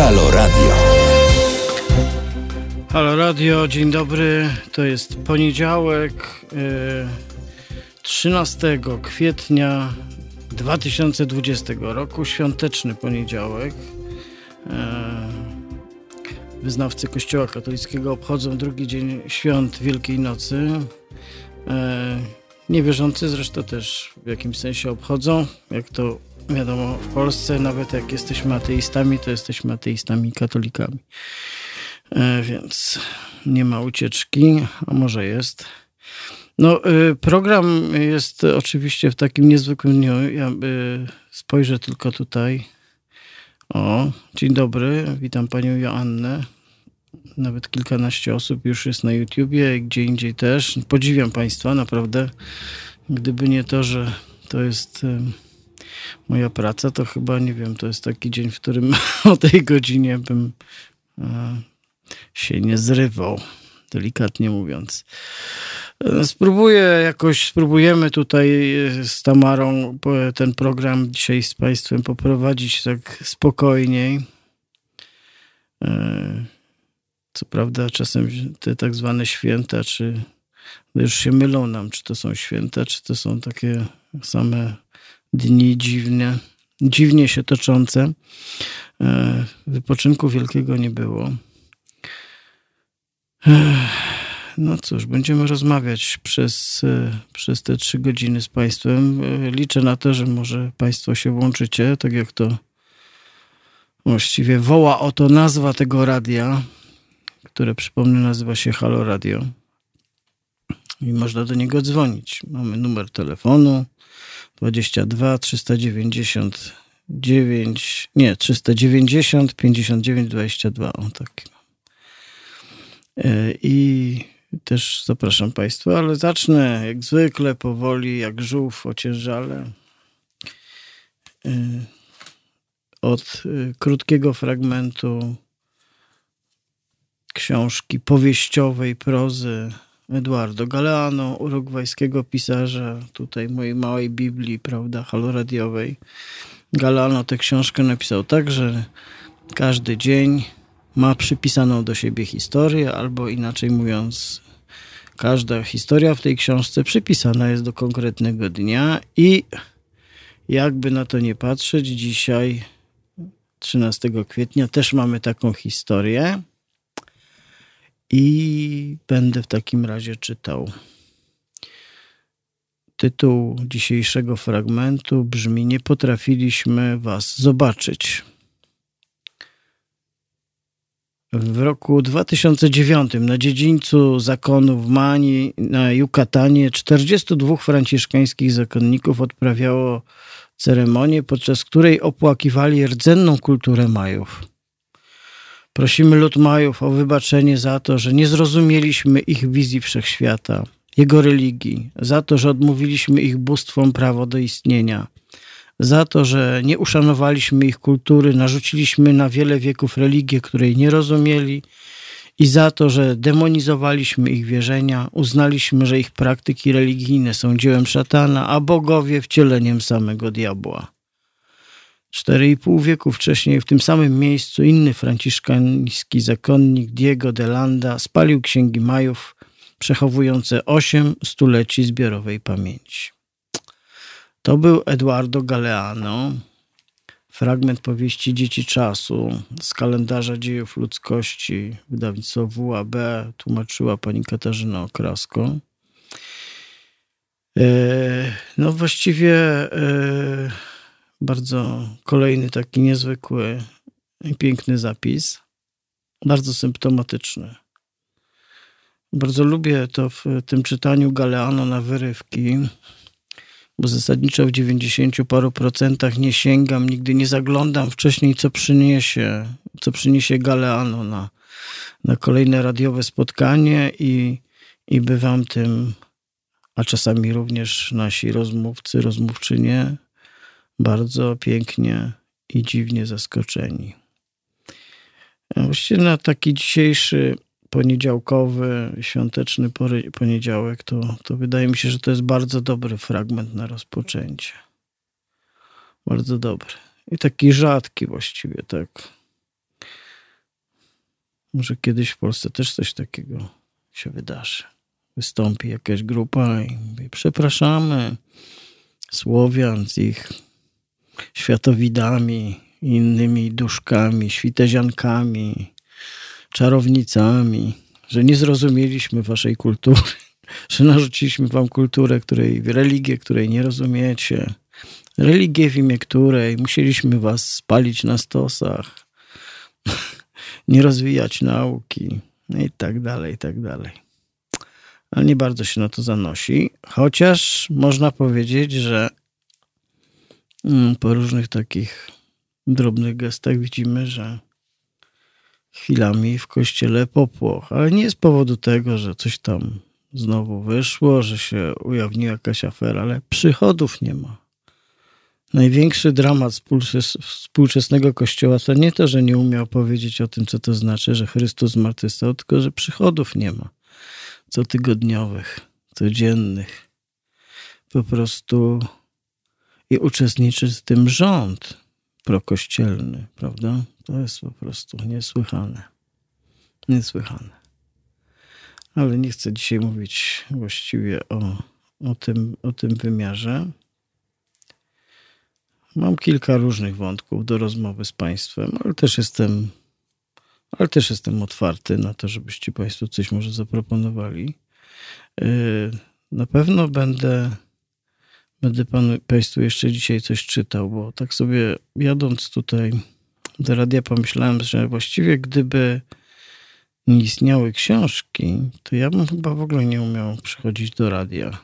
Halo Radio. Halo Radio, dzień dobry. To jest poniedziałek, 13 y, kwietnia 2020 roku, świąteczny poniedziałek. Y, wyznawcy Kościoła katolickiego obchodzą drugi dzień świąt Wielkiej Nocy. Y, niewierzący zresztą też w jakimś sensie obchodzą, jak to wiadomo, w Polsce nawet jak jesteśmy ateistami, to jesteśmy ateistami i katolikami. E, więc nie ma ucieczki, a może jest. No, y, program jest oczywiście w takim niezwykłym dniu. Ja y, spojrzę tylko tutaj. O, dzień dobry, witam panią Joannę. Nawet kilkanaście osób już jest na YouTubie, gdzie indziej też. Podziwiam państwa, naprawdę. Gdyby nie to, że to jest moja praca, to chyba, nie wiem, to jest taki dzień, w którym o tej godzinie bym się nie zrywał, delikatnie mówiąc. Spróbuję jakoś, spróbujemy tutaj z Tamarą ten program dzisiaj z Państwem poprowadzić tak spokojniej. E, co prawda, czasem te tak zwane święta, czy już się mylą nam, czy to są święta, czy to są takie same dni dziwne, dziwnie się toczące. E, wypoczynku wielkiego nie było. No cóż, będziemy rozmawiać przez, e, przez te trzy godziny z Państwem. E, liczę na to, że może Państwo się włączycie, tak jak to właściwie woła oto nazwa tego radia, które przypomnę nazywa się Halo Radio. I można do niego dzwonić. Mamy numer telefonu 22 399 nie, 390 59 22. O taki. E, I też zapraszam Państwa, ale zacznę jak zwykle powoli, jak żółw ociężale. E, od e, krótkiego fragmentu książki powieściowej prozy Eduardo Galeano, urugwajskiego pisarza, tutaj mojej małej Biblii, prawda, haloradiowej. Galeano tę książkę napisał tak, że każdy dzień ma przypisaną do siebie historię, albo inaczej mówiąc, każda historia w tej książce przypisana jest do konkretnego dnia i jakby na to nie patrzeć, dzisiaj 13 kwietnia też mamy taką historię i będę w takim razie czytał. Tytuł dzisiejszego fragmentu brzmi: Nie potrafiliśmy Was zobaczyć. W roku 2009 na dziedzińcu zakonu w Mani na Jukatanie 42 franciszkańskich zakonników odprawiało ceremonię, podczas której opłakiwali rdzenną kulturę Majów. Prosimy lud Majów o wybaczenie za to, że nie zrozumieliśmy ich wizji wszechświata, jego religii, za to, że odmówiliśmy ich bóstwom prawo do istnienia – za to, że nie uszanowaliśmy ich kultury, narzuciliśmy na wiele wieków religię, której nie rozumieli, i za to, że demonizowaliśmy ich wierzenia, uznaliśmy, że ich praktyki religijne są dziełem szatana, a bogowie wcieleniem samego diabła. Cztery i pół wieku wcześniej w tym samym miejscu inny franciszkański zakonnik Diego de Landa spalił księgi Majów przechowujące osiem stuleci zbiorowej pamięci. To był Eduardo Galeano, fragment powieści Dzieci Czasu z kalendarza dziejów ludzkości, wydawnictwo WAB, tłumaczyła pani Katarzyna Okrasko. E, no właściwie e, bardzo kolejny taki niezwykły piękny zapis, bardzo symptomatyczny. Bardzo lubię to w tym czytaniu Galeano na wyrywki bo zasadniczo w 90 paru procentach nie sięgam, nigdy nie zaglądam wcześniej, co przyniesie, co przyniesie Galeano na, na kolejne radiowe spotkanie i, i bywam tym, a czasami również nasi rozmówcy, rozmówczynie, bardzo pięknie i dziwnie zaskoczeni. Właściwie na taki dzisiejszy poniedziałkowy, świąteczny poniedziałek, to, to wydaje mi się, że to jest bardzo dobry fragment na rozpoczęcie. Bardzo dobry. I taki rzadki właściwie, tak. Może kiedyś w Polsce też coś takiego się wydarzy. Wystąpi jakaś grupa i mówi, przepraszamy Słowian z ich światowidami, innymi duszkami, świteziankami, czarownicami, że nie zrozumieliśmy waszej kultury, że narzuciliśmy wam kulturę, której, religię, której nie rozumiecie, religię w imię której musieliśmy was spalić na stosach, nie rozwijać nauki no i tak dalej, i tak dalej. Ale nie bardzo się na to zanosi, chociaż można powiedzieć, że po różnych takich drobnych gestach widzimy, że chwilami w kościele popłoch, ale nie z powodu tego, że coś tam znowu wyszło, że się ujawniła jakaś afera, ale przychodów nie ma. Największy dramat współczesnego kościoła to nie to, że nie umiał powiedzieć o tym, co to znaczy, że Chrystus zmartwychwstał, tylko że przychodów nie ma. Cotygodniowych, codziennych. Po prostu i uczestniczy w tym rząd prokościelny, prawda? To jest po prostu niesłychane. Niesłychane. Ale nie chcę dzisiaj mówić właściwie o, o, tym, o tym wymiarze. Mam kilka różnych wątków do rozmowy z Państwem, ale też jestem, ale też jestem otwarty na to, żebyście Państwo coś może zaproponowali. Yy, na pewno będę Będę panu, Państwu jeszcze dzisiaj coś czytał, bo tak sobie jadąc tutaj do radia pomyślałem, że właściwie gdyby nie istniały książki, to ja bym chyba w ogóle nie umiał przychodzić do radia.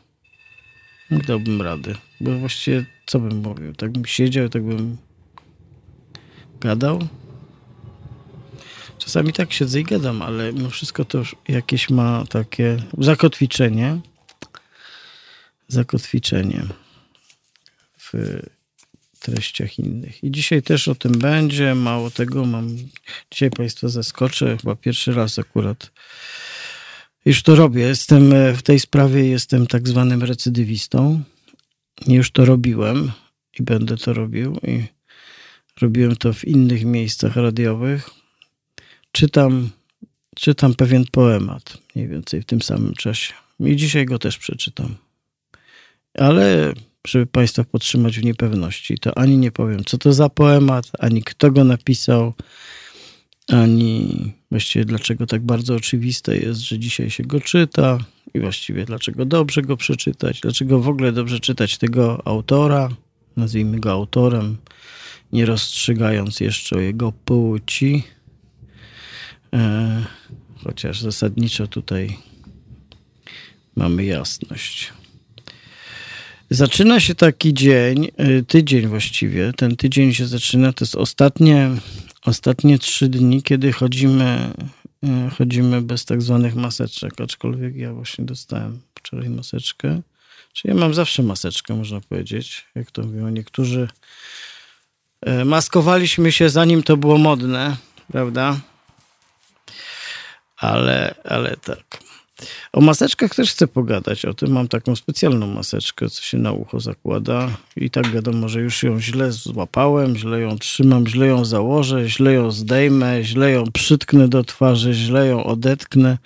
Nie dałbym rady, bo właściwie co bym mówił? Tak bym siedział, tak bym gadał. Czasami tak siedzę i gadam, ale mimo wszystko to jakieś ma takie zakotwiczenie. Zakotwiczenie w treściach innych. I dzisiaj też o tym będzie. Mało tego, mam dzisiaj Państwa zaskoczę. Chyba pierwszy raz akurat już to robię. Jestem w tej sprawie, jestem tak zwanym recydywistą. Już to robiłem i będę to robił. I robiłem to w innych miejscach radiowych. Czytam, czytam pewien poemat, mniej więcej w tym samym czasie. I dzisiaj go też przeczytam. Ale żeby Państwa podtrzymać w niepewności, to ani nie powiem, co to za poemat, ani kto go napisał, ani właściwie dlaczego tak bardzo oczywiste jest, że dzisiaj się go czyta i właściwie dlaczego dobrze go przeczytać, dlaczego w ogóle dobrze czytać tego autora, nazwijmy go autorem, nie rozstrzygając jeszcze o jego płci. E, chociaż zasadniczo tutaj mamy jasność. Zaczyna się taki dzień, y, tydzień właściwie. Ten tydzień się zaczyna, to jest ostatnie, ostatnie trzy dni, kiedy chodzimy, y, chodzimy bez tak zwanych maseczek, aczkolwiek ja właśnie dostałem wczoraj maseczkę. Czyli ja mam zawsze maseczkę, można powiedzieć, jak to mówią niektórzy. Y, maskowaliśmy się zanim to było modne, prawda? Ale, ale tak. O maseczkach też chcę pogadać. O tym mam taką specjalną maseczkę, co się na ucho zakłada. I tak wiadomo, że już ją źle złapałem, źle ją trzymam, źle ją założę, źle ją zdejmę, źle ją przytknę do twarzy, źle ją odetknę.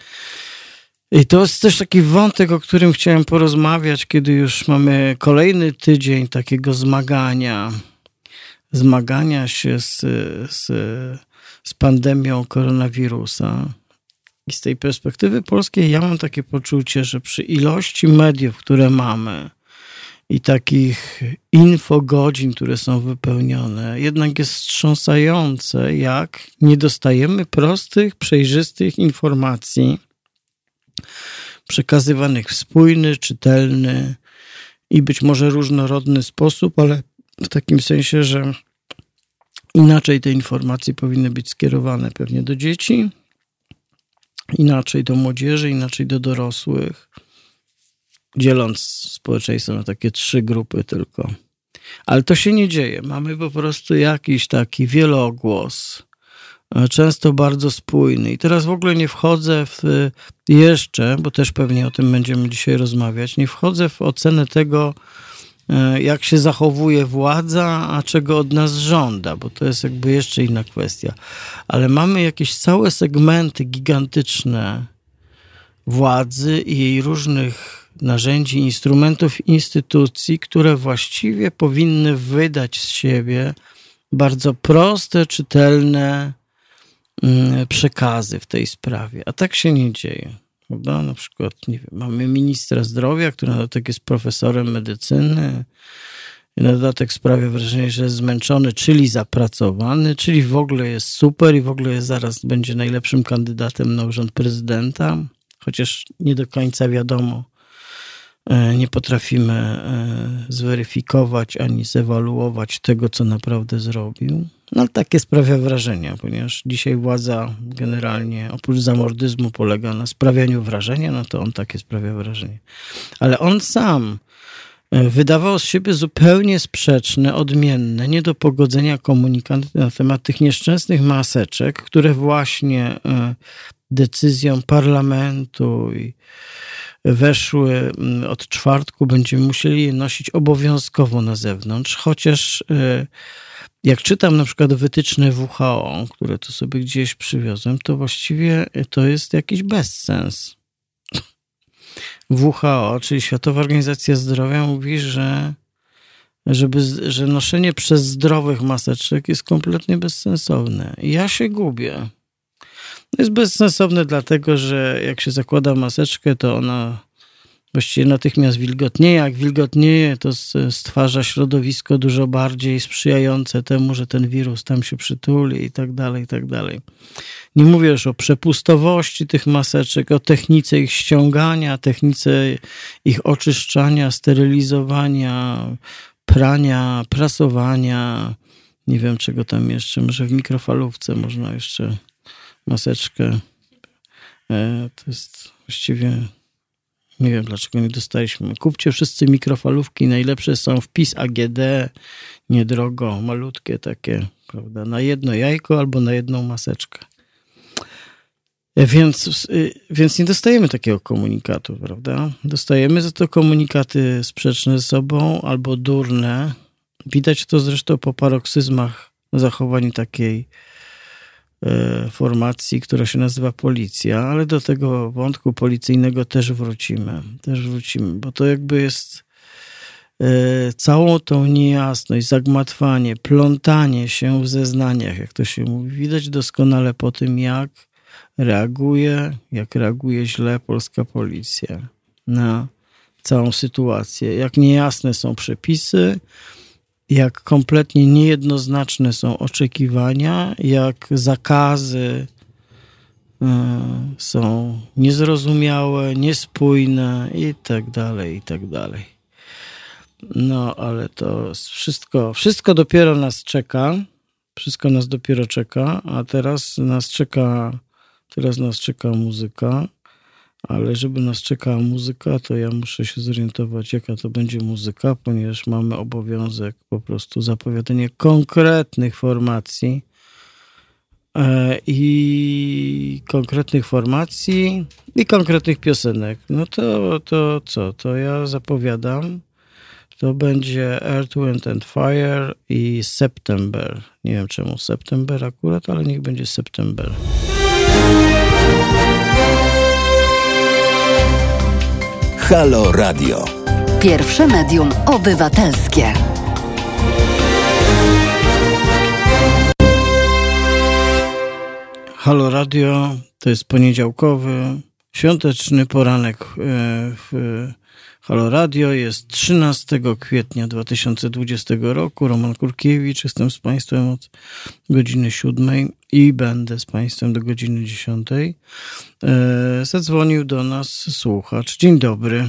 I to jest też taki wątek, o którym chciałem porozmawiać, kiedy już mamy kolejny tydzień takiego zmagania, zmagania się z, z, z pandemią koronawirusa. I z tej perspektywy polskiej ja mam takie poczucie, że przy ilości mediów, które mamy i takich infogodzin, które są wypełnione, jednak jest wstrząsające, jak nie dostajemy prostych, przejrzystych informacji przekazywanych w spójny, czytelny i być może różnorodny sposób, ale w takim sensie, że inaczej te informacje powinny być skierowane pewnie do dzieci, inaczej do młodzieży, inaczej do dorosłych, dzieląc społeczeństwo na takie trzy grupy tylko. Ale to się nie dzieje. Mamy po prostu jakiś taki wielogłos, e, często bardzo spójny. I teraz w ogóle nie wchodzę w jeszcze, bo też pewnie o tym będziemy dzisiaj rozmawiać, nie wchodzę w ocenę tego, e, jak się zachowuje władza, a czego od nas żąda, bo to jest jakby jeszcze inna kwestia. Ale mamy jakieś całe segmenty gigantyczne władzy i jej różnych narzędzi, instrumentów, instytucji, które właściwie powinny wydać z siebie bardzo proste, czytelne mm, przekazy w tej sprawie. A tak się nie dzieje. Prawda? Na przykład, nie wiem, mamy ministra zdrowia, który na dodatek jest profesorem medycyny. I na dodatek sprawia wrażenie, że jest zmęczony, czyli zapracowany, czyli w ogóle jest super i w ogóle jest, zaraz będzie najlepszym kandydatem na urząd prezydenta, chociaż nie do końca wiadomo, E, nie potrafimy e, zweryfikować ani zewaluować tego, co naprawdę zrobił. No takie sprawia wrażenie, ponieważ dzisiaj władza generalnie oprócz zamordyzmu polega na sprawianiu wrażenia, no to on takie sprawia wrażenie. Ale on sam e, wydawał z siebie zupełnie sprzeczne, odmienne, nie do pogodzenia komunikaty na temat tych nieszczęsnych maseczek, które właśnie decyzją parlamentu i weszły mm, od czwartku, będziemy musieli je nosić obowiązkowo na zewnątrz, chociaż e, jak czytam na przykład wytyczne WHO, które tu sobie gdzieś przywiozłem, to właściwie to jest jakiś bezsens. WHO, czyli Światowa Organizacja Zdrowia, mówi, że, żeby, że noszenie przez zdrowych maseczek jest kompletnie bezsensowne. Ja się gubię jest bezsensowne dlatego, że jak się zakłada maseczkę, to ona właściwie natychmiast wilgotnieje. Jak wilgotnieje, to stwarza środowisko dużo bardziej sprzyjające temu, że ten wirus tam się przytuli i tak dalej, i tak dalej. Nie mówię już o przepustowości tych maseczek, o technice ich ściągania, technice ich oczyszczania, sterylizowania, prania, prasowania, nie wiem czego tam jeszcze, może w mikrofalówce można jeszcze maseczkę. E, to jest właściwie nie wiem, dlaczego nie dostaliśmy. Kupcie wszyscy mikrofalówki, najlepsze są wpis AGD, niedrogo, malutkie takie, prawda, na jedno jajko albo na jedną maseczkę. E, więc, y, więc nie dostajemy takiego komunikatu, prawda? Dostajemy za to komunikaty sprzeczne ze sobą albo durne. Widać to zresztą po paroksyzmach zachowań takiej formacji, która się nazywa Policja, ale do tego wątku policyjnego też wrócimy. Też wrócimy, bo to jakby jest e, całą tą niejasność, zagmatwanie, plątanie się w zeznaniach, jak to się mówi, widać doskonale po tym, jak reaguje, jak reaguje źle polska policja na całą sytuację, jak niejasne są przepisy, jak kompletnie niejednoznaczne są oczekiwania, jak zakazy e, są niezrozumiałe, niespójne i tak dalej, i tak dalej. No, ale to wszystko, wszystko dopiero nas czeka. Wszystko nas dopiero czeka, a teraz nas czeka, teraz nas czeka muzyka ale żeby nas czekała muzyka, to ja muszę się zorientować, jaka to będzie muzyka, ponieważ mamy obowiązek po prostu zapowiadania konkretnych formacji e, i konkretnych formacji i konkretnych piosenek. No to, to co? To ja zapowiadam. To będzie Earth, Wind and Fire i September. Nie wiem czemu September akurat, ale niech będzie September. Halo Radio. Pierwsze medium obywatelskie. Halo Radio to jest poniedziałkowy, świąteczny poranek e, w Halo Radio. Jest 13 kwietnia 2020 roku. Roman Kurkiewicz. Jestem z Państwem od godziny 7 i będę z Państwem do godziny 10. E, zadzwonił do nas słuchacz. Dzień dobry.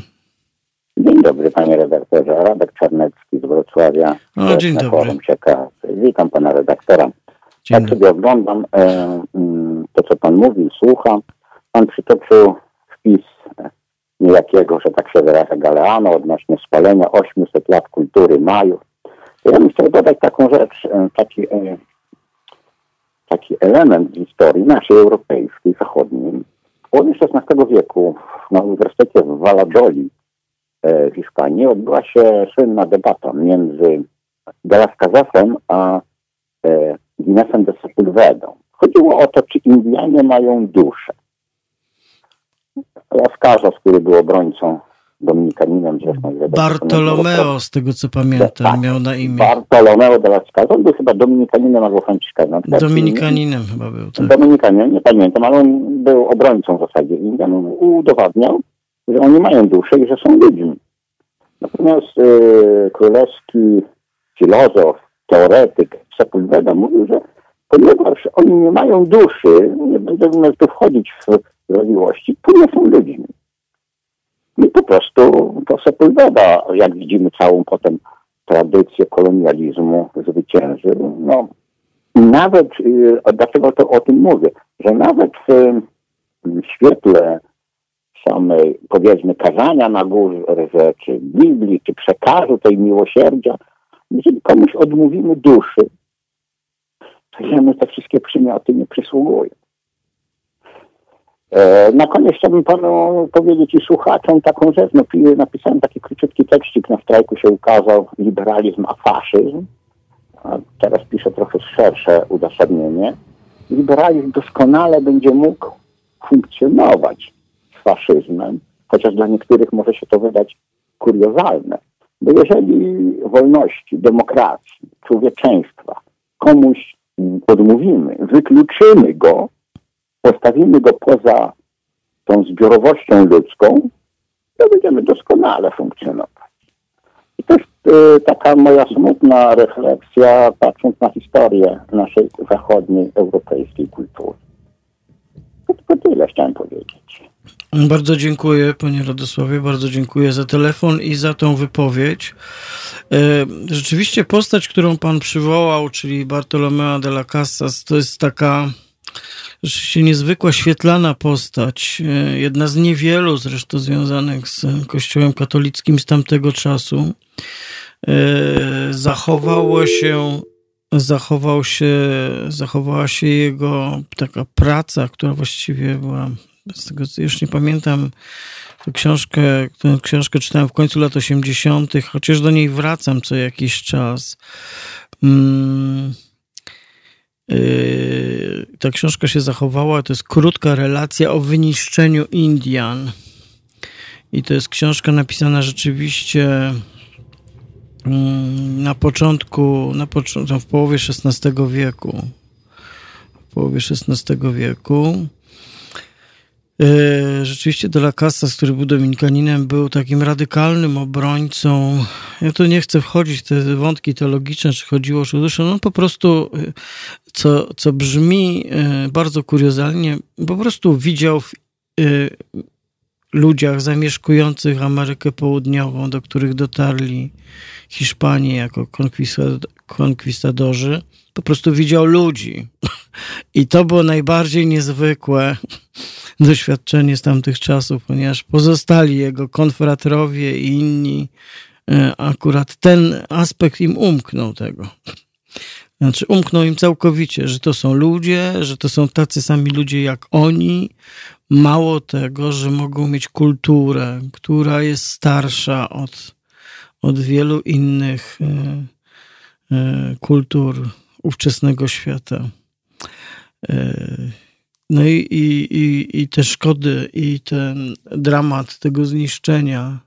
Dzień dobry panie redaktorze. Radek Czarnecki z Wrocławia. O, dzień dobry. Witam pana redaktora. Dzień Jak sobie oglądam e, mm, to, co pan mówi, słucham. Pan przytoczył niejakiego, że tak się wyraża, Galeano odnośnie spalenia 800 lat kultury Majów. Ja bym chciał dodać taką rzecz, e, taki, e, taki element historii naszej europejskiej, zachodniej. W połowie XVI wieku na Uniwersytecie w Valladolid w Hiszpanii odbyła się słynna debata między de las Casasem a Guinnessem de Sepulvedą. Chodziło o to, czy Indianie mają duszę. Casas, który był obrońcą Dominikaninem zresztą. Bartolomeo, z tego co pamiętam, tak, miał na imię. Bartolomeo de las Casas, on był chyba Dominikaninem albo Franciszkanem. Dominikaninem chyba był, tak. Dominikaninem, nie pamiętam, ale on był obrońcą w zasadzie Indian. On udowadniał, że oni mają duszę i że są ludźmi. Natomiast y, królewski filozof, teoretyk Sepulveda mówił, że ponieważ oni nie mają duszy, nie będę tu wchodzić w zawiłości, to nie są ludźmi. I po prostu to Sepulveda, jak widzimy całą potem tradycję kolonializmu zwyciężył. No, nawet, y, dlaczego to o tym mówię, że nawet w świetle samej, powiedzmy, kazania na górze, czy Biblii, czy przekazu tej miłosierdzia, jeżeli komuś odmówimy duszy, to jemu te wszystkie przymioty nie przysługują. E, na koniec chciałbym panu powiedzieć i słuchaczom taką rzecz. No, napisałem taki króciutki tekstik, na strajku się ukazał liberalizm a faszyzm. A teraz piszę trochę szersze uzasadnienie. Liberalizm doskonale będzie mógł funkcjonować z faszyzmem, chociaż dla niektórych może się to wydać kuriozalne. Bo jeżeli wolności, demokracji, człowieczeństwa komuś odmówimy, wykluczymy go, postawimy go poza tą zbiorowością ludzką, to będziemy doskonale funkcjonować. I to jest y, taka moja smutna refleksja, patrząc na historię naszej zachodniej, europejskiej kultury. To tylko tyle chciałem powiedzieć. Bardzo dziękuję, panie Radosławie, bardzo dziękuję za telefon i za tą wypowiedź. E, rzeczywiście postać, którą pan przywołał, czyli Bartolomea de la Casas, to jest taka rzeczywiście niezwykła, świetlana postać. E, jedna z niewielu zresztą związanych z Kościołem katolickim z tamtego czasu. E, zachowało się zachował się, zachowała się jego taka praca, która właściwie była z tego już nie pamiętam, tę książkę, tę książkę czytałem w końcu lat 80., chociaż do niej wracam co jakiś czas. Hmm. Yy, ta książka się zachowała. To jest krótka relacja o wyniszczeniu Indian. I to jest książka napisana rzeczywiście mm, na początku, na początku w połowie XVI wieku. W połowie XVI wieku. E, rzeczywiście de la Casas, który był dominikaninem, był takim radykalnym obrońcą. Ja tu nie chcę wchodzić w te wątki teologiczne, czy chodziło o duszę. No po prostu, e, co, co brzmi e, bardzo kuriozalnie, po prostu widział w ludziach zamieszkujących Amerykę Południową, do których dotarli Hiszpanie jako konkwistadorzy, po prostu widział ludzi. I to było najbardziej niezwykłe doświadczenie z tamtych czasów, ponieważ pozostali jego konfratrowie i inni, e, akurat ten aspekt im umknął tego. Znaczy, umknął im całkowicie, że to są ludzie, że to są tacy sami ludzie jak oni. Mało tego, że mogą mieć kulturę, która jest starsza od, od wielu innych e, e, kultur ówczesnego świata. No i, i, i, i te szkody, i ten dramat tego zniszczenia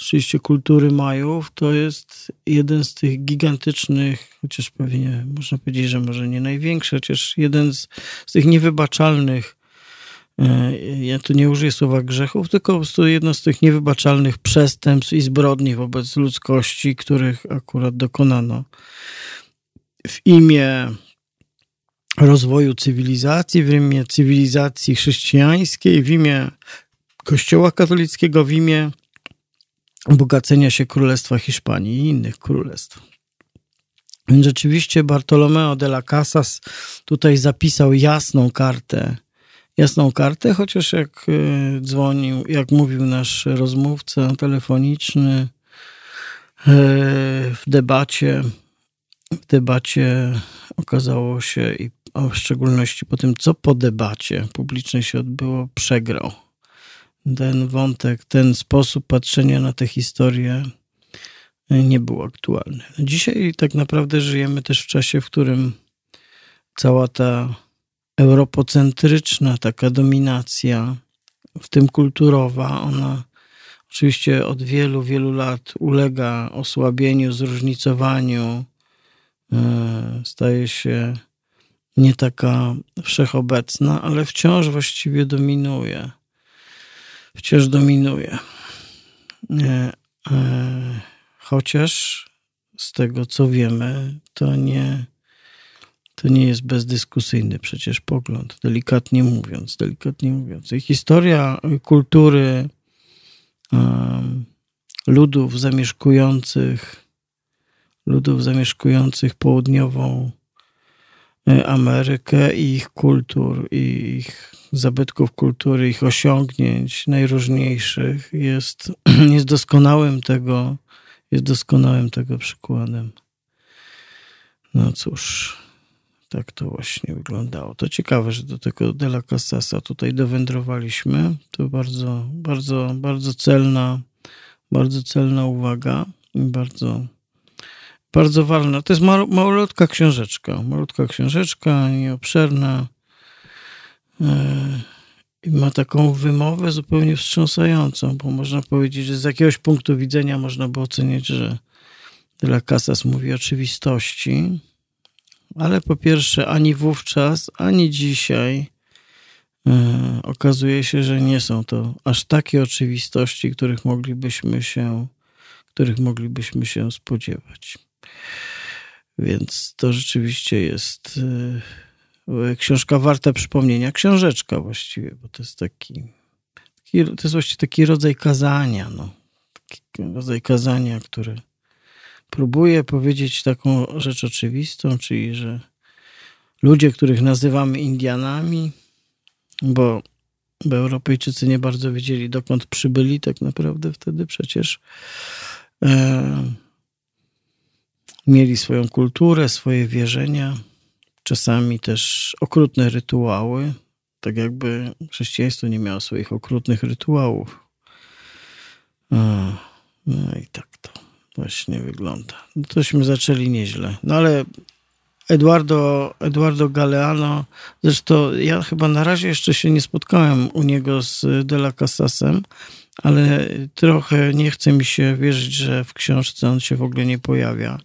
rzeczywiście kultury Majów, to jest jeden z tych gigantycznych, chociaż pewnie można powiedzieć, że może nie największy, chociaż jeden z, z tych niewybaczalnych, e, ja tu nie użyję słowa grzechów, tylko po prostu jedno z tych niewybaczalnych przestępstw i zbrodni wobec ludzkości, których akurat dokonano w imię rozwoju cywilizacji, w imię cywilizacji chrześcijańskiej, w imię Kościoła katolickiego, w imię bogacenia się Królestwa Hiszpanii i innych królestw. Więc rzeczywiście Bartolomeo de la Casas tutaj zapisał jasną kartę, jasną kartę, chociaż jak e, dzwonił, jak mówił nasz rozmówca telefoniczny e, w debacie, w debacie okazało się i w szczególności po tym, co po debacie publicznej się odbyło, przegrał. ten wątek, ten sposób patrzenia na tę historię nie był aktualny. Dzisiaj tak naprawdę żyjemy też w czasie, w którym cała ta europocentryczna taka dominacja, w tym kulturowa, ona oczywiście od wielu, wielu lat ulega osłabieniu, zróżnicowaniu, staje się nie taka wszechobecna, ale wciąż właściwie dominuje. Wciąż dominuje. E, e, chociaż z tego co wiemy, to nie, to nie jest bezdyskusyjny przecież pogląd, delikatnie mówiąc, delikatnie mówiąc. I historia kultury ludów zamieszkujących ludów zamieszkujących południową e, Amerykę i ich kultur, i ich zabytków kultury, ich osiągnięć najróżniejszych jest, jest doskonałym tego, jest doskonałym tego przykładem. No cóż, tak to właśnie wyglądało. To ciekawe, że do tego Della Casasa tutaj dowędrowaliśmy. To bardzo, bardzo, bardzo celna, bardzo celna uwaga i bardzo, bardzo ważna. To jest malutka książeczka, malutka książeczka, nieobszerna. E, I ma taką wymowę zupełnie wstrząsającą, bo można powiedzieć, że z jakiegoś punktu widzenia można by ocenić, że Della Casas mówi oczywistości, ale po pierwsze, ani wówczas, ani dzisiaj yy, okazuje się, że nie są to aż takie oczywistości, których moglibyśmy się, których moglibyśmy się spodziewać. Więc to rzeczywiście jest yy, książka warta przypomnienia, książeczka właściwie, bo to jest taki, taki to jest właściwie taki rodzaj kazania, no. Taki rodzaj kazania, który próbuje powiedzieć taką rzecz oczywistą, czyli że ludzie, których nazywamy Indianami, bo, bo Europejczycy nie bardzo wiedzieli, dokąd przybyli tak naprawdę wtedy przecież. E, mieli swoją kulturę, swoje wierzenia, czasami też okrutne rytuały, tak jakby chrześcijaństwo nie miało swoich okrutnych rytuałów. No i tak to właśnie wygląda. No tośmy zaczęli nieźle. No ale Eduardo, Eduardo Galeano, zresztą ja chyba na razie jeszcze się nie spotkałem u niego z De La Casasem, ale trochę nie chce mi się wierzyć, że w książce on się w ogóle nie pojawia.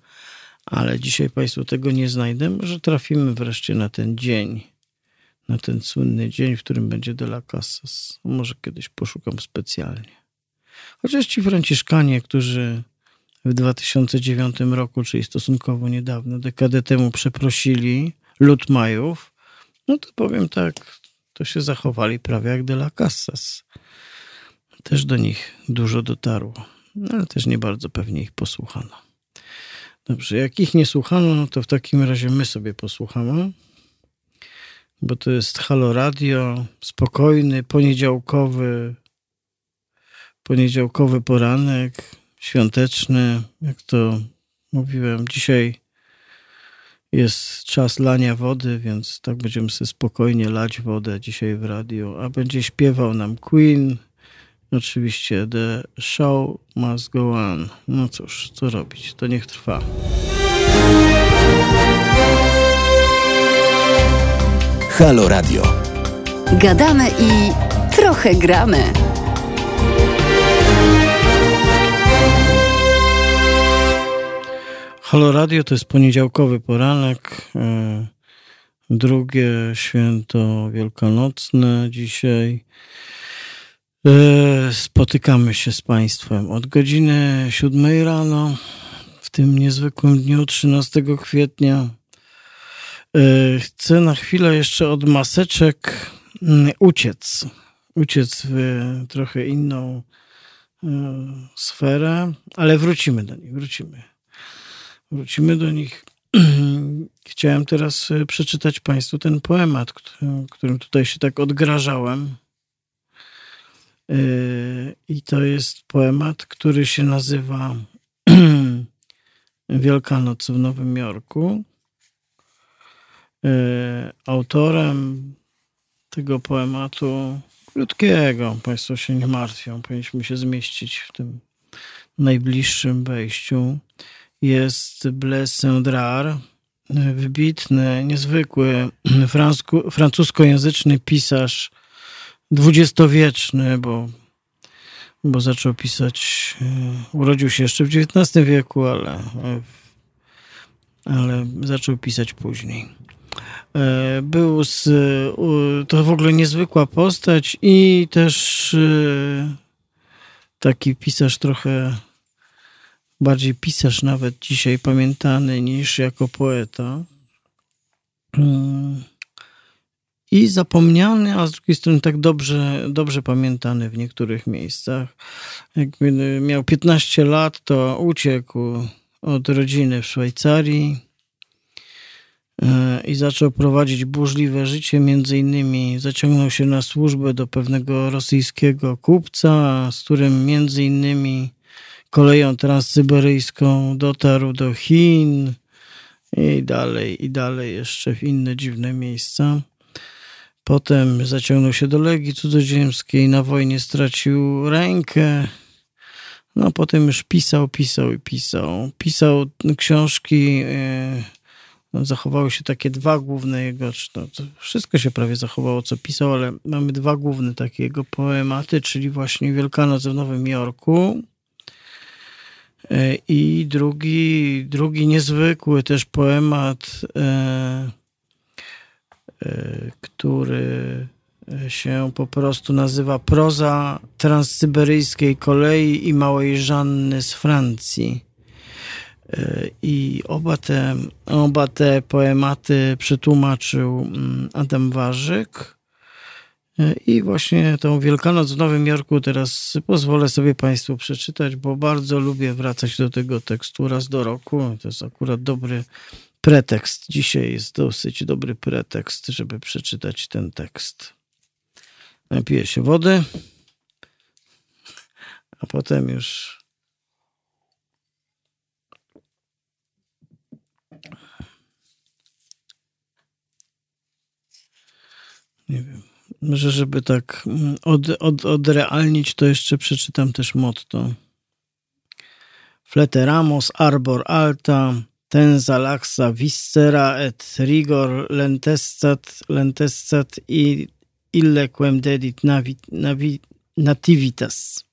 Ale dzisiaj Państwu tego nie znajdę, że trafimy wreszcie na ten dzień, na ten słynny dzień, w którym będzie De La Casas. Może kiedyś poszukam specjalnie. Chociaż ci Franciszkanie, którzy w 2009 roku, czyli stosunkowo niedawno, dekadę temu przeprosili lud Majów, no to powiem tak, to się zachowali prawie jak de la Casas. Też do nich dużo dotarło, ale też nie bardzo pewnie ich posłuchano. Dobrze, jak ich nie słuchano, no to w takim razie my sobie posłuchamy, bo to jest Halo Radio, spokojny, poniedziałkowy, poniedziałkowy poranek, świąteczny, jak to mówiłem. Dzisiaj jest czas lania wody, więc tak będziemy sobie spokojnie lać wodę dzisiaj w radiu. A będzie śpiewał nam Queen. Oczywiście The Show Must Go On. No cóż, co robić? To niech trwa. Halo Radio. Gadamy i trochę gramy. Halo Radio to jest poniedziałkowy poranek, e, drugie święto wielkanocne dzisiaj. E, spotykamy się z Państwem od godziny 7 rano w tym niezwykłym dniu 13 kwietnia. E, chcę na chwilę jeszcze od maseczek mm, uciec. Uciec w trochę inną sferę, ale wrócimy do niej, wrócimy. Wrócimy do nich. Chciałem teraz e, przeczytać Państwu ten poemat, którym tutaj się tak odgrażałem. E, I to jest poemat, który się nazywa Wielkanoc w Nowym Jorku. E, autorem tego poematu krótkiego. Państwo się nie martwią. Powinniśmy się zmieścić w tym najbliższym wejściu. Jest Blaise Saint-Drar, wybitny, niezwykły francuskojęzyczny pisarz dwudziestowieczny, bo, bo zaczął pisać, e, urodził się jeszcze w XIX wieku, ale, ale zaczął pisać później. E, był z, to w ogóle niezwykła postać i też e, taki pisarz trochę bardziej pisarz nawet dzisiaj pamiętany niż jako poeta. Mm. I zapomniany, a z drugiej strony tak dobrze, dobrze pamiętany w niektórych miejscach. Jak miał 15 lat, to uciekł od rodziny w Szwajcarii e, i zaczął prowadzić burzliwe życie. Między innymi zaciągnął się na służbę do pewnego rosyjskiego kupca, z którym między innymi koleją transsyberyjską dotarł do Chin i dalej, i dalej jeszcze w inne dziwne miejsca. Potem zaciągnął się do Legii Cudzoziemskiej, na wojnie stracił rękę. No potem już pisał, pisał i pisał. Pisał książki, no, zachowały się takie dwa główne jego, wszystko się prawie zachowało, co pisał, ale mamy dwa główne takie jego poematy, czyli właśnie Wielkanoc w Nowym Jorku E, I drugi, drugi niezwykły też poemat, e, który się po prostu nazywa Proza transsyberyjskiej kolei i Małej Żanny z Francji. I oba te, oba te poematy przetłumaczył mm, Adam Warzyk. I właśnie tą Wielkanoc w Nowym Jorku teraz pozwolę sobie Państwu przeczytać, bo bardzo lubię wracać do tego tekstu raz do roku. To jest akurat dobry pretekst. Dzisiaj jest dosyć dobry pretekst, żeby przeczytać ten tekst. Napiję się wody, a potem już nie wiem. Może, żeby tak mm, od, od, odrealnić, to jeszcze przeczytam też motto. Fleteramos arbor alta, tenza laxa viscera et rigor lentescat, lentescat i illequem dedit navi, navi, nativitas.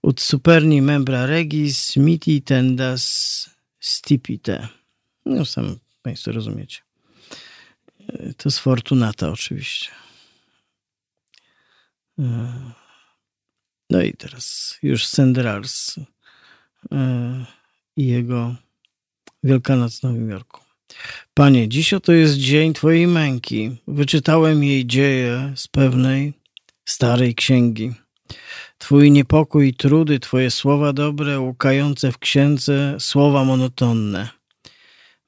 Ut superni membra regis miti tendas stipite. No sam Państwo rozumiecie. To jest Fortunata oczywiście. E, no i teraz już Senderals e, i jego Wielkanoc w Nowym Jorku. Panie, dziś oto jest dzień Twojej męki. Wyczytałem jej dzieje z pewnej starej księgi. Twój niepokój i trudy, Twoje słowa dobre, łukające w księdze, słowa monotonne.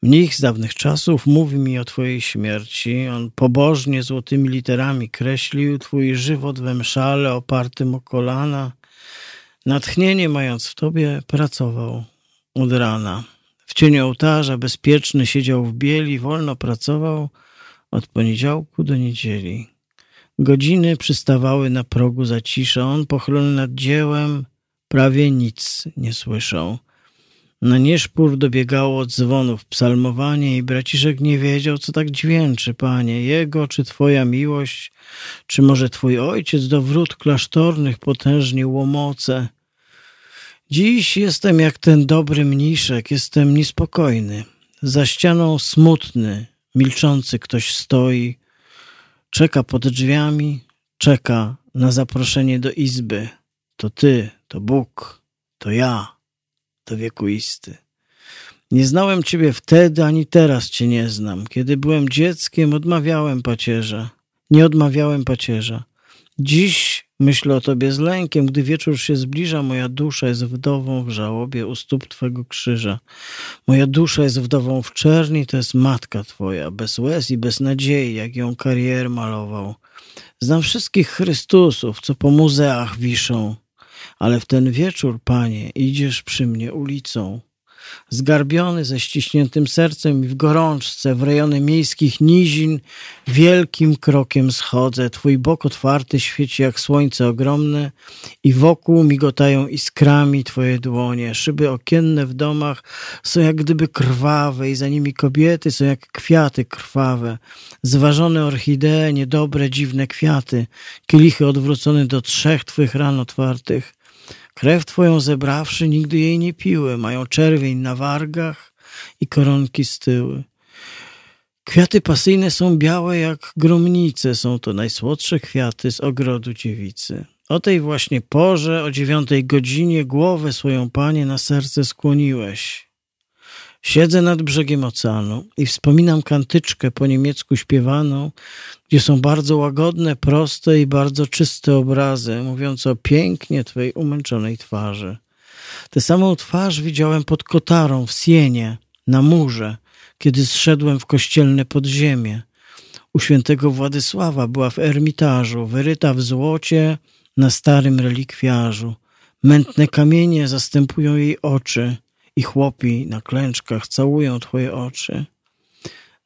Mnich z dawnych czasów mówi mi o Twojej śmierci. On pobożnie złotymi literami kreślił Twój żywot we mszale opartym o kolana. Natchnienie mając w Tobie pracował od rana. W cieniu ołtarza bezpieczny siedział w bieli, wolno pracował od poniedziałku do niedzieli. Godziny przystawały na progu zacisza. On pochylony nad dziełem prawie nic nie słyszał. Na nieszpór dobiegało od dzwonów psalmowanie i braciszek nie wiedział, co tak dźwięczy, panie, jego czy twoja miłość, czy może twój ojciec do wrót klasztornych potężnie łomoce. Dziś jestem jak ten dobry mniszek, jestem niespokojny. Za ścianą smutny, milczący ktoś stoi, czeka pod drzwiami, czeka na zaproszenie do izby. To ty, to Bóg, to ja to wiekuisty. Nie znałem ciebie wtedy, ani teraz cię nie znam. Kiedy byłem dzieckiem, odmawiałem pacierza. Nie odmawiałem pacierza. Dziś myślę o tobie z lękiem, gdy wieczór się zbliża, moja dusza jest wdową w żałobie u stóp twego krzyża. Moja dusza jest wdową w czerni, to jest matka twoja, bez łez i bez nadziei, jak ją karier malował. Znam wszystkich Chrystusów, co po muzeach wiszą ale w ten wieczór, panie, idziesz przy mnie ulicą. Zgarbiony, ze ściśniętym sercem i w gorączce, w rejony miejskich nizin, wielkim krokiem schodzę. Twój bok otwarty świeci jak słońce ogromne i wokół migotają iskrami Twoje dłonie. Szyby okienne w domach są jak gdyby krwawe i za nimi kobiety są jak kwiaty krwawe. Zważone orchidee, niedobre, dziwne kwiaty, kielichy odwrócone do trzech Twych ran otwartych. Krew Twoją zebrawszy, nigdy jej nie piły, mają czerwień na wargach i koronki z tyły. Kwiaty pasyjne są białe jak gromnice, są to najsłodsze kwiaty z ogrodu dziewicy. O tej właśnie porze, o dziewiątej godzinie, głowę swoją, panie, na serce skłoniłeś. Siedzę nad brzegiem oceanu i wspominam kantyczkę po niemiecku śpiewaną, gdzie są bardzo łagodne, proste i bardzo czyste obrazy, mówiące o pięknie Twojej umęczonej twarzy. Tę samą twarz widziałem pod kotarą w Sienie, na murze, kiedy zszedłem w kościelne podziemie. U świętego Władysława była w ermitażu, wyryta w złocie na starym relikwiarzu. Mętne kamienie zastępują jej oczy – i chłopi na klęczkach całują twoje oczy.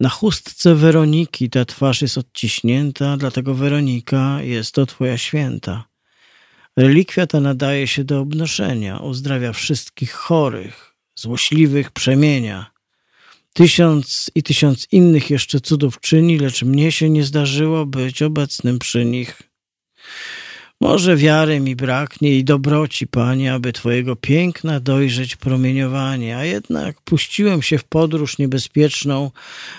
Na chustce Weroniki ta twarz jest odciśnięta, dlatego Weronika jest to twoja święta. Relikwia ta nadaje się do obnoszenia, uzdrawia wszystkich chorych, złośliwych przemienia. Tysiąc i tysiąc innych jeszcze cudów czyni, lecz mnie się nie zdarzyło być obecnym przy nich. Może wiary mi braknie i dobroci, Panie, aby Twojego piękna dojrzeć promieniowanie, a jednak puściłem się w podróż niebezpieczną,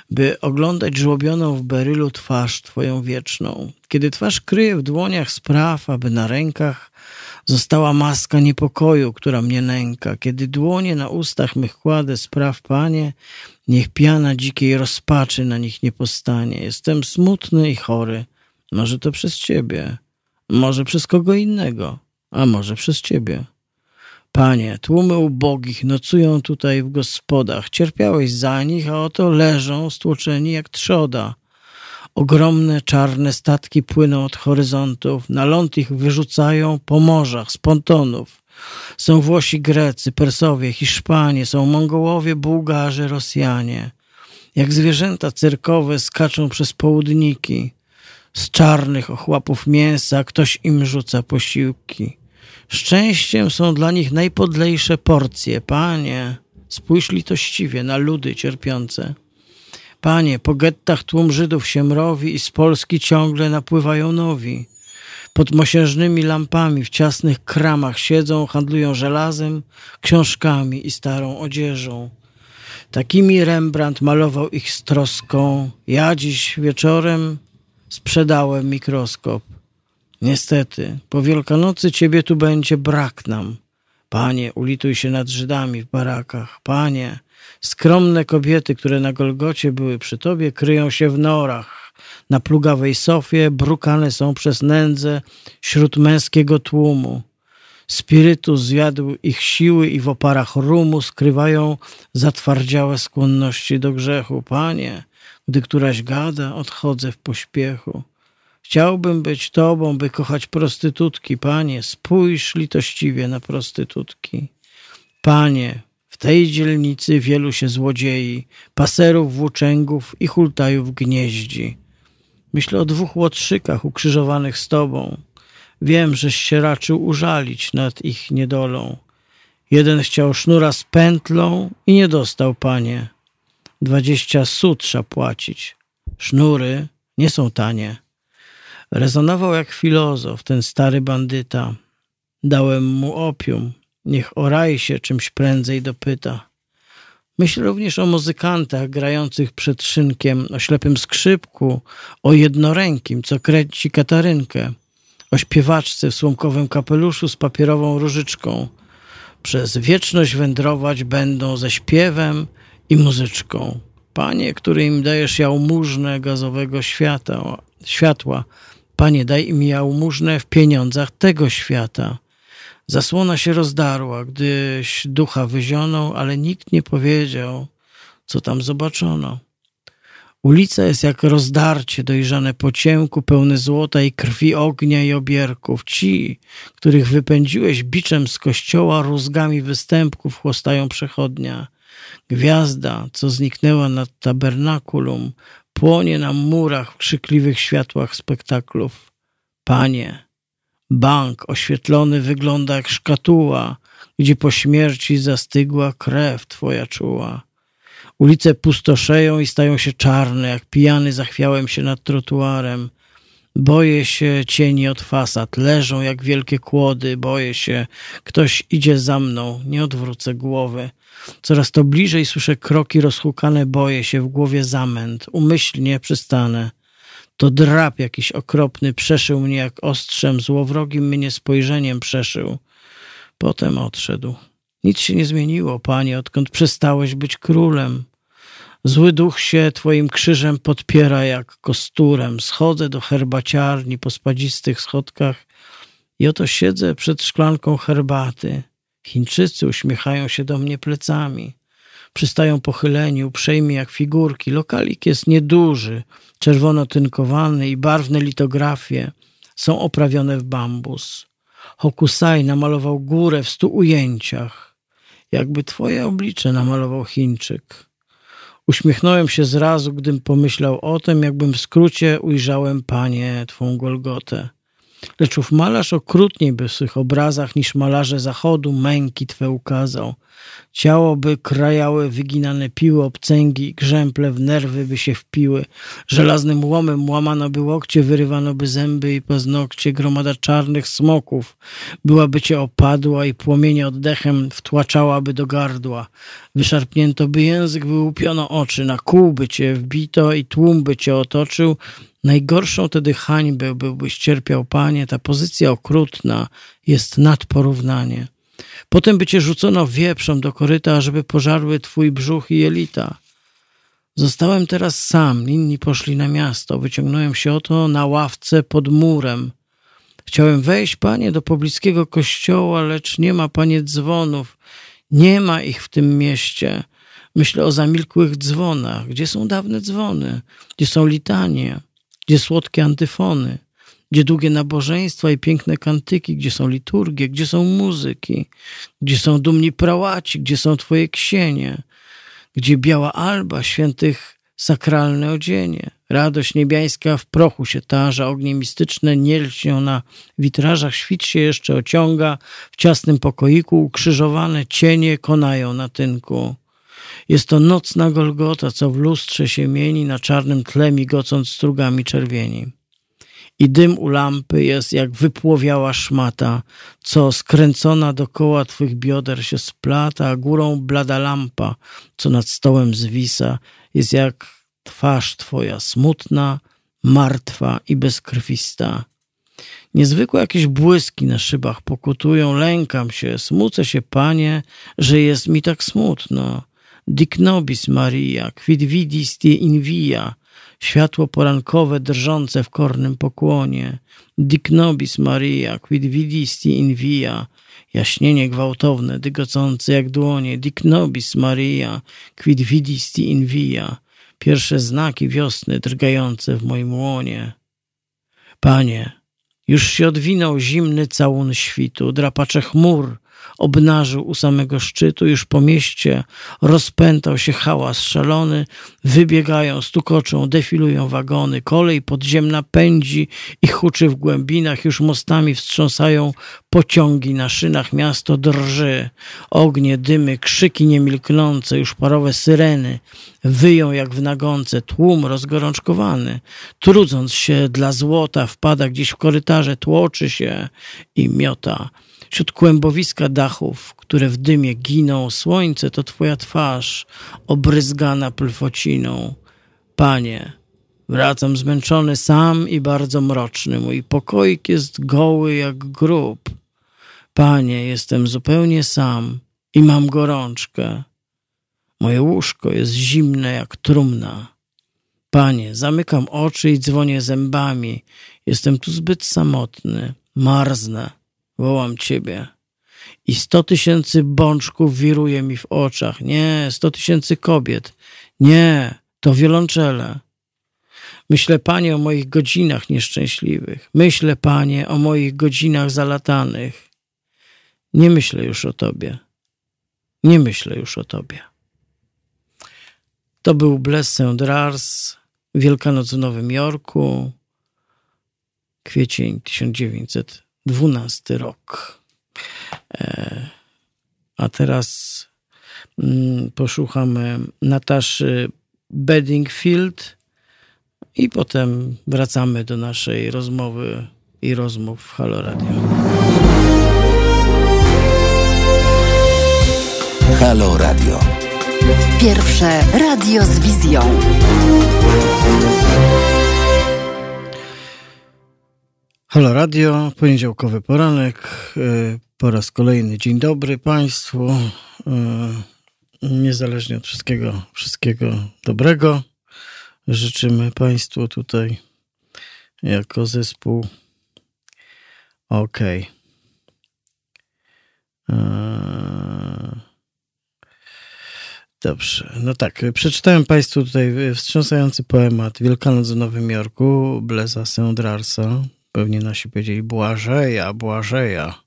by oglądać żłobioną w berylu twarz Twoją wieczną. Kiedy twarz kryje w dłoniach spraw, aby na rękach została maska niepokoju, która mnie nęka. Kiedy dłonie na ustach mych kładę spraw, Panie, niech piana dzikiej rozpaczy na nich nie postanie. Jestem smutny i chory, może to przez Ciebie. Może przez kogo innego, a może przez ciebie. Panie, tłumy ubogich nocują tutaj w gospodach. Cierpiałeś za nich, a oto leżą stłoczeni jak trzoda. Ogromne czarne statki płyną od horyzontów, na ląd ich wyrzucają po morzach z pontonów. Są Włosi, Grecy, Persowie, Hiszpanie, są Mongołowie, Bułgarzy, Rosjanie. Jak zwierzęta cyrkowe skaczą przez południki z czarnych ochłapów mięsa ktoś im rzuca posiłki. Szczęściem są dla nich najpodlejsze porcje. Panie, spójrz litościwie na ludy cierpiące. Panie, po gettach tłum Żydów się mrowi i z Polski ciągle napływają nowi. Pod mosiężnymi lampami w ciasnych kramach siedzą, handlują żelazem, książkami i starą odzieżą. Takimi Rembrandt malował ich z troską. Ja dziś wieczorem sprzedałem mikroskop. Niestety, po Wielkanocy ciebie tu będzie brak nam. Panie, ulituj się nad Żydami w barakach. Panie, skromne kobiety, które na Golgocie były przy tobie, kryją się w norach. Na plugawej sofie brukane są przez nędzę wśród męskiego tłumu. Spirytus zjadł ich siły i w oparach rumu skrywają zatwardziałe skłonności do grzechu. Panie, gdy któraś gada, odchodzę w pośpiechu. Chciałbym być tobą, by kochać prostytutki. Panie, spójrz litościwie na prostytutki. Panie, w tej dzielnicy wielu się złodziei, paserów, włóczęgów i hultajów gnieździ. Myślę o dwóch łotrzykach ukrzyżowanych z tobą. Wiem, żeś się raczył użalić nad ich niedolą. Jeden chciał sznura z pętlą i nie dostał, panie. Dwadzieścia su trzeba płacić. Sznury nie są tanie. Rezonował jak filozof, ten stary bandyta. Dałem mu opium. Niech o raj się czymś prędzej dopyta. Myśl również o muzykantach grających przed szynkiem, o ślepym skrzypku, o jednorękim, co kręci katarynkę, o śpiewaczce w słomkowym kapeluszu z papierową różyczką. Przez wieczność wędrować będą ze śpiewem i muzyczką. Panie, który im dajesz jałmużnę gazowego świata, światła, Panie, daj im jałmużnę w pieniądzach tego świata. Zasłona się rozdarła, gdyś ducha wyzionął, ale nikt nie powiedział, co tam zobaczono. Ulica jest jak rozdarcie dojrzane po ciemku, pełne złota i krwi ognia i obierków. Ci, których wypędziłeś biczem z kościoła, rózgami występków chłostają przechodnia – Gwiazda, co zniknęła nad tabernakulum, płonie na murach w krzykliwych światłach spektaklów. Panie, bank oświetlony wygląda jak szkatuła, gdzie po śmierci zastygła krew twoja czuła. Ulice pustoszeją i stają się czarne, jak pijany zachwiałem się nad trotuarem. Boję się cieni od fasad, leżą jak wielkie kłody, boję się, ktoś idzie za mną, nie odwrócę głowy. Coraz to bliżej słyszę kroki rozhukane, boję się, w głowie zamęt, umyślnie przystanę. To drap jakiś okropny przeszył mnie jak ostrzem, złowrogim mnie spojrzeniem przeszył. Potem odszedł. Nic się nie zmieniło, panie, odkąd przestałeś być królem. Zły duch się twoim krzyżem podpiera jak kosturem. Schodzę do herbaciarni po spadzistych schodkach i oto siedzę przed szklanką herbaty. Chińczycy uśmiechają się do mnie plecami. Przystają pochyleni, uprzejmi jak figurki. Lokalik jest nieduży, czerwono-tynkowany i barwne litografie są oprawione w bambus. Hokusai namalował górę w stu ujęciach. Jakby twoje oblicze namalował Chińczyk. Uśmiechnąłem się zrazu, gdym pomyślał o tym, jakbym w skrócie ujrzałem, panie, twą Golgotę. Lecz ów malarz okrutniej by w swych obrazach niż malarze zachodu męki Twe ukazał. Ciało by krajały wyginane piły, obcęgi grzęple w nerwy by się wpiły. Żelaznym łomem łamano by łokcie, wyrywano by zęby i paznokcie. Gromada czarnych smoków byłaby Cię opadła i płomienie oddechem wtłaczałaby do gardła. Wyszarpnięto by język, wyłupiono oczy, na kół by Cię wbito i tłum by Cię otoczył, Najgorszą tedy hańbę byłbyś cierpiał, panie, ta pozycja okrutna jest nad porównanie. Potem by cię rzucono wieprzą do koryta, żeby pożarły twój brzuch i jelita. Zostałem teraz sam, inni poszli na miasto. Wyciągnąłem się oto na ławce pod murem. Chciałem wejść, panie, do pobliskiego kościoła, lecz nie ma, panie, dzwonów. Nie ma ich w tym mieście. Myślę o zamilkłych dzwonach. Gdzie są dawne dzwony? Gdzie są litanie? Gdzie słodkie antyfony, gdzie długie nabożeństwa i piękne kantyki, gdzie są liturgie, gdzie są muzyki, gdzie są dumni prałaci, gdzie są twoje ksienie, gdzie biała alba świętych sakralne odzienie. Radość niebiańska w prochu się tarza, ognie mistyczne nie lśnią na witrażach, świt się jeszcze ociąga, w ciasnym pokoiku ukrzyżowane cienie konają na tynku. Jest to nocna Golgota, co w lustrze się mieni na czarnym tle migocąc strugami czerwieni. I dym u lampy jest jak wypłowiała szmata, co skręcona dokoła twych bioder się splata, a górą blada lampa, co nad stołem zwisa, jest jak twarz twoja smutna, martwa i bezkrwista. Niezwykłe jakieś błyski na szybach pokutują, lękam się, smucę się, panie, że jest mi tak smutno. Dic nobis Maria, quid vidis tie in via, światło porankowe drżące w kornym pokłonie. Dic nobis Maria, quid vidis tie in via, jaśnienie gwałtowne, dygocące jak dłonie. Dic nobis Maria, quid vidis tie in via, pierwsze znaki wiosny drgające w moim łonie. Panie, już się odwinął zimny całun świtu, drapacze chmur obnażył u samego szczytu, już po mieście rozpętał się hałas szalony, wybiegają, stukoczą, defilują wagony, kolej podziemna pędzi i huczy w głębinach, już mostami wstrząsają pociągi na szynach, miasto drży, ognie, dymy, krzyki niemilknące, już parowe syreny, wyją jak w nagonce, tłum rozgorączkowany, trudząc się dla złota, wpada gdzieś w korytarze, tłoczy się i miota Wśród kłębowiska dachów, które w dymie giną, słońce to twoja twarz, obryzgana plwociną. Panie, wracam zmęczony sam i bardzo mroczny. Mój pokoik jest goły jak grób. Panie, jestem zupełnie sam i mam gorączkę. Moje łóżko jest zimne jak trumna. Panie, zamykam oczy i dzwonię zębami. Jestem tu zbyt samotny, marznę. Wołam ciebie. I sto tysięcy bączków wiruje mi w oczach. Nie, sto tysięcy kobiet. Nie, to wiolonczele. Myślę, Panie, o moich godzinach nieszczęśliwych. Myślę, Panie, o moich godzinach zalatanych. Nie myślę już o Tobie. Nie myślę już o Tobie. To był Bless Rars, Wielkanoc w Nowym Jorku, kwiecień 1912 rok. E, a teraz mm, posłuchamy Nataszy Bedingfield i potem wracamy do naszej rozmowy i rozmów w Halo Radio. Halo Radio. Pierwsze radio z wizją. Halo Radio, poniedziałkowy poranek. Y, po raz kolejny dzień dobry Państwu. Y, niezależnie od wszystkiego, wszystkiego dobrego. Życzymy Państwu tutaj jako zespół. Okay. Dobrze, no tak, przeczytałem Państwu tutaj wstrząsający poemat Wielkanoc w Nowym Jorku, Bleza Sendrarsa. Pewnie nasi powiedzieli Błażeja, Błażeja.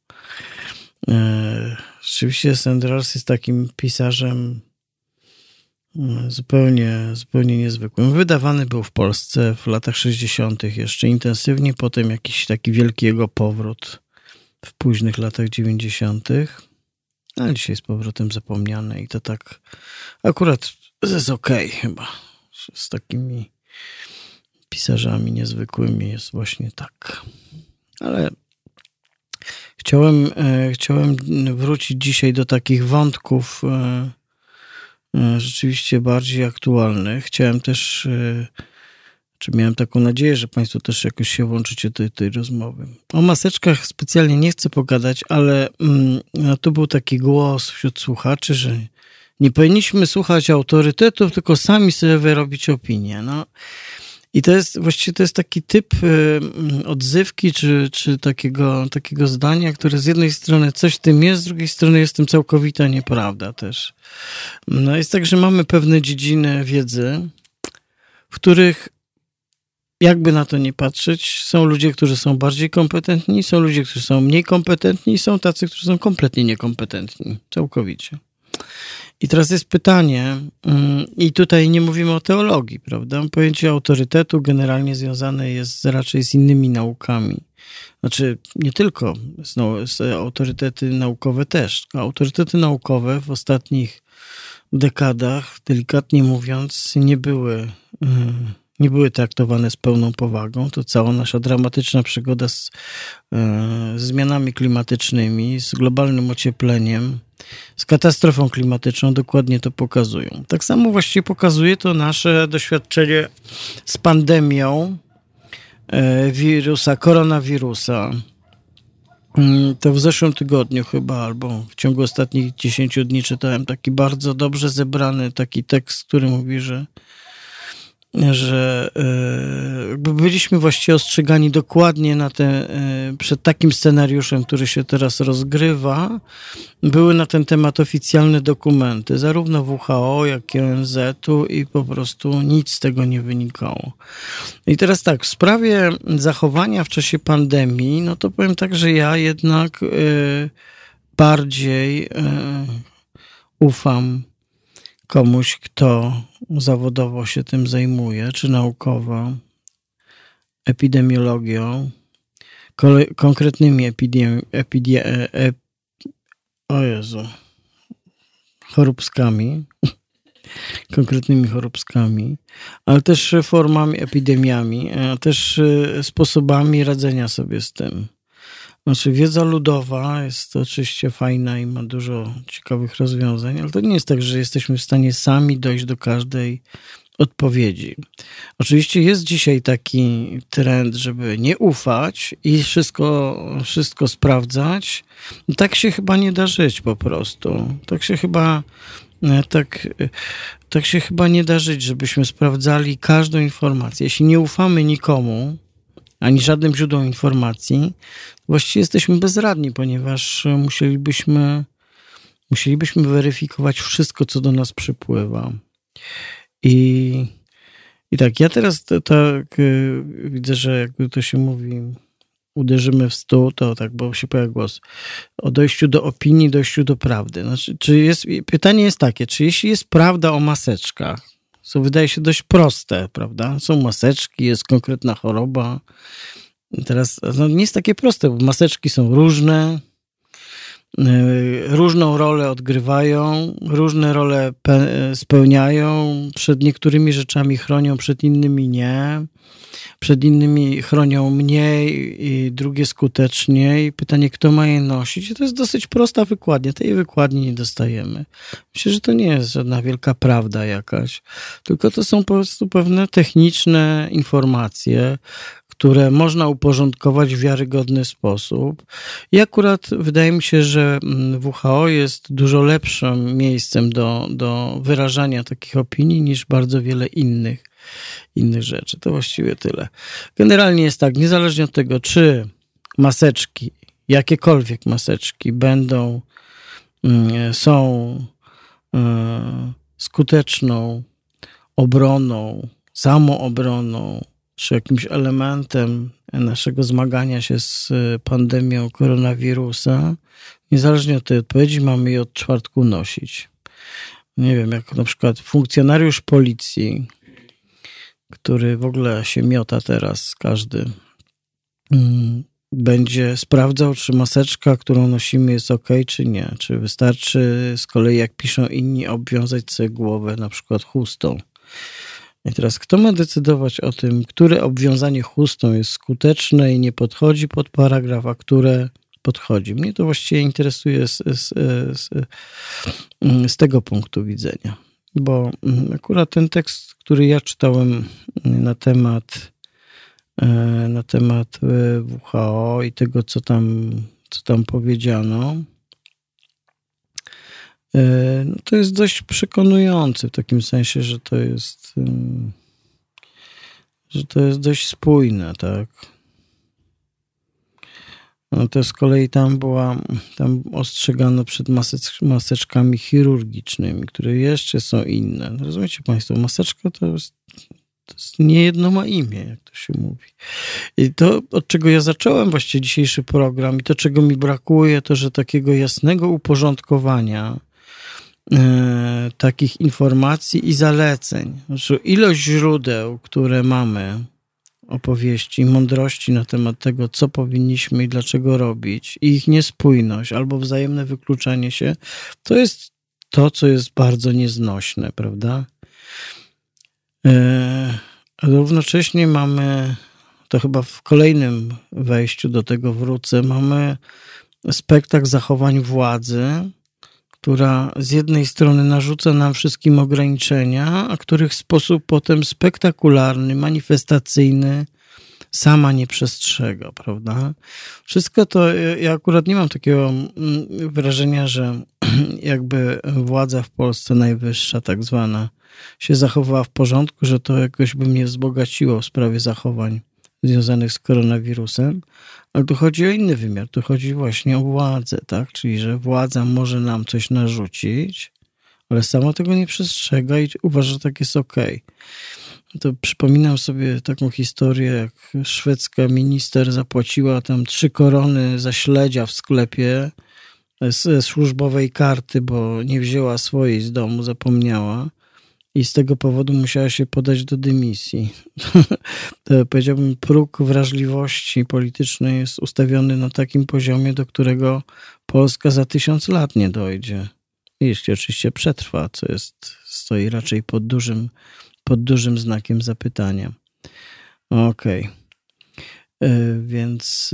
E, rzeczywiście Sendrars jest takim pisarzem e, zupełnie, zupełnie niezwykłym. Wydawany był w Polsce w latach 60. jeszcze intensywnie, potem jakiś taki wielki jego powrót w późnych latach 90 ale dzisiaj z powrotem zapomniane i to tak akurat jest okej okay, chyba. Z takimi pisarzami niezwykłymi jest właśnie tak. Ale chciałem, e, chciałem wrócić dzisiaj do takich wątków e, e, rzeczywiście bardziej aktualnych. Chciałem też czy miałem taką nadzieję, że Państwo też jakoś się włączycie do tej, tej rozmowy. O maseczkach specjalnie nie chcę pogadać, ale mm, no, tu był taki głos wśród słuchaczy, że nie powinniśmy słuchać autorytetów, tylko sami sobie wyrobić opinię. No. I to jest właściwie to jest taki typ y, odzywki, czy, czy takiego, takiego zdania, które z jednej strony coś w tym jest, z drugiej strony jest tym całkowita nieprawda też. No jest tak, że mamy pewne dziedziny wiedzy, w których jakby na to nie patrzeć, są ludzie, którzy są bardziej kompetentni, są ludzie, którzy są mniej kompetentni i są tacy, którzy są kompletnie niekompetentni, całkowicie. I teraz jest pytanie, mm, i tutaj nie mówimy o teologii, prawda? Pojęcie autorytetu generalnie związane jest raczej z innymi naukami. Znaczy, nie tylko, z, autorytety naukowe też. Autorytety naukowe w ostatnich dekadach, delikatnie mówiąc, nie były. Yy, nie były traktowane z pełną powagą. To cała nasza dramatyczna przygoda z, e, zmianami klimatycznymi, z globalnym ociepleniem, z katastrofą klimatyczną dokładnie to pokazują. Tak samo właściwie pokazuje to nasze doświadczenie z pandemią e, wirusa, koronawirusa. Mm, to w zeszłym tygodniu chyba, albo w ciągu ostatnich 10 dni czytałem taki bardzo dobrze zebrany taki tekst, który mówi, że że e, byliśmy właściwie ostrzegani dokładnie na te, e, przed takim scenariuszem, który się teraz rozgrywa. Były na ten temat oficjalne dokumenty, zarówno WHO, jak i ONZ-u i po prostu nic z tego nie wynikało. I teraz tak, w sprawie zachowania w czasie pandemii, no to powiem tak, że ja jednak e, bardziej ufam komuś, kto zawodowo się tym zajmuje, czy naukowo, epidemiologią, konkretnymi epidemi, epidie, e, e, o Jezu, konkretnymi choróbskami, ale też formami, epidemiami, a też e, sposobami radzenia sobie z tym. Znaczy, wiedza ludowa jest oczywiście fajna i ma dużo ciekawych rozwiązań, ale to nie jest tak, że jesteśmy w stanie sami dojść do każdej odpowiedzi. Oczywiście jest dzisiaj taki trend, żeby nie ufać i wszystko, wszystko sprawdzać. Tak się chyba nie da żyć po prostu. Tak się chyba tak, tak się chyba nie da żyć, żebyśmy sprawdzali każdą informację. Jeśli nie ufamy nikomu, ani żadnym źródłom informacji, właściwie jesteśmy bezradni, ponieważ musielibyśmy, musielibyśmy weryfikować wszystko, co do nas przypływa. I, i tak, ja teraz tak y, widzę, że jakby to się mówi, uderzymy w stół, to tak, bo się pojawia głos, o dojściu do opinii, dojściu do prawdy. Znaczy, czy jest, pytanie jest takie, czy jeśli jest prawda o maseczkach, są, wydaje się, dość proste, prawda? Są maseczki, jest konkretna choroba. Teraz no, nie jest takie proste, bo maseczki są różne, różną rolę odgrywają, różne role spełniają, przed niektórymi rzeczami chronią, przed innymi nie, przed innymi chronią mniej i drugie skuteczniej. Pytanie, kto ma je nosić? I to jest dosyć prosta wykładnia, tej wykładni nie dostajemy. Myślę, że to nie jest żadna wielka prawda jakaś, tylko to są po prostu pewne techniczne informacje, które można uporządkować w wiarygodny sposób. I akurat wydaje mi się, że mm, WHO jest dużo lepszym miejscem do, do wyrażania takich opinii niż bardzo wiele innych, innych rzeczy. To właściwie tyle. Generalnie jest tak, niezależnie od tego, czy maseczki, jakiekolwiek maseczki będą, mm, są e, skuteczną obroną, samoobroną, czy jakimś elementem naszego zmagania się z e, pandemią koronawirusa, niezależnie od tej odpowiedzi, mamy je od czwartku nosić. Nie wiem, jak na przykład funkcjonariusz policji, który w ogóle się miota teraz, każdy, mm, będzie sprawdzał, czy maseczka, którą nosimy, jest ok, czy nie. Czy wystarczy z kolei, jak piszą inni, obwiązać sobie głowę na przykład chustą. I teraz kto ma decydować o tym, które obwiązanie chustą jest skuteczne i nie podchodzi pod paragraf, a które podchodzi? Mnie to właściwie interesuje z, z, z, z tego punktu widzenia, bo akurat ten tekst, który ja czytałem na temat e, na temat e, WHO i tego, co tam, co tam powiedziano, no to jest dość przekonujący w takim sensie, że to jest że to jest dość spójne, tak. No to z kolei tam była, tam ostrzegano przed maseczkami chirurgicznymi, które jeszcze są inne. No rozumiecie Państwo, maseczka to jest, to jest nie jedno ma imię, jak to się mówi. I to, od czego ja zacząłem właściwie dzisiejszy program i to, czego mi brakuje, to, że takiego jasnego uporządkowania E, takich informacji i zaleceń. Znaczy, ilość źródeł, które mamy, opowieści, mądrości na temat tego, co powinniśmy i dlaczego robić, i ich niespójność albo wzajemne wykluczenie się, to jest to, co jest bardzo nieznośne, prawda? E, równocześnie mamy, to chyba w kolejnym wejściu do tego wrócę, mamy spektakl zachowań władzy, która z jednej strony narzuca nam wszystkim ograniczenia, a których sposób potem spektakularny, manifestacyjny sama nie przestrzega, prawda? Wszystko to, ja akurat nie mam takiego mm, wrażenia, że jakby władza w Polsce najwyższa, tak zwana, się zachowała w porządku, że to jakoś by mnie wzbogaciło w sprawie zachowań związanych z koronawirusem, ale tu chodzi o inny wymiar, tu chodzi właśnie o władzę, tak? Czyli, że władza może nam coś narzucić, ale sama tego nie przestrzega i uważa, że tak jest ok. To przypominam sobie taką historię, jak szwedzka minister zapłaciła tam trzy korony za śledzia w sklepie z służbowej karty, bo nie wzięła swojej z domu, zapomniała i z tego powodu musiała się podać do dymisji. powiedziałbym, próg wrażliwości politycznej jest ustawiony na takim poziomie, do którego Polska za tysiąc lat nie dojdzie. Jeśli oczywiście przetrwa, co jest, stoi raczej pod dużym, pod dużym znakiem zapytania. Okej. Okay. E, więc,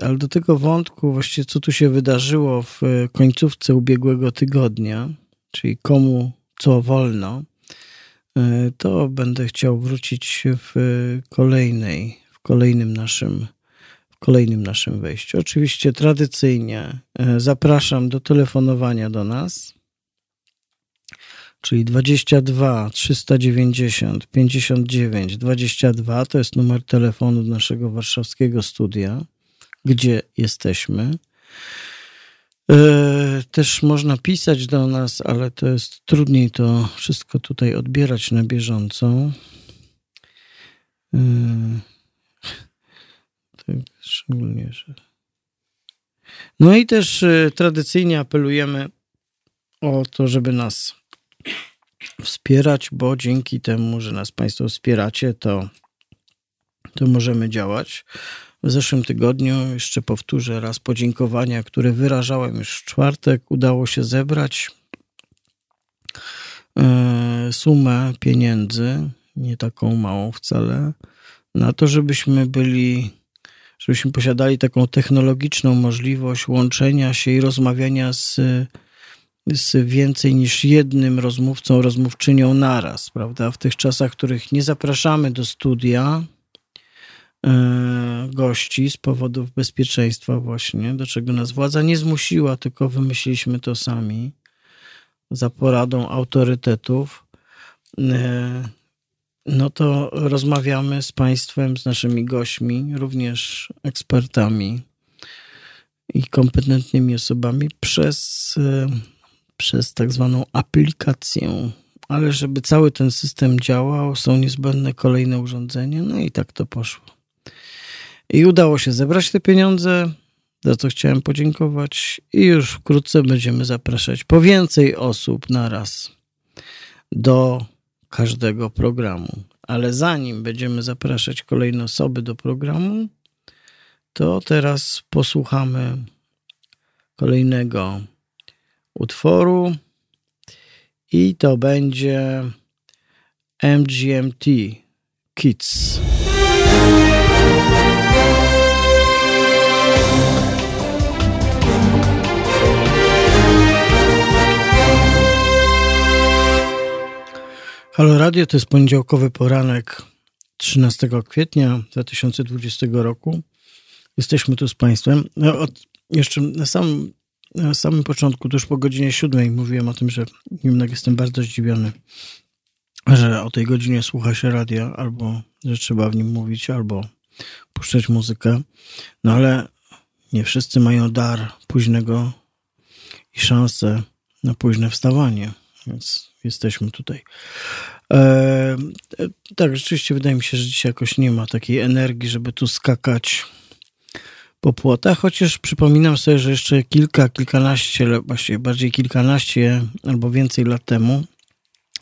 e, ale do tego wątku, właściwie co tu się wydarzyło w końcówce ubiegłego tygodnia, czyli komu co wolno, to będę chciał wrócić w kolejnej, w kolejnym naszym, w kolejnym naszym wejściu. Oczywiście tradycyjnie e, zapraszam do telefonowania do nas, czyli 22 390 59 22 to jest numer telefonu naszego warszawskiego studia, gdzie jesteśmy. E, też można pisać do nas, ale to jest trudniej to wszystko tutaj odbierać na bieżąco. E, tak, szczególnie, że. No i też e, tradycyjnie apelujemy o to, żeby nas wspierać, bo dzięki temu, że nas Państwo wspieracie, to, to możemy działać. W zeszłym tygodniu, jeszcze powtórzę raz, podziękowania, które wyrażałem już w czwartek, udało się zebrać e, sumę pieniędzy, nie taką małą wcale, na to, żebyśmy byli, żebyśmy posiadali taką technologiczną możliwość łączenia się i rozmawiania z, z więcej niż jednym rozmówcą, rozmówczynią naraz, prawda? W tych czasach, w których nie zapraszamy do studia, gości z powodów bezpieczeństwa właśnie, do czego nas władza nie zmusiła, tylko wymyśliliśmy to sami za poradą autorytetów, e, no to rozmawiamy z państwem, z naszymi gośćmi, również ekspertami i kompetentnymi osobami przez, e, przez tak zwaną aplikację. Ale żeby cały ten system działał, są niezbędne kolejne urządzenia, no i tak to poszło. I udało się zebrać te pieniądze, za co chciałem podziękować. I już wkrótce będziemy zapraszać po więcej osób na raz do każdego programu. Ale zanim będziemy zapraszać kolejne osoby do programu, to teraz posłuchamy kolejnego utworu i to będzie MGMT Kids. Halo Radio to jest poniedziałkowy poranek 13 kwietnia 2020 roku. Jesteśmy tu z Państwem. No, od, jeszcze na samym, na samym początku, tuż po godzinie 7 mówiłem o tym, że jednak jestem bardzo zdziwiony, że o tej godzinie słucha się radia, albo że trzeba w nim mówić, albo puszczać muzykę. No ale nie wszyscy mają dar późnego i szansę na późne wstawanie, więc jesteśmy tutaj. E, tak, rzeczywiście wydaje mi się, że dzisiaj jakoś nie ma takiej energii, żeby tu skakać po płotach, chociaż przypominam sobie, że jeszcze kilka, kilkanaście, właściwie bardziej kilkanaście albo więcej lat temu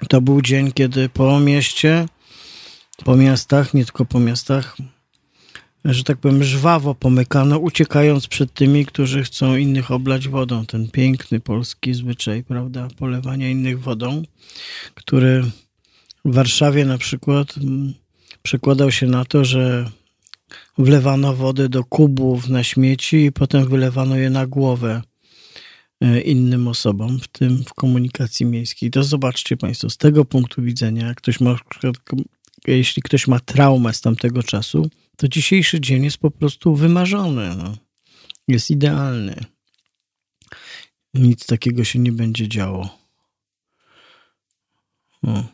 to był dzień, kiedy po mieście, po miastach, nie tylko po miastach, że tak powiem, żwawo pomykano, uciekając przed tymi, którzy chcą innych oblać wodą. Ten piękny polski zwyczaj, prawda, polewania innych wodą, który w Warszawie na przykład mm, przekładał się na to, że wlewano wodę do kubów na śmieci i potem wylewano je na głowę e, innym osobom, w tym w komunikacji miejskiej. To zobaczcie Państwo, z tego punktu widzenia, jak ktoś ma, jeśli ktoś ma traumę z tamtego czasu, to dzisiejszy dzień jest po prostu wymarzony. No. Jest idealny. Nic takiego się nie będzie działo. No.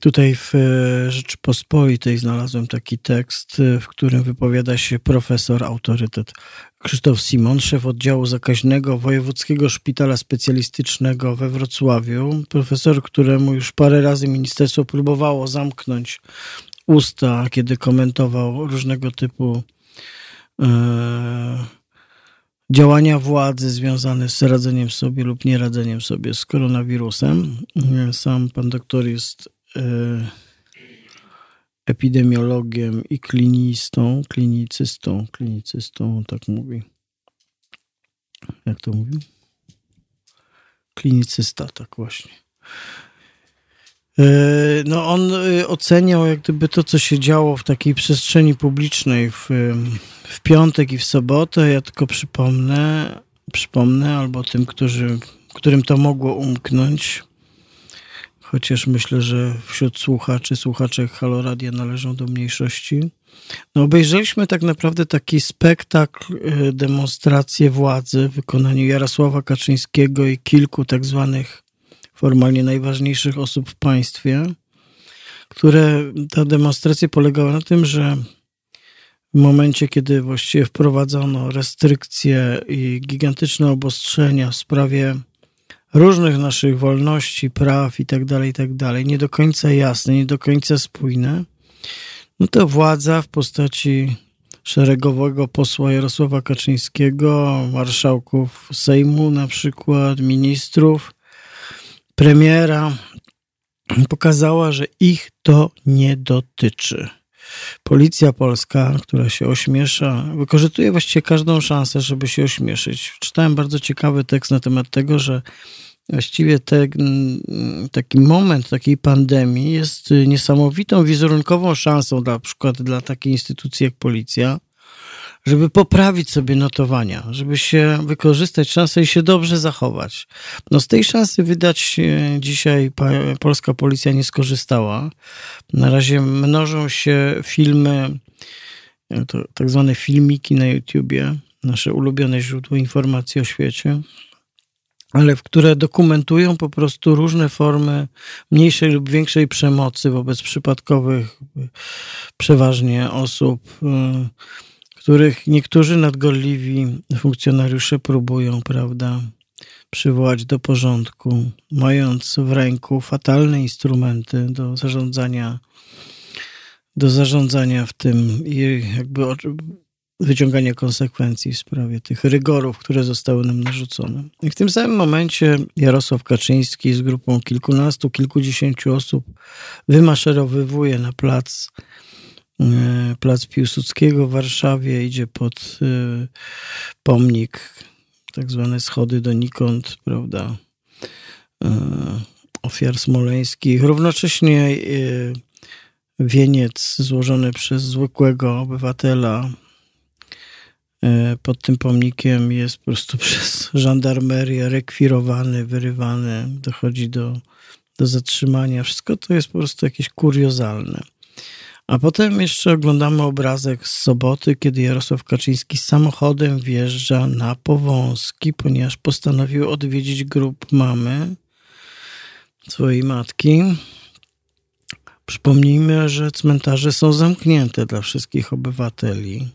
Tutaj w e, Rzeczypospolitej znalazłem taki tekst, e, w którym wypowiada się profesor autorytet Krzysztof Simon, szef oddziału zakaźnego Wojewódzkiego Szpitala Specjalistycznego we Wrocławiu. Profesor, któremu już parę razy ministerstwo próbowało zamknąć usta, kiedy komentował różnego typu e, działania władzy związane z radzeniem sobie lub nieradzeniem sobie z koronawirusem. Sam pan doktor jest e, epidemiologiem i klinistą, klinicystą, klinicystą, tak mówi. Jak to mówi? Klinicysta, tak właśnie. E, no on e, oceniał jak gdyby to, co się działo w takiej przestrzeni publicznej w, w piątek i w sobotę. Ja tylko przypomnę, przypomnę albo tym, którzy, którym to mogło umknąć, chociaż myślę, że wśród słuchaczy, słuchacze Haloradia należą do mniejszości. No obejrzeliśmy tak naprawdę taki spektakl, e, demonstrację władzy w wykonaniu Jarosława Kaczyńskiego i kilku tak zwanych formalnie najważniejszych osób w państwie, które ta demonstracja polegała na tym, że w momencie, kiedy właściwie wprowadzono restrykcje i gigantyczne obostrzenia w sprawie różnych naszych wolności, praw i tak dalej, i tak nie do końca jasne, nie do końca spójne, no to władza w postaci szeregowego posła Jarosława Kaczyńskiego, marszałków Sejmu na przykład, ministrów, premiera pokazała, że ich to nie dotyczy. Policja polska, która się ośmiesza, wykorzystuje właściwie każdą szansę, żeby się ośmieszyć. Czytałem bardzo ciekawy tekst na temat tego, że właściwie te, taki moment takiej pandemii jest niesamowitą wizerunkową szansą dla przykład dla takiej instytucji jak policja, żeby poprawić sobie notowania, żeby się wykorzystać szansę i się dobrze zachować. No z tej szansy wydać dzisiaj polska policja nie skorzystała. Na razie mnożą się filmy, to tak zwane filmiki na YouTubie, nasze ulubione źródło informacji o świecie, ale w które dokumentują po prostu różne formy mniejszej lub większej przemocy wobec przypadkowych, przeważnie osób których niektórzy nadgorliwi funkcjonariusze próbują, prawda, przywołać do porządku, mając w ręku fatalne instrumenty do zarządzania, do zarządzania w tym i jakby wyciągania konsekwencji w sprawie tych rygorów, które zostały nam narzucone. I w tym samym momencie Jarosław Kaczyński z grupą kilkunastu, kilkudziesięciu osób wymaszerowywuje na plac plac Piłsudskiego w Warszawie, idzie pod e, pomnik, tak zwane schody donikąd, prawda, e, ofiar smoleńskich. Równocześnie wieniec złożony przez zwykłego obywatela pod tym pomnikiem jest po prostu przez żandarmerię rekwirowany, wyrywany, dochodzi do, do zatrzymania. Wszystko to jest po prostu jakieś kuriozalne. A potem jeszcze oglądamy obrazek z soboty, kiedy Jarosław Kaczyński samochodem wjeżdża na Powązki, ponieważ postanowił odwiedzić grób mamy, swojej matki. Przypomnijmy, że cmentarze są zamknięte dla wszystkich obywateli.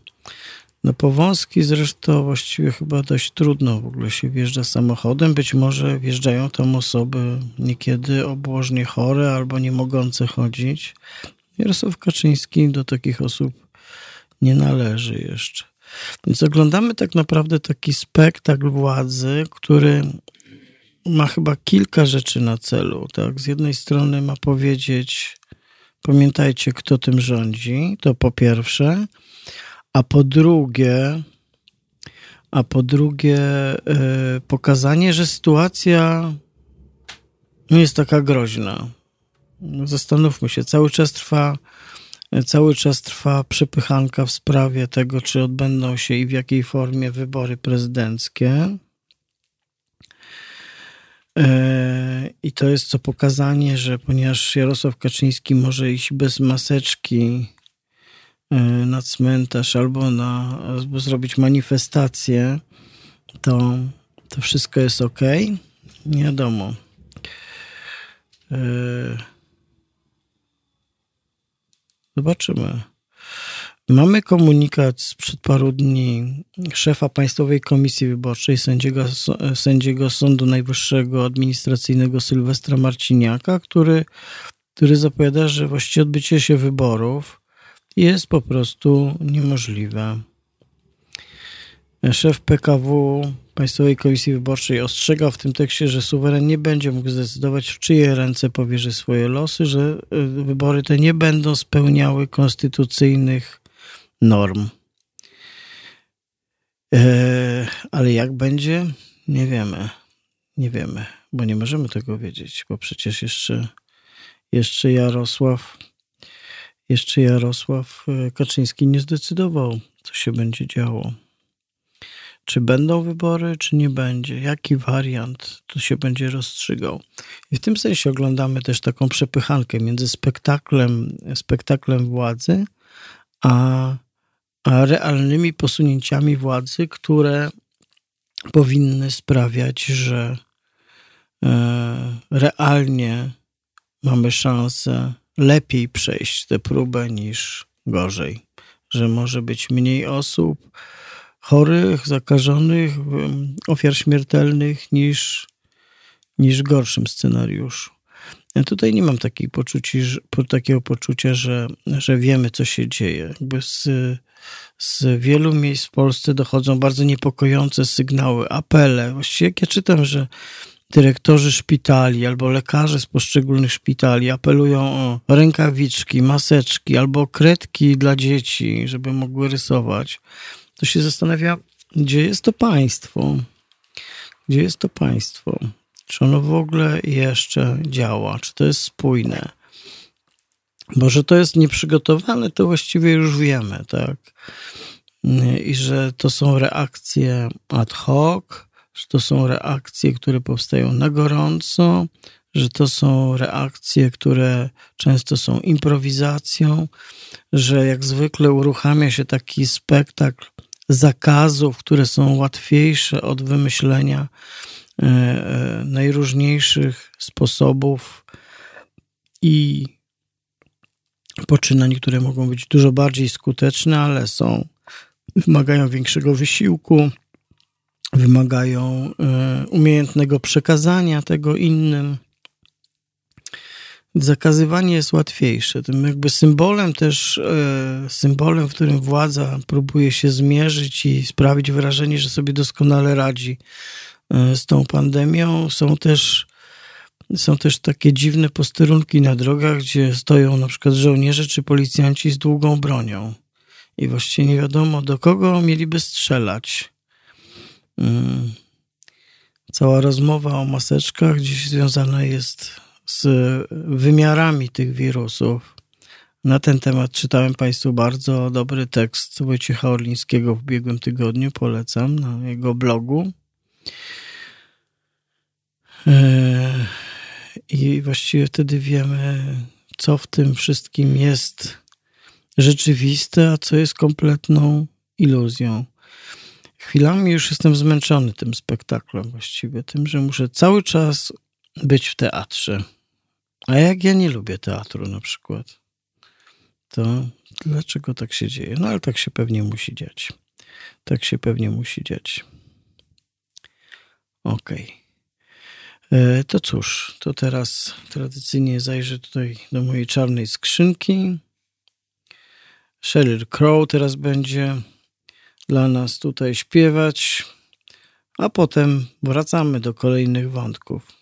Na Powązki zresztą właściwie chyba dość trudno w ogóle się wjeżdża samochodem. Być może wjeżdżają tam osoby niekiedy obłożnie chore albo nie mogące chodzić. Jarosław Kaczyński do takich osób nie należy jeszcze. Więc oglądamy tak naprawdę taki spektakl władzy, który ma chyba kilka rzeczy na celu. Tak? Z jednej strony ma powiedzieć, pamiętajcie, kto tym rządzi, to po pierwsze, a po drugie, a po drugie, yy, pokazanie, że sytuacja nie jest taka groźna. Zastanówmy się, cały czas trwa cały czas trwa przepychanka w sprawie tego, czy odbędą się i w jakiej formie wybory prezydenckie. E, I to jest co pokazanie, że ponieważ Jarosław Kaczyński może iść bez maseczki e, na cmentarz albo na, albo zrobić manifestację, to, to wszystko jest ok. Wiadomo. Yy Zobaczymy. Mamy komunikat sprzed paru dni szefa Państwowej Komisji Wyborczej, sędziego, sędziego Sądu Najwyższego Administracyjnego Sylwestra Marciniaka, który, który zapowiada, że właściwie odbycie się wyborów jest po prostu niemożliwe. Szef PKW Państwowej Komisji Wyborczej ostrzegał w tym tekście, że suweren nie będzie mógł zdecydować, w czyje ręce powierzy swoje losy, że y, wybory te nie będą spełniały konstytucyjnych norm. E, ale jak będzie? Nie wiemy. Nie wiemy, bo nie możemy tego wiedzieć, bo przecież jeszcze, jeszcze Jarosław jeszcze Jarosław e, Kaczyński nie zdecydował, co się będzie działo czy będą wybory, czy nie będzie, jaki wariant tu się będzie rozstrzygał. I w tym sensie oglądamy też taką przepychankę między spektaklem, spektaklem władzy, a, a realnymi posunięciami władzy, które powinny sprawiać, że e, realnie mamy szansę lepiej przejść tę próbę niż gorzej, że może być mniej osób, chorych, zakażonych, ofiar śmiertelnych niż, niż w gorszym scenariuszu. Ja tutaj nie mam takiej poczuci, takiego poczucia, że, że wiemy, co się dzieje. Jakby z, z wielu miejsc w Polsce dochodzą bardzo niepokojące sygnały, apele. Właściwie jak ja czytam, że dyrektorzy szpitali albo lekarze z poszczególnych szpitali apelują o rękawiczki, maseczki albo kredki dla dzieci, żeby mogły rysować, to się zastanawia, gdzie jest to państwo? Gdzie jest to państwo? Czy ono w ogóle jeszcze działa? Czy to jest spójne? Bo że to jest nieprzygotowane, to właściwie już wiemy, tak? I że to są reakcje ad hoc, że to są reakcje, które powstają na gorąco, że to są reakcje, które często są improwizacją, że jak zwykle uruchamia się taki spektakl zakazów, które są łatwiejsze od wymyślenia e, e, najróżniejszych sposobów i poczynań, które mogą być dużo bardziej skuteczne, ale są, wymagają większego wysiłku, wymagają e, umiejętnego przekazania tego innym. Zakazywanie jest łatwiejsze. Tym jakby symbolem też, e, symbolem, w którym władza próbuje się zmierzyć i sprawić wrażenie, że sobie doskonale radzi e, z tą pandemią, są też, są też takie dziwne posterunki na drogach, gdzie stoją na przykład żołnierze czy policjanci z długą bronią. I właściwie nie wiadomo, do kogo mieliby strzelać. Mm. Cała rozmowa o maseczkach gdzieś związana jest z wymiarami tych wirusów. Na ten temat czytałem Państwu bardzo dobry tekst Wojciecha Orlińskiego w ubiegłym tygodniu. Polecam na jego blogu. E, I właściwie wtedy wiemy, co w tym wszystkim jest rzeczywiste, a co jest kompletną iluzją. Chwilami już jestem zmęczony tym spektaklem, właściwie tym, że muszę cały czas być w teatrze. A jak ja nie lubię teatru na przykład, to dlaczego tak się dzieje? No ale tak się pewnie musi dziać. Tak się pewnie musi dziać. Okej. Okay. E, to cóż, to teraz tradycyjnie zajrzę tutaj do mojej czarnej skrzynki. Sheryl Crow teraz będzie dla nas tutaj śpiewać, a potem wracamy do kolejnych wątków.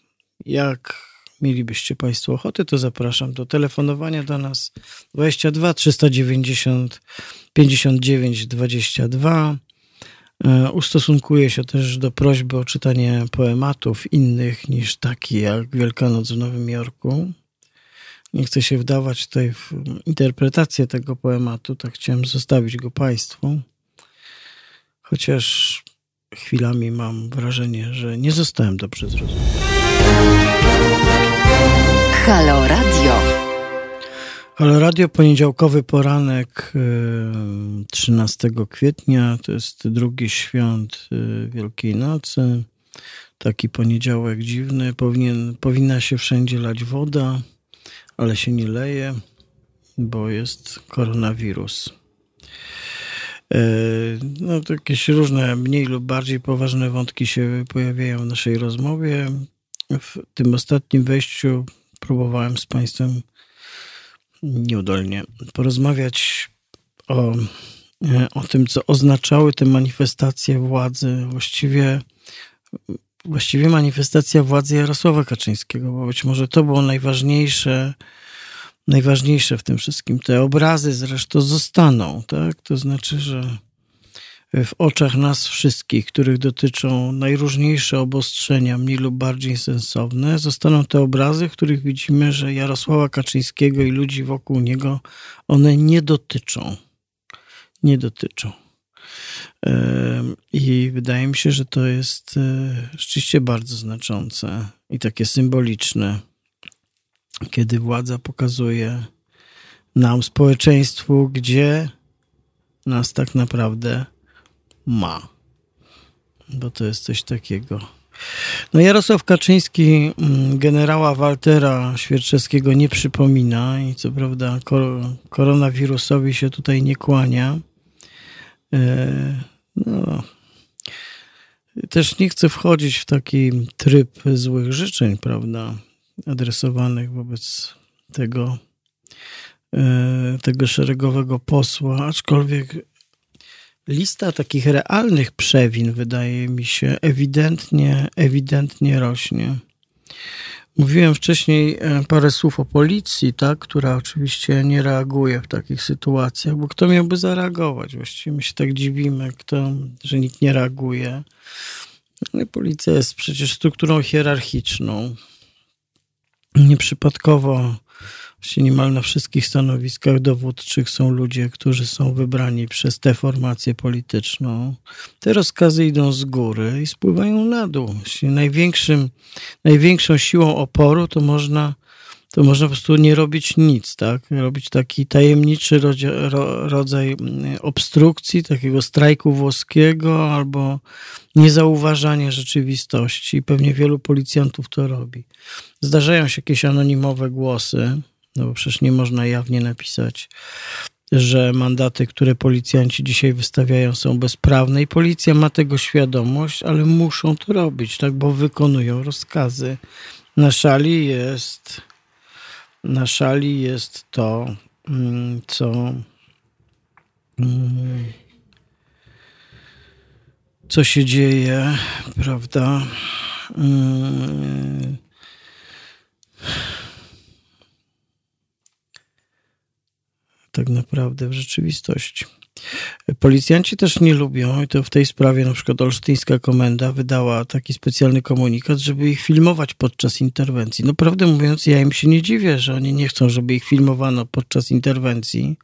Jak mielibyście Państwo ochotę, to zapraszam do telefonowania do nas 22 390 59 22. Ustosunkuję się też do prośby o czytanie poematów innych niż taki jak Wielkanoc w Nowym Jorku. Nie chcę się wdawać tutaj w interpretację tego poematu, tak chciałem zostawić go Państwu. Chociaż chwilami mam wrażenie, że nie zostałem dobrze zrozumiany. Halo Radio. Halo Radio, poniedziałkowy poranek 13 y, kwietnia, to jest drugi świąt y, Wielkiej Nocy. Taki poniedziałek dziwny, Powinien, powinna się wszędzie lać woda, ale się nie leje, bo jest koronawirus. E, no, to jakieś różne, mniej lub bardziej poważne wątki się pojawiają w naszej rozmowie. W tym ostatnim wejściu próbowałem z Państwem nieudolnie porozmawiać o, e, o tym, co oznaczały te manifestacje władzy. Właściwie, właściwie manifestacja władzy Jarosława Kaczyńskiego, bo być może to było najważniejsze najważniejsze w tym wszystkim. Te obrazy zresztą zostaną, tak? To znaczy, że w oczach nas wszystkich, których dotyczą najróżniejsze obostrzenia, mniej lub bardziej sensowne, zostaną te obrazy, w których widzimy, że Jarosława Kaczyńskiego i ludzi wokół niego one nie dotyczą. Nie dotyczą. I wydaje mi się, że to jest e, rzeczywiście bardzo znaczące i takie symboliczne kiedy władza pokazuje nam, społeczeństwu, gdzie nas tak naprawdę ma. Bo to jest coś takiego. No Jarosław Kaczyński mm, generała Waltera Świerczewskiego nie przypomina i co prawda koronawirusowi się tutaj nie kłania. E, no, też nie chcę wchodzić w taki tryb złych życzeń, prawda? adresowanych wobec tego, e, tego szeregowego posła, aczkolwiek lista takich realnych przewin, wydaje mi się, ewidentnie, ewidentnie rośnie. Mówiłem wcześniej e, parę słów o policji, tak, która oczywiście nie reaguje w takich sytuacjach, bo kto miałby zareagować? Właściwie my się tak dziwimy, kto, że nikt nie reaguje. No policja jest przecież strukturą hierarchiczną. Nieprzypadkowo Właściwie niemal na wszystkich stanowiskach dowódczych są ludzie, którzy są wybrani przez tę formację polityczną. Te rozkazy idą z góry i spływają na dół. Największym, największą siłą oporu to można, to można po prostu nie robić nic, tak? Robić taki tajemniczy rodzaj mm, obstrukcji, takiego strajku włoskiego albo niezauważanie rzeczywistości. Pewnie wielu policjantów to robi. Zdarzają się jakieś anonimowe głosy, no bo przecież nie można jawnie napisać, że mandaty, które policjanci dzisiaj wystawiają, są bezprawne i policja ma tego świadomość, ale muszą to robić, tak, bo wykonują rozkazy. Na szali jest, na szali jest to, mm, co. Mm, co się dzieje, prawda? Mm, tak naprawdę w rzeczywistości. Policjanci też nie lubią, i to w tej sprawie na przykład Olsztyńska Komenda wydała taki specjalny komunikat, żeby ich filmować podczas interwencji. No prawdę mówiąc, ja im się nie dziwię, że oni nie chcą, żeby ich filmowano podczas interwencji,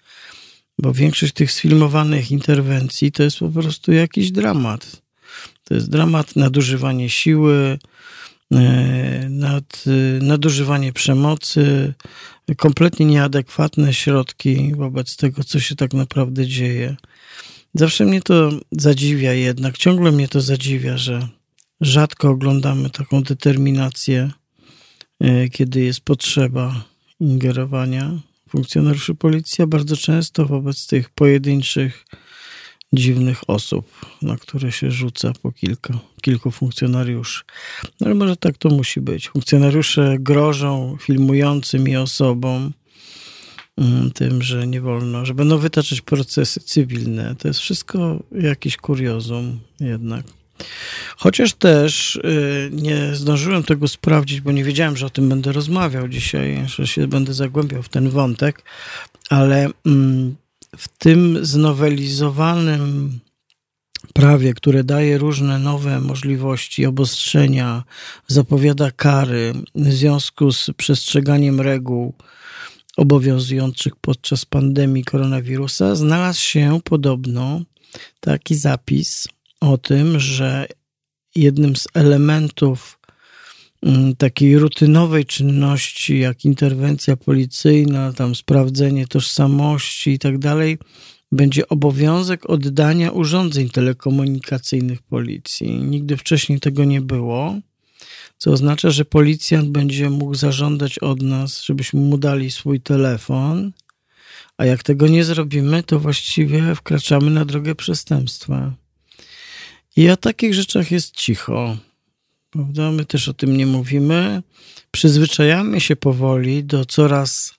bo większość tych sfilmowanych interwencji to jest po prostu jakiś dramat. To jest dramat nadużywanie siły, nad, e, nadużywanie przemocy, kompletnie nieadekwatne środki wobec tego, co się tak naprawdę dzieje. Zawsze mnie to zadziwia jednak, ciągle mnie to zadziwia, że rzadko oglądamy taką determinację, e, kiedy jest potrzeba ingerowania funkcjonariuszy policji, a bardzo często wobec tych pojedynczych dziwnych osób, na które się rzuca po kilka, kilku funkcjonariuszy. No ale może tak to musi być. Funkcjonariusze grożą filmującym i osobom mm, tym, że nie wolno, że będą wytaczać procesy cywilne. To jest wszystko jakiś kuriozum jednak. Chociaż też y, nie zdążyłem tego sprawdzić, bo nie wiedziałem, że o tym będę rozmawiał dzisiaj, że się będę zagłębiał w ten wątek, ale mm, w tym znowelizowanym prawie, które daje różne nowe możliwości obostrzenia, zapowiada kary w związku z przestrzeganiem reguł obowiązujących podczas pandemii koronawirusa, znalazł się podobno taki zapis o tym, że jednym z elementów takiej rutynowej czynności, jak interwencja policyjna, tam sprawdzenie tożsamości i tak dalej, będzie obowiązek oddania urządzeń telekomunikacyjnych policji. Nigdy wcześniej tego nie było, co oznacza, że policjant będzie mógł zażądać od nas, żebyśmy mu dali swój telefon, a jak tego nie zrobimy, to właściwie wkraczamy na drogę przestępstwa. I o takich rzeczach jest cicho. Prawda? My też o tym nie mówimy. Przyzwyczajamy się powoli do coraz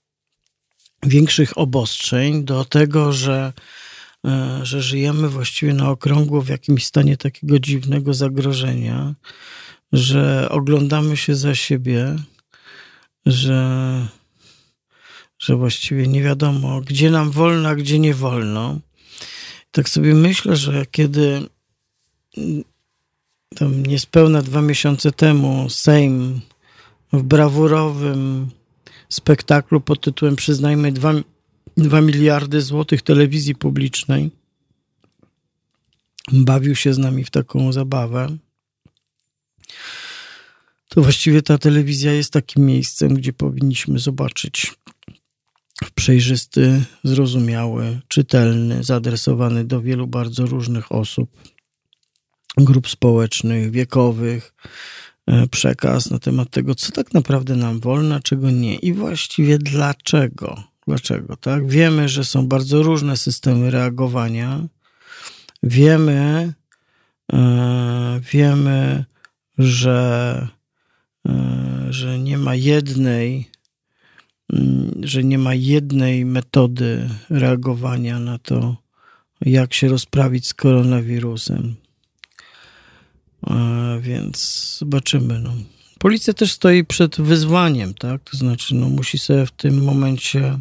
większych obostrzeń, do tego, że, e, że żyjemy właściwie na okrągło w jakimś stanie takiego dziwnego zagrożenia, że oglądamy się za siebie, że, że właściwie nie wiadomo, gdzie nam wolno, a gdzie nie wolno. Tak sobie myślę, że kiedy tam niespełna dwa miesiące temu Sejm w brawurowym spektaklu pod tytułem Przyznajmy 2, 2 miliardy złotych telewizji publicznej bawił się z nami w taką zabawę. To właściwie ta telewizja jest takim miejscem, gdzie powinniśmy zobaczyć w przejrzysty, zrozumiały, czytelny, zaadresowany do wielu bardzo różnych osób grup społecznych, wiekowych, e, przekaz na temat tego, co tak naprawdę nam wolno, a czego nie i właściwie dlaczego. Dlaczego, tak? Wiemy, że są bardzo różne systemy reagowania. Wiemy, e, wiemy, że, e, że nie ma jednej, mm, że nie ma jednej metody reagowania na to, jak się rozprawić z koronawirusem. Więc zobaczymy. No. Policja też stoi przed wyzwaniem, tak? To znaczy, no, musi sobie w tym momencie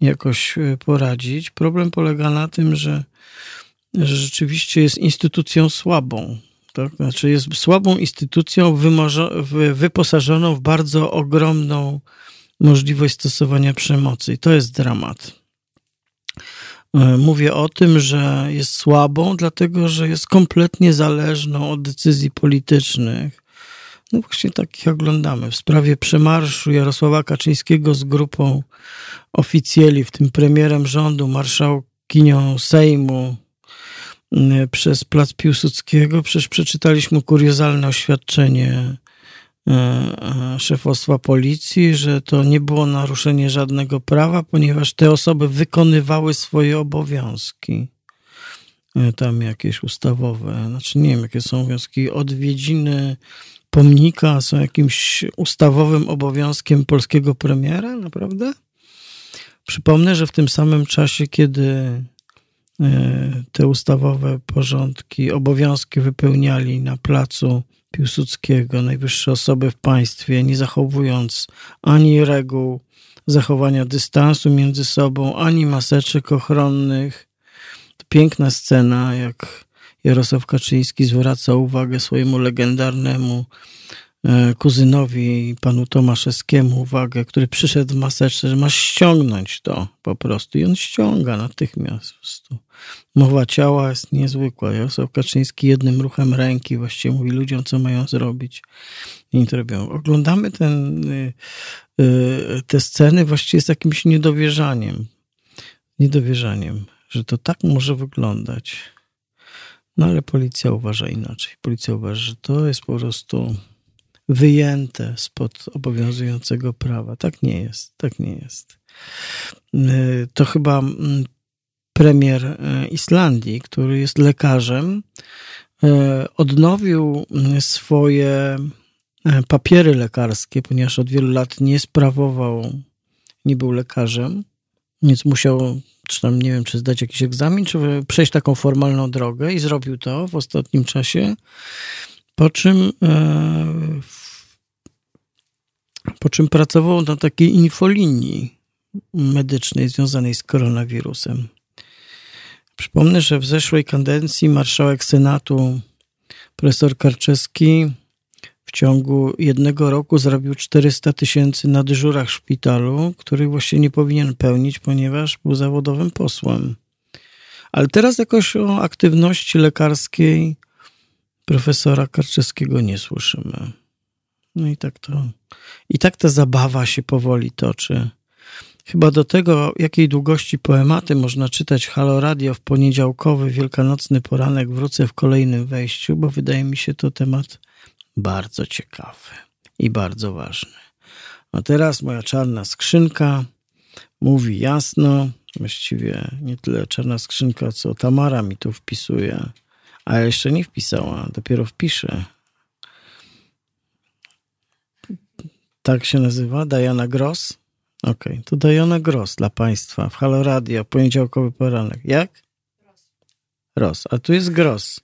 jakoś e, poradzić. Problem polega na tym, że, że rzeczywiście jest instytucją słabą. Tak? Znaczy jest słabą instytucją wyposażoną w bardzo ogromną możliwość stosowania przemocy. I to jest dramat. E, mówię o tym, że jest słabą, dlatego że jest kompletnie zależną od decyzji politycznych. No właśnie takich oglądamy. W sprawie przemarszu Jarosława Kaczyńskiego z grupą oficjeli, w tym premierem rządu, marszałkinią Sejmu, przez Plac Piłsudskiego. Przecież przeczytaliśmy kuriozalne oświadczenie e, e, szefostwa policji, że to nie było naruszenie żadnego prawa, ponieważ te osoby wykonywały swoje obowiązki. E, tam jakieś ustawowe, znaczy nie wiem, jakie są obowiązki, odwiedziny pomnika są jakimś ustawowym obowiązkiem polskiego premiera, naprawdę? Przypomnę, że w tym samym czasie, kiedy E, te ustawowe porządki, obowiązki wypełniali na placu Piłsudskiego najwyższe osoby w państwie, nie zachowując ani reguł zachowania dystansu między sobą, ani maseczek ochronnych. To piękna scena, jak Jarosław Kaczyński zwraca uwagę swojemu legendarnemu kuzynowi, panu Tomaszewskiemu uwagę, który przyszedł w maseczce, że masz ściągnąć to po prostu. I on ściąga natychmiast. Po prostu. Mowa ciała jest niezwykła. Jarosław Kaczyński jednym ruchem ręki właściwie mówi ludziom, co mają zrobić. I to robią. Oglądamy ten, y, y, te sceny właściwie z jakimś niedowierzaniem. Niedowierzaniem, że to tak może wyglądać. No ale policja uważa inaczej. Policja uważa, że to jest po prostu wyjęte spod obowiązującego prawa. Tak nie jest, tak nie jest. Y, to chyba mm, premier y, Islandii, który jest lekarzem, y, odnowił swoje papiery lekarskie, ponieważ od wielu lat nie sprawował, nie był lekarzem, więc musiał, czy tam nie wiem, czy zdać jakiś egzamin, czy przejść taką formalną drogę i zrobił to w ostatnim czasie. Po czym, e, po czym pracował na takiej infolinii medycznej związanej z koronawirusem. Przypomnę, że w zeszłej kadencji marszałek Senatu profesor Karczewski w ciągu jednego roku zrobił 400 tysięcy na dyżurach szpitalu, których właśnie nie powinien pełnić, ponieważ był zawodowym posłem. Ale teraz jakoś o aktywności lekarskiej profesora Karczewskiego nie słyszymy. No i tak to. I tak ta zabawa się powoli toczy. Chyba do tego, jakiej długości poematy można czytać Halo Radio w poniedziałkowy, wielkanocny poranek, wrócę w kolejnym wejściu, bo wydaje mi się to temat bardzo ciekawy i bardzo ważny. A teraz moja czarna skrzynka mówi jasno, właściwie nie tyle czarna skrzynka, co Tamara mi tu wpisuje a jeszcze nie wpisała, dopiero wpiszę. Tak się nazywa? Diana Gross? Okej, okay. to Diana Gross dla Państwa w Halo Radio, poniedziałkowy poranek. Jak? Ross. A tu jest Gross.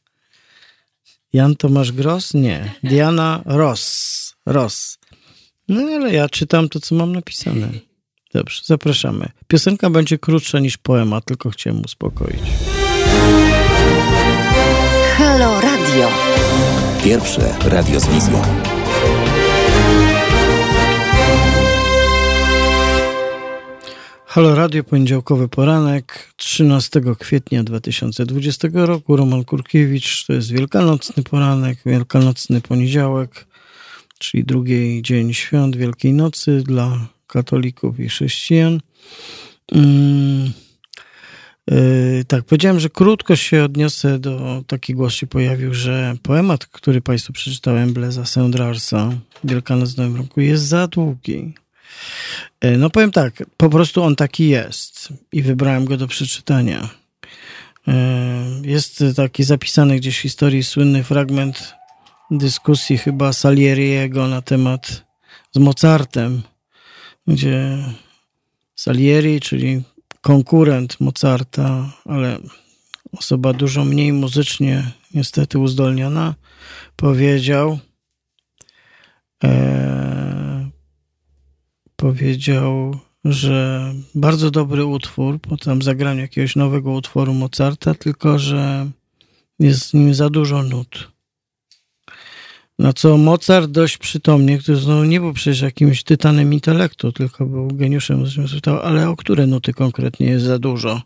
Jan Tomasz Gross? Nie. Diana Ross. Ross. No ale ja czytam to, co mam napisane. Dobrze, zapraszamy. Piosenka będzie krótsza niż poemat, tylko chciałem uspokoić. Halo Radio. Pierwsze radio z wizją. Halo Radio, poniedziałkowy poranek, 13 kwietnia 2020 roku. Roman Kurkiewicz, to jest wielkanocny poranek, wielkanocny poniedziałek, czyli drugi dzień świąt Wielkiej Nocy dla katolików i chrześcijan. Hmm. Yy, tak, powiedziałem, że krótko się odniosę do, taki głos się pojawił, że poemat, który Państwu przeczytałem, Bleza Saint-Drarsa, Wielkanoc w Nowym Roku, jest za długi. Yy, no powiem tak, po prostu on taki jest i wybrałem go do przeczytania. Yy, jest taki zapisany gdzieś w historii słynny fragment dyskusji chyba Salieriego na temat z Mozartem, gdzie Salieri, czyli konkurent Mozarta, ale osoba dużo mniej muzycznie niestety uzdolniona, powiedział, e, powiedział, że bardzo dobry utwór po tam zagraniu jakiegoś nowego utworu Mozarta, tylko że jest w nim za dużo nut. Na co Mozart dość przytomnie, który znowu nie był przecież jakimś tytanem intelektu, tylko był geniuszem, spytał, ale o które nuty konkretnie jest za dużo?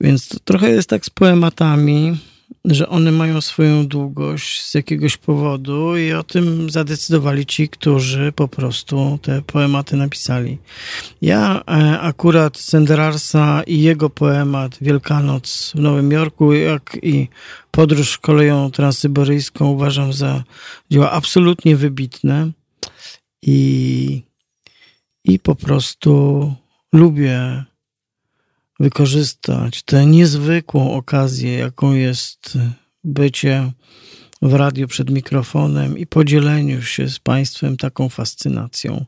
Więc trochę jest tak z poematami, że one mają swoją długość z jakiegoś powodu i o tym zadecydowali ci, którzy po prostu te poematy napisali. Ja e, akurat Senderarsa i jego poemat Wielkanoc w Nowym Jorku, jak i Podróż koleją transsyberyjską uważam za dzieła absolutnie wybitne i, i po prostu lubię wykorzystać tę niezwykłą okazję, jaką jest bycie w radiu przed mikrofonem i podzieleniu się z Państwem taką fascynacją.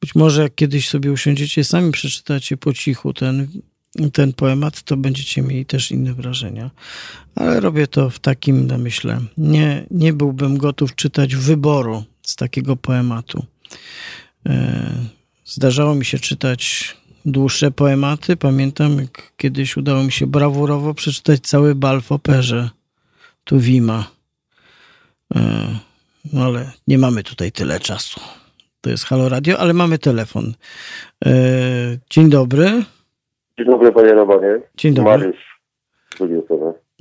Być może jak kiedyś sobie usiądziecie, sami przeczytacie po cichu ten, ten poemat, to będziecie mieli też inne wrażenia. Ale robię to w takim namyśle. Nie, nie byłbym gotów czytać wyboru z takiego poematu. E, zdarzało mi się czytać dłuższe poematy. Pamiętam, jak kiedyś udało mi się brawurowo przeczytać cały bal w operze Tuwima. E, no ale nie mamy tutaj tyle czasu. To jest Halo Radio, ale mamy telefon. E, dzień dobry. Dzień dobry, panie Robonie. Dzień dobry. Mariusz.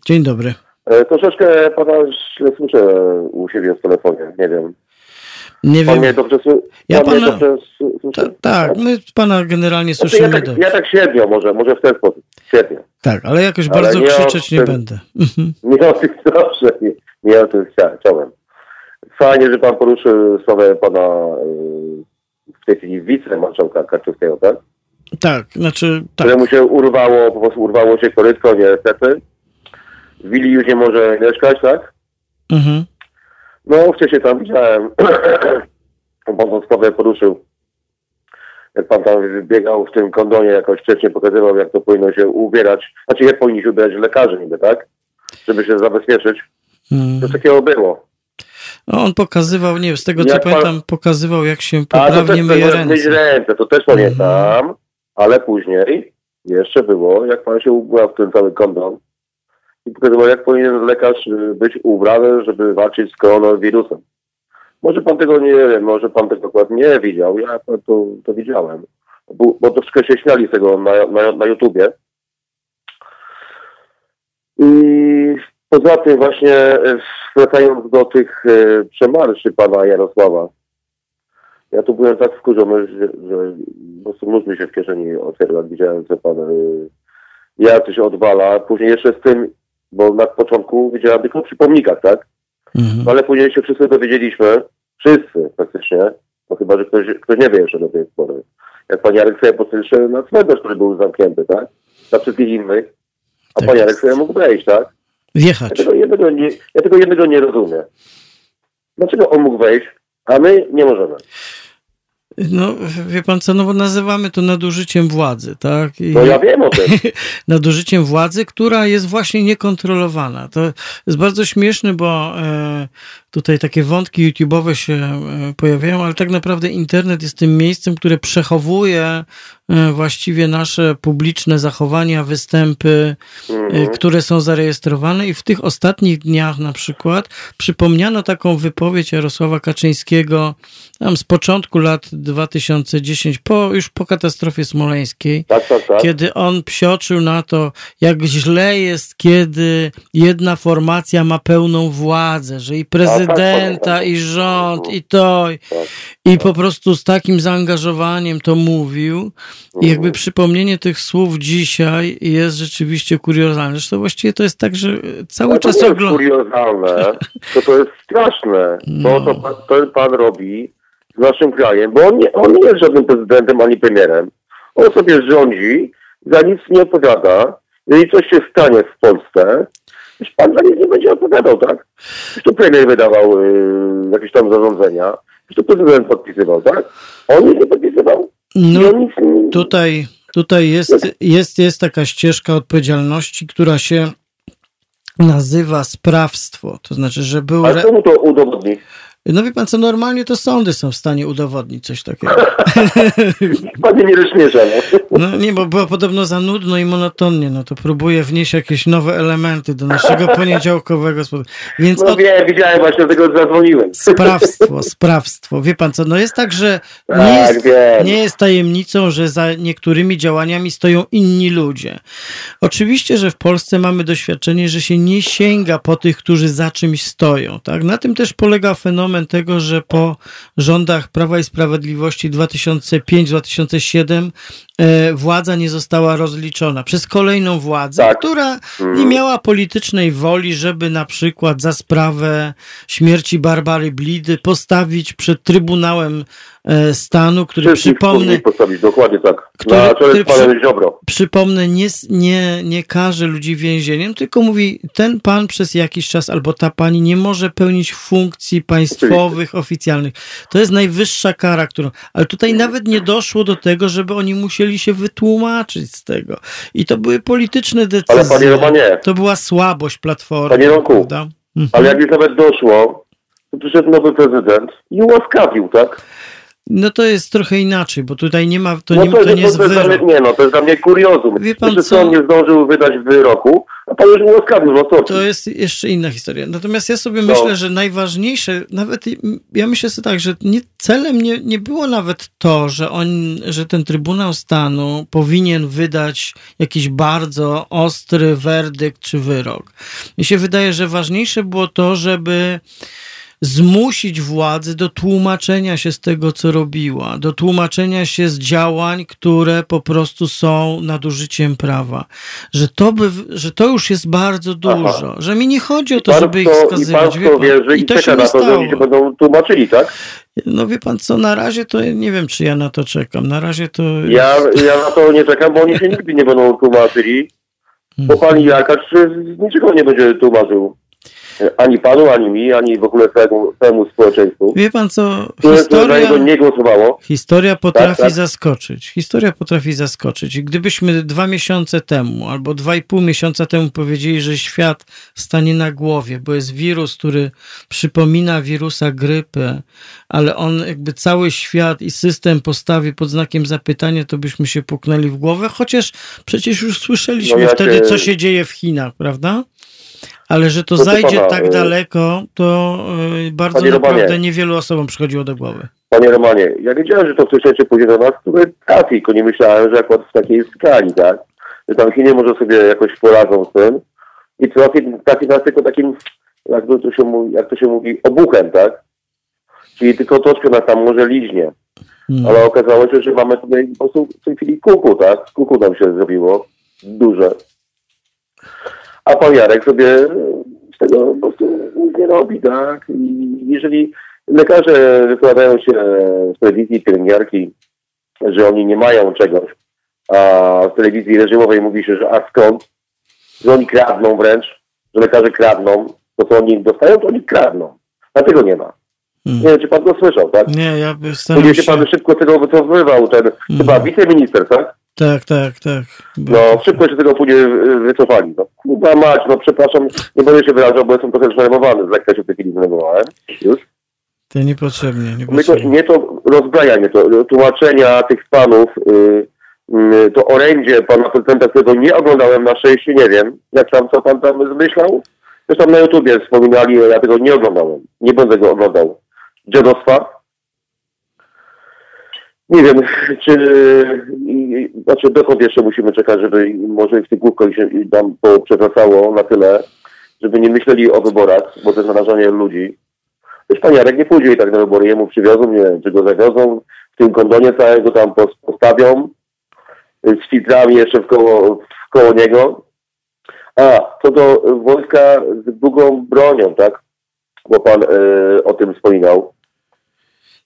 Dzień dobry. E, troszeczkę pana źle słyszę u siebie w telefonie, nie wiem. Nie Pan wiem. mnie dobrze. Ja pan pana- dobrze słyszy? Tak, my pana generalnie Znaczy, słyszymy ja, tak, ja tak średnio może, może w ten sposób. Średnio. Tak, ale jakoś Ale bardzo nie krzyczeć nie będę. Nie o tym dobrze, nie, nie o tym chcia- chciałem. Fajnie, że pan poruszył sprawę pana y, w tej chwili wicemarszałka Kaczyńskiego, tak? Tak, znaczy tak. Któremu się urwało, po prostu urwało się korytko, niestety. W willi już nie może mieszkać, tak? Mhm. No, wcześniej tam widziałem, pan sprawę poruszył. Jak pan tam biegał w tym kondonie, jakoś wcześniej pokazywał, jak to powinno się ubierać. Znaczy, jak powinni się ubierać lekarze niby, tak? Żeby się zabezpieczyć. Mm. Coś takiego było. No, on pokazywał, nie wiem, z tego co Jak pan- pamiętam, pokazywał jak się to poprawnie myje myć ręce. Mhm. ręce, to też pamiętam. Ale później jeszcze było, jak pan się ubrał w ten cały kondon i pokazywał, jak powinien lekarz y, być ubrany, żeby walczyć z koronawirusem. Może pan tego nie wiem, może pan tego akurat nie widział, ja to, to, widziałem. Bo, bo troszkę się śmiali z tego na, na, na YouTubie. I poza tym właśnie e, wracając do tych e, przemarszy pana Jarosława, ja tu byłem tak wkurzony, że, że po prostu mi się w kieszeni otwierał, widziałem, co pan y, ja coś odwala. Później jeszcze z tym, bo na początku widziałem tylko przy pomnikach, tak? Mhm. No ale później się wszyscy dowiedzieliśmy, wszyscy praktycznie, no chyba, że ktoś, ktoś nie wie jeszcze do tej pory. Jak pan Jarek sobie poszedł na cmentarz, który był zamknięty, tak? Dla wszystkich innych. A Tak pan Jarek sobie mógł wejść, tak? Ja Wjechać. tego, jednego nie, ja tego jednego nie rozumiem. Dlaczego on mógł wejść, a my nie możemy? No, wie pan co, no bo nazywamy to nadużyciem władzy, tak? I No ja wiem o tym. nadużyciem władzy, która jest właśnie niekontrolowana. To jest bardzo śmieszne, bo e, tutaj takie wątki YouTube'owe się e, pojawiają, ale tak naprawdę internet jest tym miejscem, które przechowuje e, właściwie nasze publiczne zachowania, występy, e, Mhm. które są zarejestrowane i w tych ostatnich dniach na przykład przypomniano taką wypowiedź Jarosława Kaczyńskiego tam z początku lat 2010, po, już po katastrofie smoleńskiej, Tak, tak, tak. kiedy on psioczył na to, jak źle jest, kiedy jedna formacja ma pełną władzę, że i prezydenta, i rząd, i to, i- po prostu z takim zaangażowaniem to mówił. I jakby przypomnienie tych słów dzisiaj jest rzeczywiście kuriozalne. Zresztą właściwie to jest tak, że cały to czas oglądam. kuriozalne, to to jest straszne, No. to, to pan robi z naszym krajem, bo on nie, on nie jest żadnym prezydentem ani premierem. On sobie rządzi, za nic nie odpowiada. Jeżeli coś się stanie w Polsce, już pan za nic nie będzie odpowiadał, tak? Już to premier wydawał y, jakieś tam zarządzenia, już to prezydent podpisywał, tak? On nic nie podpisywał. No, nie... tutaj Tutaj jest, jest, jest taka ścieżka odpowiedzialności, która się nazywa sprawstwo. To znaczy, że był. Ale kto mu to udowodni? No wie pan co, normalnie to sądy są w stanie udowodnić coś takiego. Panie nie rozśmiesza, No nie, bo było podobno za nudno i monotonnie, no to próbuję wnieść jakieś nowe elementy do naszego poniedziałkowego spotkania. Więc no od... wiem, widziałem właśnie, dlatego zadzwoniłem. Sprawstwo, sprawstwo. Wie pan co, no jest tak, że nie, tak, jest, nie jest tajemnicą, że za niektórymi działaniami stoją inni ludzie. Oczywiście, że w Polsce mamy doświadczenie, że się nie sięga po tych, którzy za czymś stoją. Tak? Na tym też polega fenomen fenomen tego, że po rządach Prawa i Sprawiedliwości 2005-2007 e, władza nie została rozliczona przez kolejną władzę, tak. która nie mhm. miała politycznej woli, żeby na przykład za sprawę śmierci Barbary Blidy postawić przed Trybunałem E, stanu, który przypomnę. postawić, dokładnie tak. Który, Na czele który Ziobro. Przypomnę, nie, nie, nie każe ludzi więzieniem, tylko mówi, ten pan przez jakiś czas albo ta pani nie może pełnić funkcji państwowych, oficjalnych. To jest najwyższa kara, którą. Ale tutaj nawet nie doszło do tego, żeby oni musieli się wytłumaczyć z tego. I to były polityczne decyzje. Ale panie Romanie. To była słabość platformy. Panie Roku, mhm. ale jak już nawet doszło, to przyszedł nowy prezydent i ułaskawił, tak? No to jest trochę inaczej, bo tutaj nie ma, to, no nie, to, to nie jest wyrok. Nie, no to jest dla mnie kuriozum. Wie pan co? on nie zdążył wydać wyroku, a pan już ułaskawił w To jest jeszcze inna historia. Natomiast ja sobie no. myślę, że najważniejsze, nawet ja myślę sobie tak, że nie, celem nie, nie było nawet to, że on, że ten Trybunał Stanu powinien wydać jakiś bardzo ostry werdykt czy wyrok. Mi się wydaje, że ważniejsze było to, żeby zmusić władzę do tłumaczenia się z tego, co robiła, do tłumaczenia się z działań, które po prostu są nadużyciem prawa. Że to, by, że to już jest bardzo dużo, Aha. że mi nie chodzi o to, żeby ich skazywać. I pan wierzy i, i to się na to, że oni się będą tłumaczyli, tak? No wie pan co, na razie to nie wiem, czy ja na to czekam. Na razie to... Ja, ja na to nie czekam, bo oni się nigdy nie będą tłumaczyli. Bo hmm. pani Jakaś niczego nie będzie tłumaczył ani panu, ani mi, ani w ogóle całemu, całemu społeczeństwu. Wie pan co, historia, nie głosowało. Historia potrafi tak, tak. zaskoczyć. Historia potrafi zaskoczyć. Gdybyśmy dwa miesiące temu albo dwa i pół miesiąca temu powiedzieli, że świat stanie na głowie, bo jest wirus, który przypomina wirusa grypy, ale on jakby cały świat i system postawi pod znakiem zapytania, to byśmy się puknęli w głowę, chociaż przecież już słyszeliśmy no ja wtedy, się... co się dzieje w Chinach, prawda? Ale że to Proszę zajdzie pana, tak y, daleko, to y, bardzo naprawdę Romanie, niewielu osobom przychodziło do głowy. Panie Romanie, ja wiedziałem, że to wcześniej pójdzie do nas, to trafi, tylko nie myślałem, że akurat w takiej skali, tak? Że tam Chiny może sobie jakoś poradzą z tym i trafi, trafi nas tylko takim, jak to, się mówi, jak to się mówi, obuchem, tak? Czyli tylko troszkę nas tam może liźnie. Hmm. Ale okazało się, że mamy tutaj po prostu w tej chwili kuku, tak? Kuku nam się zrobiło. Duże a pan Jarek sobie z tego po prostu nic nie robi, tak? I jeżeli lekarze wykładają się z telewizji, pielęgniarki, że oni nie mają czegoś, a w telewizji reżimowej mówi się, że a skąd? Że oni kradną wręcz, że lekarze kradną, to co oni dostają, to oni kradną. Dlatego nie ma. Hmm. Nie wiem, czy pan to słyszał, tak? Nie, ja bym się pan szybko tego wycofywał, ten hmm. chyba wiceminister, tak? Tak, tak, tak. No, szybko się tego później wycofali. No, kurwa mać, no przepraszam, nie będę się wyrażał, bo jestem trochę zdenerwowany, z w tej chwili zdenerwowałem. Już. To niepotrzebnie, niepotrzebnie. Nie to, rozbrajanie, to tłumaczenia tych panów, yy, yy, to orędzie pana prezydenta, którego nie oglądałem na szczęście, nie wiem, jak tam, co pan tam zmyślał. Zresztą na YouTubie wspominali, ja tego nie oglądałem. Nie będę go oglądał. Dziadostwa, nie wiem, czy, znaczy dokąd jeszcze musimy czekać, żeby może w tych główkach się nam przewracało na tyle, żeby nie myśleli o wyborach, bo to jest narażanie ludzi. Wiesz, pan Jarek nie pójdzie i tak na wybory, jemu przywiozą, nie wiem, czy go zawiozą, w tym kondonie całego tam postawią, z filtrami jeszcze w koło, w koło niego. A, co do wojska z długą bronią, tak? Bo pan y, o tym wspominał.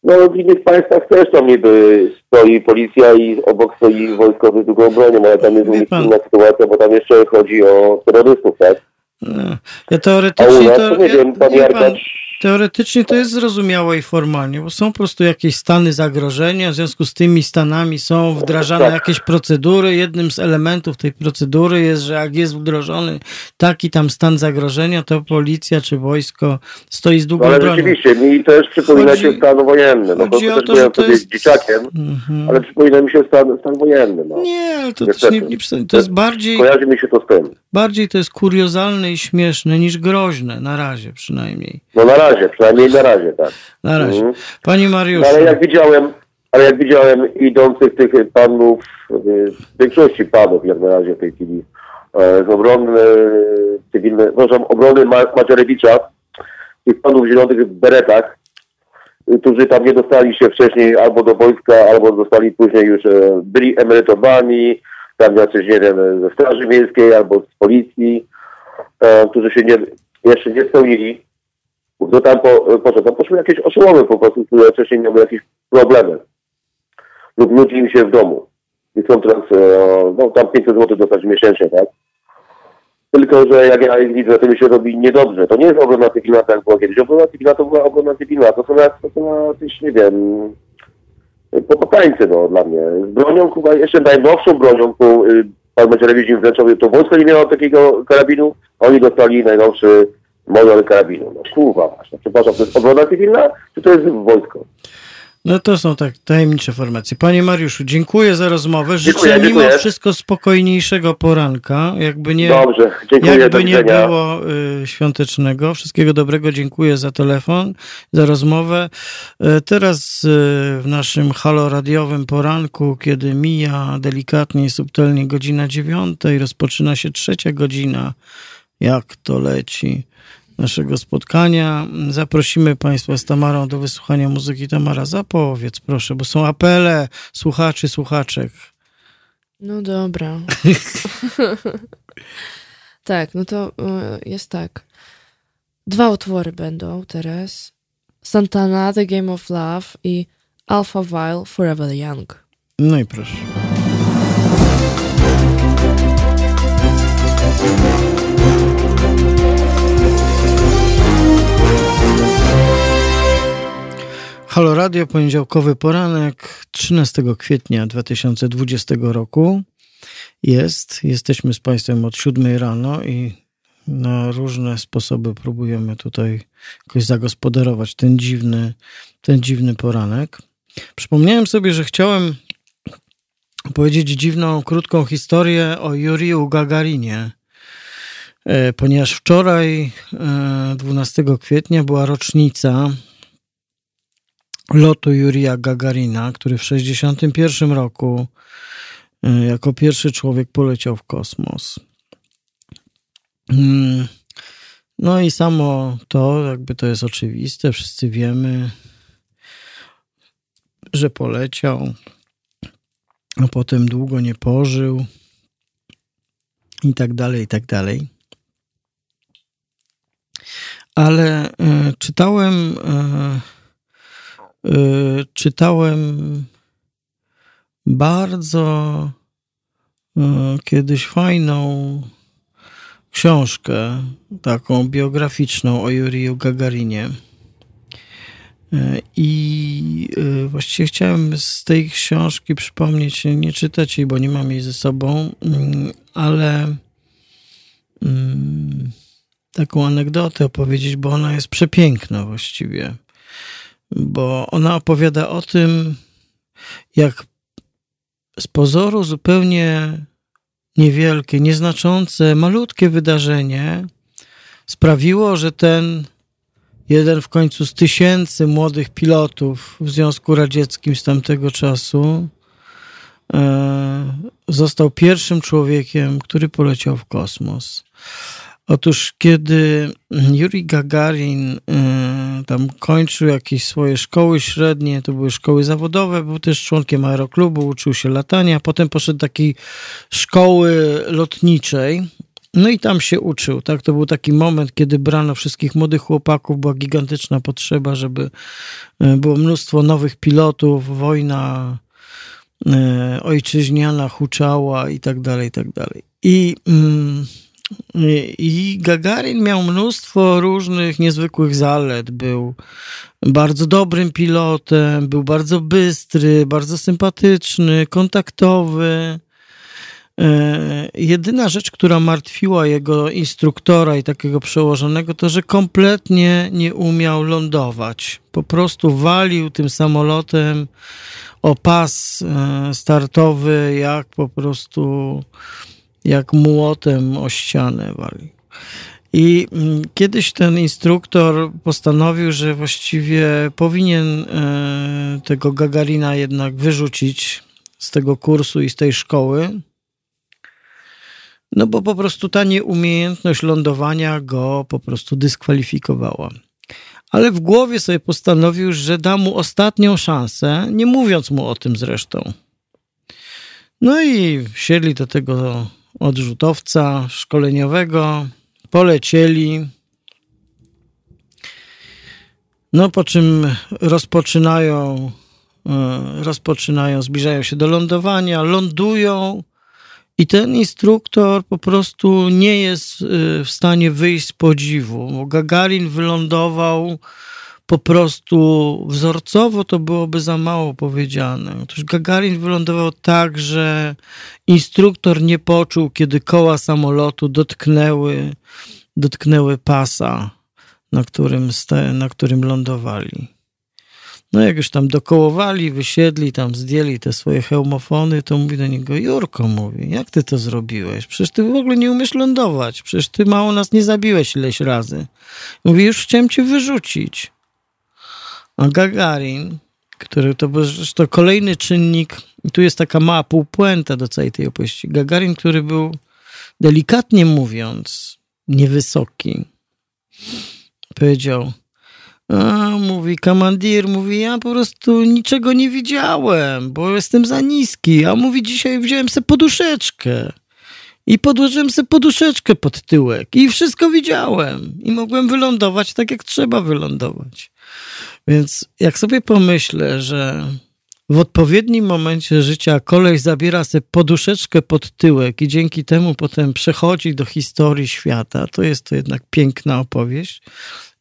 No w innych państwach też tam niby stoi policja i obok stoi wojskowy z długą bronią, ale tam jest inna sytuacja, bo tam jeszcze chodzi o terrorystów, tak? No. Ja teoretycznie... A u nas, to nie ja, wiem, pan Jarkacz Teoretycznie to jest zrozumiałe i formalnie, bo są po prostu jakieś stany zagrożenia, w związku z tymi stanami są wdrażane tak. jakieś procedury. Jednym z elementów tej procedury jest, że jak jest wdrożony taki tam stan zagrożenia, to policja czy wojsko stoi z długą no, ale bronią. rzeczywiście, mi też przypomina chodzi, się stan wojenny. No, chodzi to, to, że to jest... dzieciakiem, mhm. ale przypomina mi się stan, stan wojenny. No. Nie, ale to, nie, nie, to jest bardziej... Kojarzy mi się to z tym. Bardziej to jest kuriozalne i śmieszne niż groźne, na razie przynajmniej. No na razie, przynajmniej na razie, tak. Na razie. Mhm. Panie Mariuszu. Ale jak widziałem, ale jak widziałem idących tych panów, w większości panów jak na razie w tej chwili, e, z obrony cywilnej, przepraszam, obrony Macierewicza, tych panów w zielonych beretach, którzy tam nie dostali się wcześniej albo do wojska, albo zostali później już, e, byli emerytowani, tam jacyś, nie wiem, ze Straży Miejskiej albo z Policji, e, którzy się nie, jeszcze nie spełnili, to tam po, po co? Tam poszły jakieś oszołomy po prostu, które wcześniej miały jakieś problemy lub nudzi im się w domu. I chcą teraz, e, no tam 500 zł dostać miesięcznie, tak? Tylko, że jak ja ich widzę, to mi się robi niedobrze. To nie jest obrona cywilna, jak było kiedyś. Obrona cywilna to była obrona cywilna. To są, to są jakieś, nie wiem, pokopańcy no, dla mnie. Z bronią, chyba jeszcze najnowszą bronią, którą y, pan Macierewicz im wręczał, to wojsko nie miało takiego karabinu, oni dostali najnowszy model karabinu. No kurwa właśnie. Przepraszam, to jest obrona cywilna, czy to jest wojsko? No to są tak tajemnicze formacje. Panie Mariuszu, dziękuję za rozmowę. Życzę dziękuję, mimo dziękuję. wszystko spokojniejszego poranka. Jakby nie, Dobrze, dziękuję, jakby nie było y, świątecznego. Wszystkiego dobrego. Dziękuję za telefon, za rozmowę. Y, teraz y, w naszym halo radiowym poranku, kiedy mija delikatnie i subtelnie godzina dziewiąta i rozpoczyna się trzecia godzina, jak to leci naszego spotkania. Zaprosimy Państwa z Tamarą do wysłuchania muzyki. Tamara, zapowiedz proszę, bo są apele słuchaczy, słuchaczek. No dobra. tak, no to y, jest tak. Dwa utwory będą teraz. Santana, The Game of Love i Alpha Vile, Forever Young. No i proszę. Halo Radio, poniedziałkowy poranek 13 kwietnia 2020 roku jest. Jesteśmy z Państwem od 7 rano i na różne sposoby próbujemy tutaj jakoś zagospodarować ten dziwny, ten dziwny poranek. Przypomniałem sobie, że chciałem powiedzieć dziwną, krótką historię o Juriju Gagarinie, e, ponieważ wczoraj, 12 e, kwietnia, była rocznica lotu Jurija Gagarina, który w 1961 roku e, jako pierwszy człowiek poleciał w kosmos. Mm, no i samo to, jakby to jest oczywiste, wszyscy wiemy, że poleciał, a potem długo nie pożył i tak dalej, i tak dalej. Ale y, czytałem y, Y, czytałem bardzo y, kiedyś fajną książkę, taką biograficzną o Juriju Gagarinie. Y, I właściwie chciałem z tej książki przypomnieć, nie czytać jej, bo nie mam jej ze sobą, mm, ale mm, taką anegdotę opowiedzieć, bo ona jest przepiękna właściwie bo ona opowiada o tym, jak z pozoru zupełnie niewielkie, nieznaczące, malutkie wydarzenie sprawiło, że ten jeden w końcu z tysięcy młodych pilotów w Związku Radzieckim z tamtego czasu e, został pierwszym człowiekiem, który poleciał w kosmos. Otóż kiedy Yuri Gagarin y, tam kończył jakieś swoje szkoły średnie, to były szkoły zawodowe, był też członkiem aeroklubu, uczył się latania, potem poszedł do takiej szkoły lotniczej, no i tam się uczył, tak? To był taki moment, kiedy brano wszystkich młodych chłopaków, była gigantyczna potrzeba, żeby y, było mnóstwo nowych pilotów, wojna y, ojczyźniana huczała i tak dalej, i tak dalej. I... Mm, I Gagarin miał mnóstwo różnych niezwykłych zalet. Był bardzo dobrym pilotem, był bardzo bystry, bardzo sympatyczny, kontaktowy. E, jedyna rzecz, która martwiła jego instruktora i takiego przełożonego, to że kompletnie nie umiał lądować. Po prostu walił tym samolotem o pas e, startowy, jak po prostu jak młotem o ścianę wali. I mm, kiedyś ten instruktor postanowił, że właściwie powinien e, tego Gagarina jednak wyrzucić z tego kursu i z tej szkoły, no bo po prostu ta nieumiejętność lądowania go po prostu dyskwalifikowała. Ale w głowie sobie postanowił, że da mu ostatnią szansę, nie mówiąc mu o tym zresztą. No i wsiedli do tego odrzutowca szkoleniowego, polecieli. No po czym rozpoczynają, e, rozpoczynają, zbliżają się do lądowania, lądują i ten instruktor po prostu nie jest e, w stanie wyjść z podziwu. Gagarin wylądował po prostu wzorcowo to byłoby za mało powiedziane. Otóż Gagarin wylądował tak, że instruktor nie poczuł, kiedy koła samolotu dotknęły, dotknęły pasa, na którym, na którym lądowali. No jak już tam dokołowali, wysiedli, tam zdjęli te swoje hełmofony, to mówi do niego, Jurko, mówi, jak ty to zrobiłeś? Przecież ty w ogóle nie umiesz lądować, przecież ty mało nas nie zabiłeś ileś razy. Mówi, już chciałem cię wyrzucić. A Gagarin, który to był zresztą kolejny czynnik, tu jest taka mała półpuenta do całej tej opowieści. Gagarin, który był delikatnie mówiąc niewysoki, powiedział, a, mówi komandir, mówi, ja po prostu niczego nie widziałem, bo jestem za niski. A mówi, dzisiaj wziąłem sobie poduszeczkę i podłożyłem sobie poduszeczkę pod tyłek i wszystko widziałem i mogłem wylądować tak, jak trzeba wylądować. Więc jak sobie pomyślę, że w odpowiednim momencie życia kolej zabiera sobie poduszeczkę pod tyłek i dzięki temu potem przechodzi do historii świata, to jest to jednak piękna opowieść.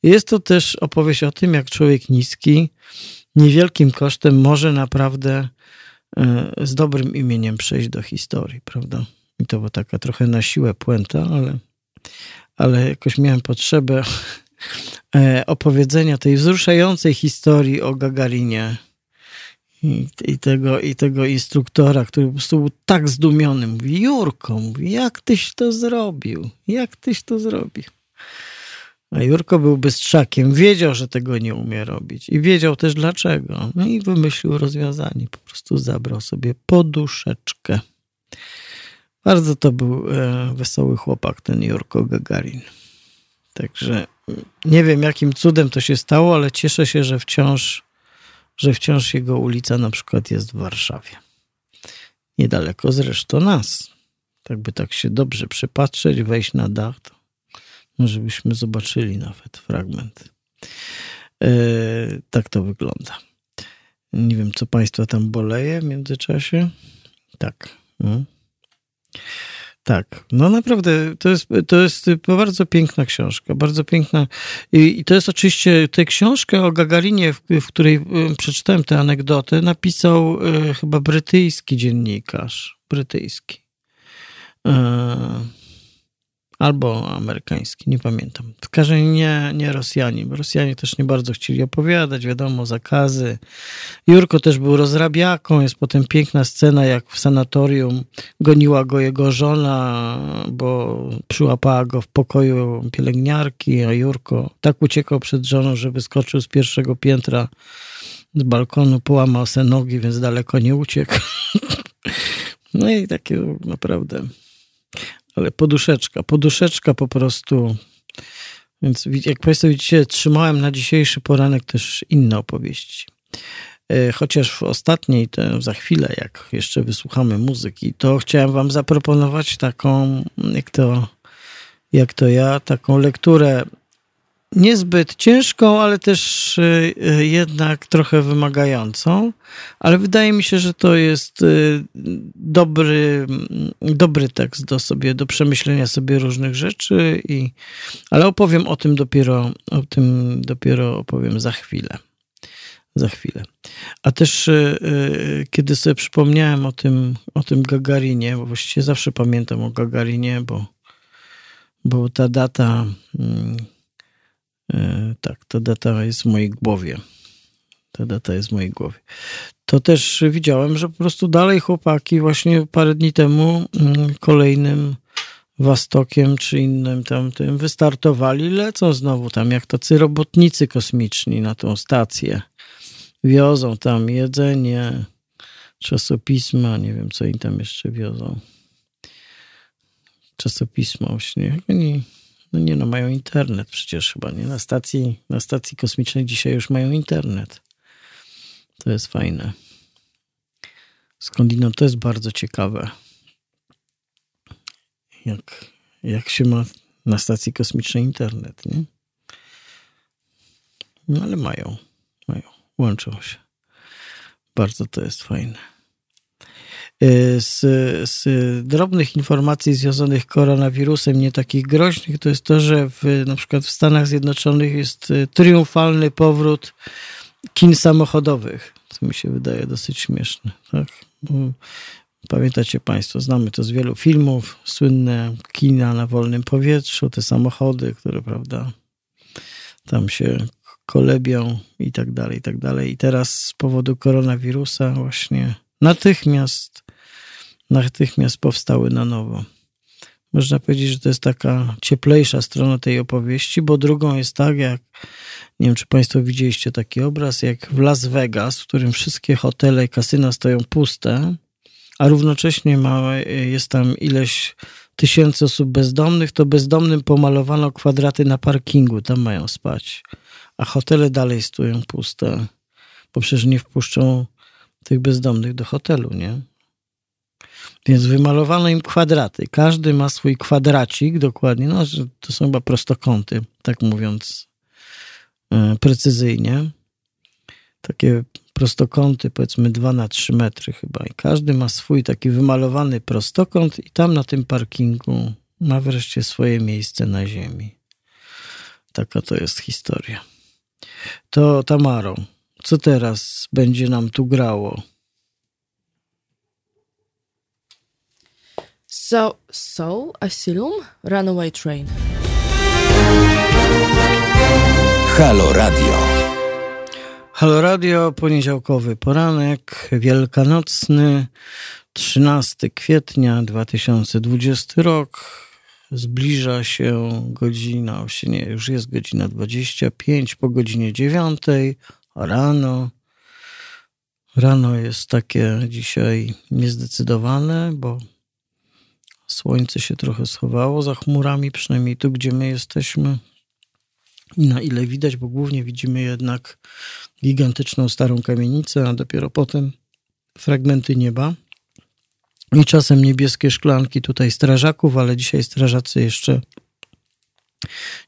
Jest to też opowieść o tym, jak człowiek niski niewielkim kosztem może naprawdę e, z dobrym imieniem przejść do historii, prawda? I to była taka trochę na siłę puenta, ale, ale jakoś miałem potrzebę opowiedzenia tej wzruszającej historii o Gagarinie i, i, tego, i tego instruktora, który po prostu był tak zdumiony. Mówi, Jurko, mówi, jak tyś to zrobił? Jak tyś to zrobił? A Jurko był bystrzakiem, wiedział, że tego nie umie robić i wiedział też dlaczego. No i wymyślił rozwiązanie. Po prostu zabrał sobie poduszeczkę. Bardzo to był e, wesoły chłopak, ten Jurko Gagarin. Także nie wiem, jakim cudem to się stało, ale cieszę się, że wciąż, że wciąż jego ulica na przykład jest w Warszawie. Niedaleko zresztą nas. Tak by tak się dobrze przypatrzeć, wejść na dach, to może byśmy zobaczyli nawet fragment. Yy, tak to wygląda. Nie wiem, co Państwa tam boleje w międzyczasie. Tak. No. Tak, no naprawdę, to jest, to jest bardzo piękna książka, bardzo piękna. I, i to jest oczywiście, tę książkę o Gagarinie, w, w której y, przeczytałem tę anegdotę, napisał y, chyba brytyjski dziennikarz, brytyjski. Y, albo amerykański, nie pamiętam. W każdym razie nie, nie Rosjanie, bo Rosjanie też nie bardzo chcieli opowiadać, wiadomo, zakazy. Jurko też był rozrabiaką, jest potem piękna scena, jak w sanatorium goniła go jego żona, bo przyłapała go w pokoju pielęgniarki, a Jurko tak uciekał przed żoną, że wyskoczył z pierwszego piętra z balkonu, połamał se nogi, więc daleko nie uciekł. No i takie naprawdę ale poduszeczka, poduszeczka po prostu. Więc jak Państwo widzicie, trzymałem na dzisiejszy poranek też inne opowieści. E, chociaż w ostatniej, to za chwilę, jak jeszcze wysłuchamy muzyki, to chciałem Wam zaproponować taką, jak to, jak to ja, taką lekturę niezbyt ciężką, ale też y, y, jednak trochę wymagającą, ale wydaje mi się, że to jest y, dobry, dobry tekst do sobie, do przemyślenia sobie różnych rzeczy, i, ale opowiem o tym dopiero, o tym dopiero opowiem za chwilę. Za chwilę. A też kiedy sobie przypomniałem o tym, o tym Gagarinie, bo właściwie zawsze pamiętam o Gagarinie, bo, bo ta data mm, tak, ta data jest w mojej głowie. Ta data jest w mojej głowie. To też widziałem, że po prostu dalej chłopaki właśnie parę dni temu mm, kolejnym Wastokiem czy innym tamtym wystartowali, lecą znowu tam jak tacy robotnicy kosmiczni na tą stację. Wiozą tam jedzenie, czasopisma, nie wiem co im tam jeszcze wiozą. Czasopisma właśnie. Oni no nie no, mają internet przecież chyba, nie? Na stacji, na stacji kosmicznej dzisiaj już mają internet. To jest fajne. Skądinąd to jest bardzo ciekawe. Jak, jak się ma na stacji kosmicznej internet, nie? No ale mają, mają, łączą się. Bardzo to jest fajne. Y, z, z drobnych informacji związanych z koronawirusem, nie takich groźnych, to jest to, że w, na przykład w Stanach Zjednoczonych jest y, triumfalny powrót kin samochodowych, co mi się wydaje dosyć śmieszne. Tak? Pamiętacie Państwo, znamy to z wielu filmów, słynne kina na wolnym powietrzu, te samochody, które, prawda, tam się kolebią i tak dalej, i tak dalej. I teraz z powodu koronawirusa właśnie natychmiast natychmiast powstały na nowo. Można powiedzieć, że to jest taka cieplejsza strona tej opowieści, bo drugą jest tak, jak nie wiem, czy Państwo widzieliście taki obraz, jak w Las Vegas, w którym wszystkie hotele i kasyna stoją puste, a równocześnie ma, jest tam ileś tysięcy osób bezdomnych, to bezdomnym pomalowano kwadraty na parkingu, tam mają spać. A hotele dalej stoją puste, bo przecież nie wpuszczą tych bezdomnych do hotelu, nie? Więc wymalowano im kwadraty. Każdy ma swój kwadracik, dokładnie. No, to są chyba prostokąty, tak mówiąc e, precyzyjnie. Takie prostokąty, powiedzmy 2 na 3 metry chyba. I każdy ma swój taki wymalowany prostokąt, i tam na tym parkingu ma wreszcie swoje miejsce na ziemi. Taka to jest historia. To Tamaro, co teraz będzie nam tu grało? So, Soul, Asylum, Runaway Train. Halo Radio. Halo Radio, poniedziałkowy poranek, wielkanocny, 13 kwietnia 2020 rok. Zbliża się godzina, nie, już jest godzina 25 po godzinie 9 rano. Rano jest takie dzisiaj niezdecydowane, bo Słońce się trochę schowało za chmurami, przynajmniej tu, gdzie my jesteśmy. I na ile widać, bo głównie widzimy jednak gigantyczną starą kamienicę, a dopiero potem fragmenty nieba. I czasem niebieskie szklanki tutaj strażaków, ale dzisiaj strażacy jeszcze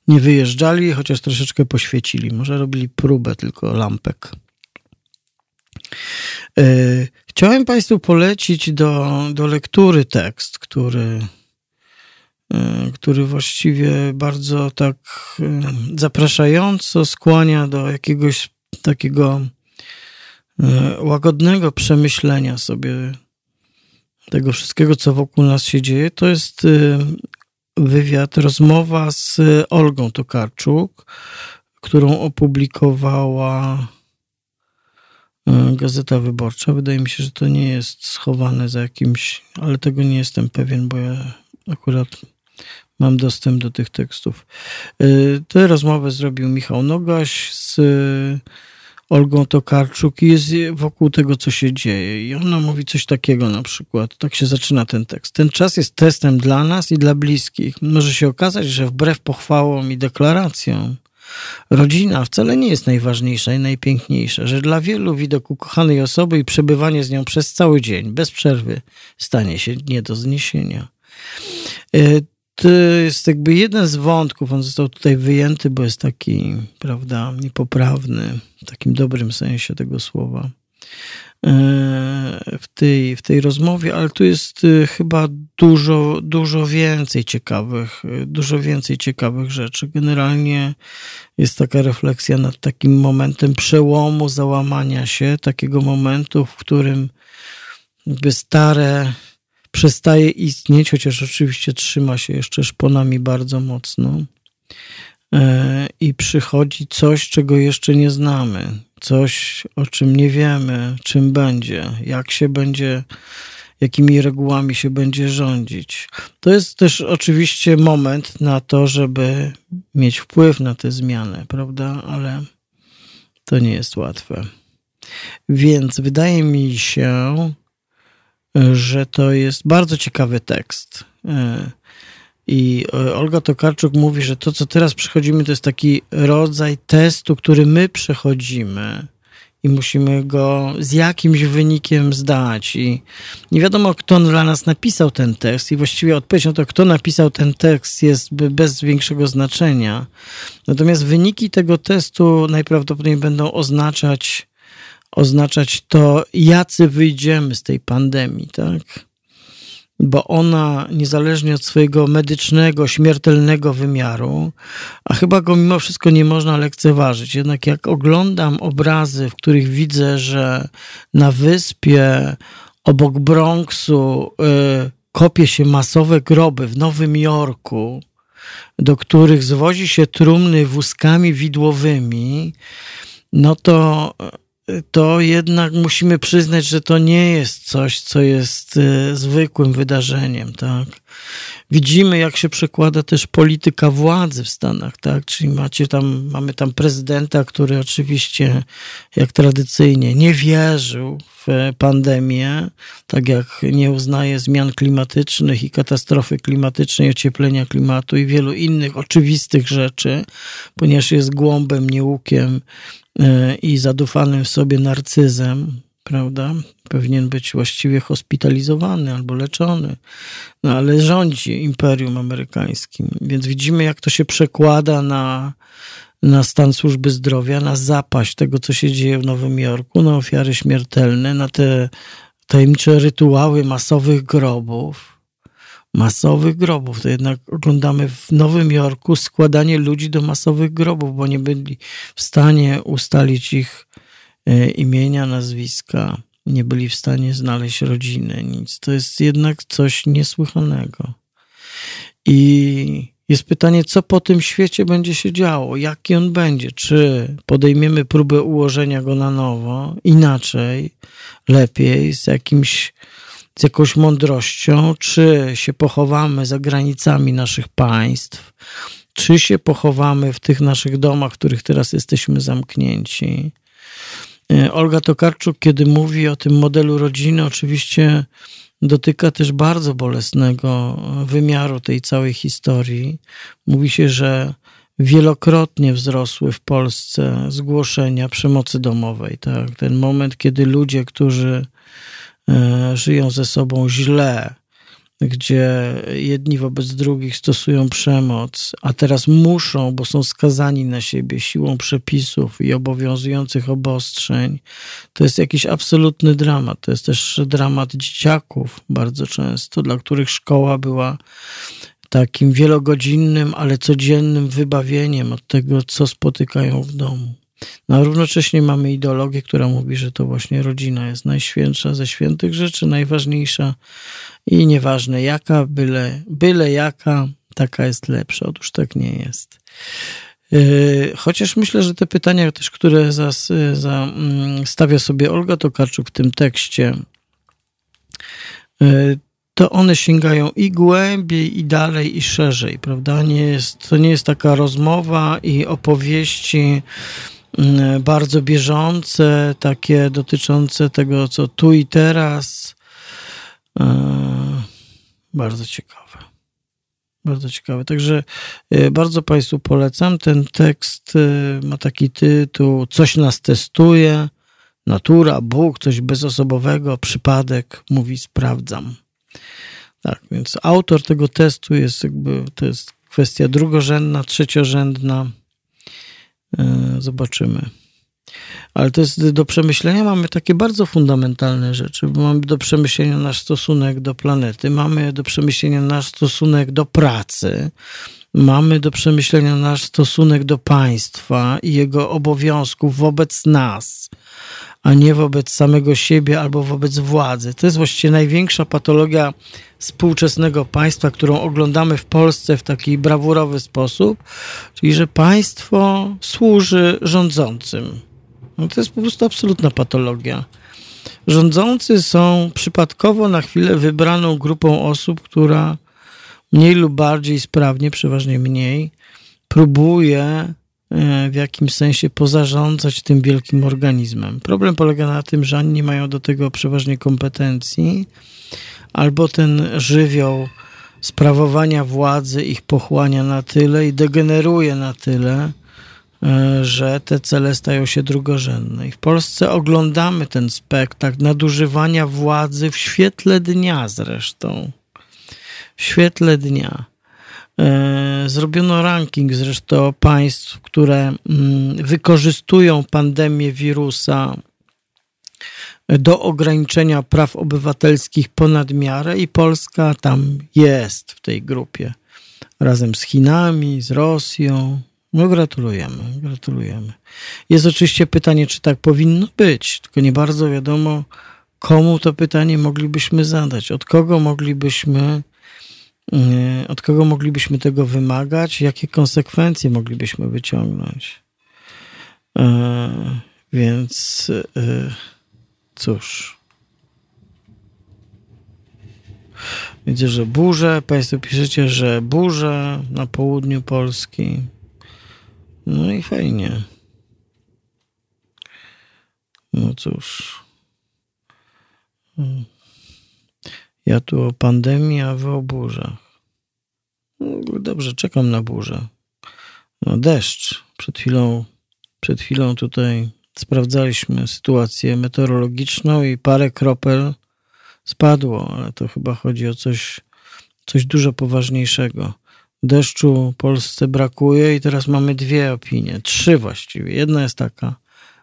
nie wyjeżdżali, chociaż troszeczkę poświecili. Może robili próbę tylko lampek. E, chciałem Państwu polecić do, do lektury tekst, który, e, który właściwie bardzo tak e, zapraszająco skłania do jakiegoś takiego łagodnego przemyślenia sobie tego wszystkiego, co wokół nas się dzieje. To jest wywiad, rozmowa z Olgą Tokarczuk, którą opublikowała Gazeta Wyborcza. Wydaje mi się, że to nie jest schowane za jakimś, ale tego nie jestem pewien, bo ja akurat mam dostęp do tych tekstów. E, tę rozmowę zrobił Michał Nogaś z Olgą Tokarczuk i jest wokół tego, co się dzieje. I ona mówi coś takiego na przykład. Tak się zaczyna ten tekst. Ten czas jest testem dla nas i dla bliskich. Może się okazać, że wbrew pochwałom i deklaracjom Rodzina wcale nie jest najważniejsza i najpiękniejsza, że dla wielu widok ukochanej osoby i przebywanie z nią przez cały dzień, bez przerwy, stanie się nie do zniesienia. E, to jest jakby jeden z wątków, on został tutaj wyjęty, bo jest taki, prawda, niepoprawny, w takim dobrym sensie tego słowa w tej, w tej rozmowie, ale tu jest e, chyba dużo, dużo więcej ciekawych, e, dużo więcej ciekawych rzeczy. Generalnie jest taka refleksja nad takim momentem przełomu, załamania się, takiego momentu, w którym jakby stare przestaje istnieć, chociaż oczywiście trzyma się jeszcze szponami bardzo mocno. E, I przychodzi coś, czego jeszcze nie znamy, coś, o czym nie wiemy, czym będzie, jak się będzie, jakimi regułami się będzie rządzić. To jest też oczywiście moment na to, żeby mieć wpływ na te zmiany, prawda? Ale to nie jest łatwe. Więc wydaje mi się, że to jest bardzo ciekawy tekst. I e, Olga Tokarczuk mówi, że to, co teraz przechodzimy, to jest taki rodzaj testu, który my przechodzimy i musimy go z jakimś wynikiem zdać. I nie wiadomo, kto dla nas napisał ten tekst, i właściwie odpowiedź na to, kto napisał ten tekst, jest bez większego znaczenia. Natomiast wyniki tego testu najprawdopodobniej będą oznaczać oznaczać to, jacy wyjdziemy z tej pandemii, tak? Bo ona, niezależnie od swojego medycznego, śmiertelnego wymiaru, a chyba go mimo wszystko nie można lekceważyć. Jednak jak oglądam obrazy, w których widzę, że na wyspie obok Bronxu y, kopie się masowe groby w Nowym Jorku, do których zwozi się trumny wózkami widłowymi, no to to jednak musimy przyznać, że to nie jest coś, co jest e, zwykłym wydarzeniem, tak? Widzimy, jak się przekłada też polityka władzy w Stanach, tak? Czyli macie tam, mamy tam prezydenta, który oczywiście, jak tradycyjnie, nie wierzył w pandemię, tak jak nie uznaje zmian klimatycznych i katastrofy klimatycznej, ocieplenia klimatu i wielu innych oczywistych rzeczy, ponieważ jest głąbem, nieukiem i zadufanym w sobie narcyzem, prawda? Powinien być właściwie hospitalizowany albo leczony, no ale rządzi imperium amerykańskim. Więc widzimy, jak to się przekłada na, na stan służby zdrowia, na zapaść tego, co się dzieje w Nowym Jorku, na ofiary śmiertelne, na te tajemnicze rytuały masowych grobów masowych grobów. To jednak oglądamy w Nowym Jorku składanie ludzi do masowych grobów, bo nie byli w stanie ustalić ich e, imienia, nazwiska, nie byli w stanie znaleźć rodziny, nic. To jest jednak coś niesłychanego. I jest pytanie, co po tym świecie będzie się działo, jaki on będzie, czy podejmiemy próbę ułożenia go na nowo, inaczej, lepiej, z jakimś z jakąś mądrością, czy się pochowamy za granicami naszych państw, czy się pochowamy w tych naszych domach, w których teraz jesteśmy zamknięci. E, Olga Tokarczuk, kiedy mówi o tym modelu rodziny, oczywiście dotyka też bardzo bolesnego wymiaru tej całej historii. Mówi się, że wielokrotnie wzrosły w Polsce zgłoszenia przemocy domowej. Tak? Ten moment, kiedy ludzie, którzy żyją ze sobą źle, gdzie jedni wobec drugich stosują przemoc, a teraz muszą, bo są skazani na siebie siłą przepisów i obowiązujących obostrzeń, to jest jakiś absolutny dramat. To jest też dramat dzieciaków bardzo często, dla których szkoła była takim wielogodzinnym, ale codziennym wybawieniem od tego, co spotykają w domu. No, a równocześnie mamy ideologię, która mówi, że to właśnie rodzina jest najświętsza ze świętych rzeczy, najważniejsza i nieważne jaka, byle, byle jaka, taka jest lepsza. Otóż tak nie jest. Yy, chociaż myślę, że te pytania też, które za, za, mm, stawia sobie Olga Tokarczuk w tym tekście, yy, to one sięgają i głębiej, i dalej, i szerzej, prawda? Nie jest, to nie jest taka rozmowa i opowieści bardzo bieżące, takie dotyczące tego, co tu i teraz. E, bardzo ciekawe. Bardzo ciekawe. Także e, bardzo Państwu polecam. Ten tekst e, ma taki tytuł: Coś nas testuje. Natura, Bóg, coś bezosobowego, przypadek, mówi sprawdzam. Tak, więc autor tego testu jest jakby, to jest kwestia drugorzędna, trzeciorzędna. E, zobaczymy. Ale to jest do przemyślenia. Mamy takie bardzo fundamentalne rzeczy, mamy do przemyślenia nasz stosunek do planety, mamy do przemyślenia nasz stosunek do pracy, mamy do przemyślenia nasz stosunek do państwa i jego obowiązków wobec nas, a nie wobec samego siebie albo wobec władzy. To jest właściwie największa patologia współczesnego państwa, którą oglądamy w Polsce w taki brawurowy sposób, czyli że państwo służy rządzącym. No to jest po prostu absolutna patologia. Rządzący są przypadkowo na chwilę wybraną grupą osób, która mniej lub bardziej sprawnie, przeważnie mniej, próbuje e, w jakimś sensie pozarządzać tym wielkim organizmem. Problem polega na tym, że oni nie mają do tego przeważnie kompetencji, albo ten żywioł sprawowania władzy ich pochłania na tyle i degeneruje na tyle, e, że te cele stają się drugorzędne. I w Polsce oglądamy ten spektakl nadużywania władzy w świetle dnia zresztą w świetle dnia. E, zrobiono ranking zresztą państw, które mm, wykorzystują pandemię wirusa do ograniczenia praw obywatelskich ponad miarę i Polska tam jest w tej grupie. Razem z Chinami, z Rosją. No gratulujemy, gratulujemy. Jest oczywiście pytanie, czy tak powinno być, tylko nie bardzo wiadomo, komu to pytanie moglibyśmy zadać, od kogo moglibyśmy E, od kogo moglibyśmy tego wymagać? Jakie konsekwencje moglibyśmy wyciągnąć? E, więc e, cóż. Widzę, że burze. Państwo piszecie, że burze na południu Polski. No i fajnie. No cóż. Ja tu o pandemii, a wy o burzach. No, dobrze, czekam na burzę. No, deszcz. Przed chwilą, przed chwilą tutaj sprawdzaliśmy sytuację meteorologiczną i parę kropel spadło, ale to chyba chodzi o coś, coś dużo poważniejszego. Deszczu Polsce brakuje i teraz mamy dwie opinie, trzy właściwie. Jedna jest taka,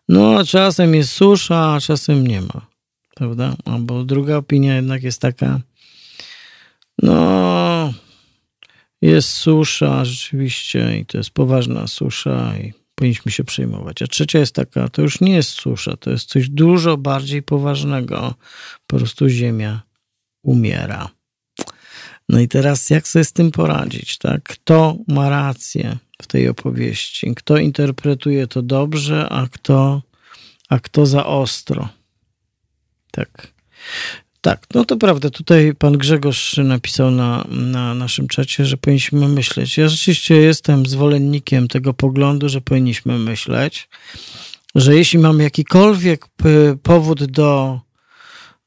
no a czasem jest susza, a czasem nie ma prawda? Albo druga opinia jednak jest taka, no, jest susza rzeczywiście i to jest poważna susza i powinniśmy się przejmować. A trzecia jest taka, to już nie jest susza, to jest coś dużo bardziej poważnego. Po prostu ziemia umiera. No i teraz jak sobie z tym poradzić, tak? Kto ma rację w tej opowieści? Kto interpretuje to dobrze, a kto, a kto za ostro? Tak. Tak, no to prawda. Tutaj pan Grzegorz napisał na, na naszym czacie, że powinniśmy myśleć. Ja rzeczywiście jestem zwolennikiem tego poglądu, że powinniśmy myśleć, że jeśli mamy jakikolwiek powód do,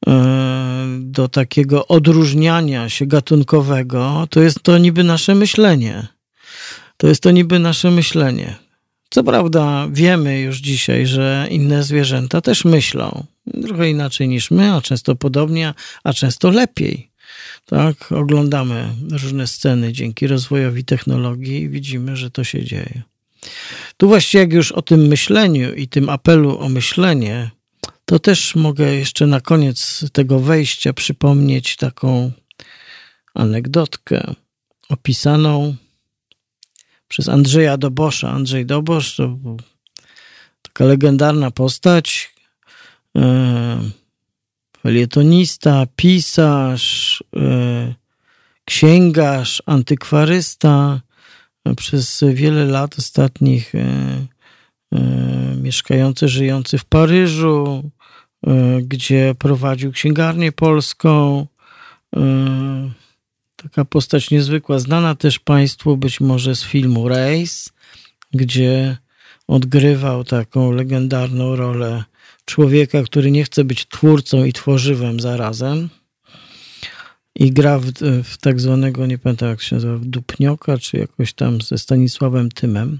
e, do takiego odróżniania się gatunkowego, to jest to niby nasze myślenie. To jest to niby nasze myślenie. Co prawda wiemy już dzisiaj, że inne zwierzęta też myślą. Trochę inaczej niż my, a często podobnie, a często lepiej. Tak, oglądamy różne sceny dzięki rozwojowi technologii i widzimy, że to się dzieje. Tu właściwie jak już o tym myśleniu i tym apelu o myślenie, to też mogę jeszcze na koniec tego wejścia przypomnieć taką anegdotkę opisaną przez Andrzeja Dobosza. Andrzej Dobosz to taka legendarna postać, felietonista, pisarz, e, księgarz, antykwarysta. Przez wiele lat ostatnich e, mieszkający, żyjący w Paryżu, gdzie prowadził księgarnię polską Taka postać niezwykła, znana też Państwu być może z filmu Race, gdzie odgrywał taką legendarną rolę człowieka, który nie chce być twórcą i tworzywem zarazem. I gra w, w tak zwanego, nie pamiętam jak się nazywa, Dupnioka, czy jakoś tam ze Stanisławem Tymem.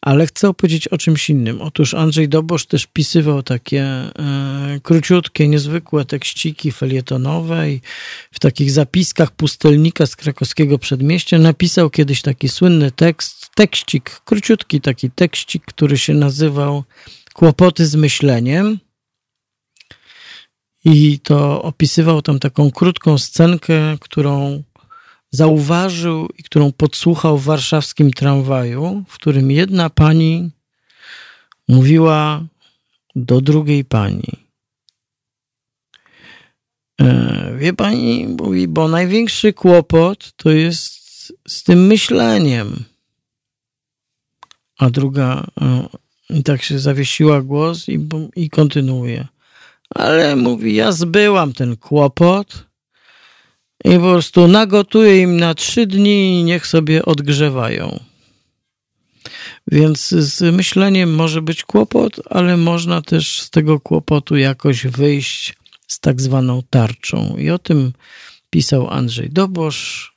Ale chcę opowiedzieć o czymś innym. Otóż Andrzej Dobosz też pisywał takie e, króciutkie, niezwykłe tekściki felietonowe i w takich zapiskach pustelnika z krakowskiego przedmieścia napisał kiedyś taki słynny tekst, tekścik, króciutki taki tekścik, który się nazywał Kłopoty z myśleniem. I to opisywał tam taką krótką scenkę, którą zauważył i którą podsłuchał w warszawskim tramwaju, w którym jedna pani mówiła do drugiej pani. E, wie pani, mówi, bo największy kłopot to jest z tym myśleniem. A druga e, i tak się zawiesiła głos i, i kontynuuje. Ale mówi, ja zbyłam ten kłopot i po prostu nagotuję im na trzy dni i niech sobie odgrzewają. Więc z myśleniem może być kłopot, ale można też z tego kłopotu jakoś wyjść z tak zwaną tarczą. I o tym pisał Andrzej Dobosz.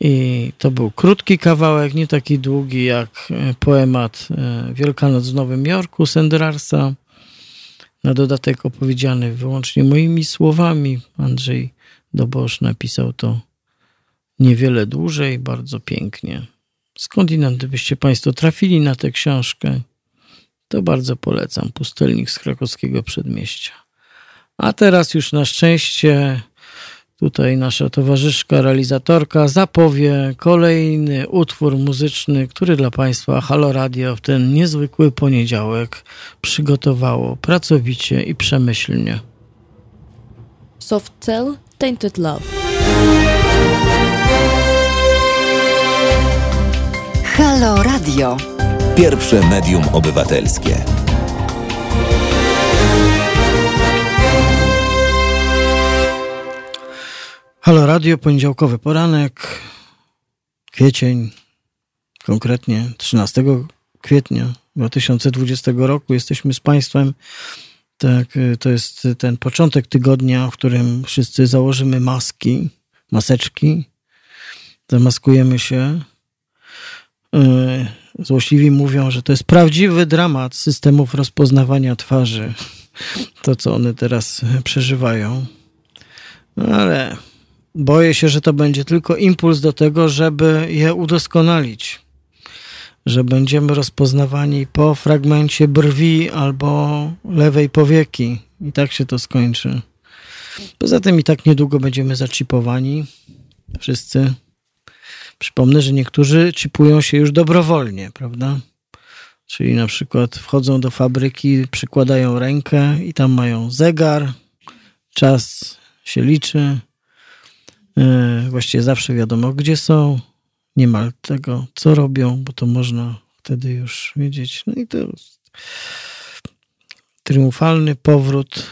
I to był krótki kawałek, nie taki długi jak poemat e, Wielkanoc w Nowym Jorku Senderarsa. Na dodatek opowiedziany wyłącznie moimi słowami. Andrzej Dobosz napisał to niewiele dłużej, bardzo pięknie. Skądinąd gdybyście Państwo trafili na tę książkę, to bardzo polecam. Pustelnik z krakowskiego przedmieścia. A teraz już na szczęście tutaj nasza towarzyszka, realizatorka zapowie kolejny utwór muzyczny, który dla Państwa Halo Radio w ten niezwykły poniedziałek przygotowało pracowicie i przemyślnie. Soft Cell Tainted Love. Halo Radio. Pierwsze medium obywatelskie. Halo Radio, poniedziałkowy poranek, kwiecień, konkretnie 13 kwietnia 2020 roku. Jesteśmy z Państwem tak, y, to jest ten początek tygodnia, w którym wszyscy założymy maski, maseczki, zamaskujemy się. Y, złośliwi mówią, że to jest prawdziwy dramat systemów rozpoznawania twarzy. To, co one teraz przeżywają. No ale boję się, że to będzie tylko impuls do tego, żeby je udoskonalić że będziemy rozpoznawani po fragmencie brwi albo lewej powieki. I tak się to skończy. Poza tym i tak niedługo będziemy zaczipowani. Wszyscy. Przypomnę, że niektórzy chipują się już dobrowolnie, prawda? Czyli na przykład wchodzą do fabryki, przykładają rękę i tam mają zegar, czas się liczy. E, właściwie zawsze wiadomo, gdzie są, niemal tego, co robią, bo to można wtedy już wiedzieć. No i to triumfalny powrót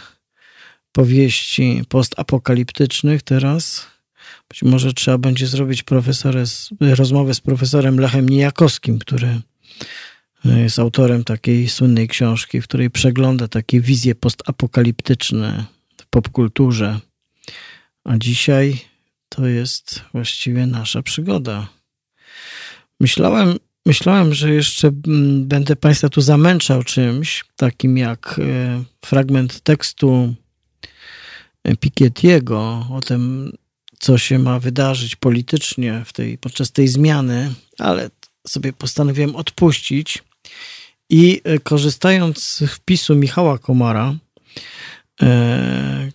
powieści postapokaliptycznych teraz. Być może trzeba będzie zrobić rozmowę z profesorem Lechem Nijakowskim, który jest autorem takiej słynnej książki, w której przegląda takie wizje postapokaliptyczne w popkulturze. A dzisiaj to jest właściwie nasza przygoda. Myślałem, myślałem, że jeszcze mm, będę Państwa tu zamęczał czymś takim jak e, fragment tekstu Piketty'ego o tym, co się ma wydarzyć politycznie w tej, podczas tej zmiany, ale sobie postanowiłem odpuścić i e, korzystając z wpisu Michała Komara e,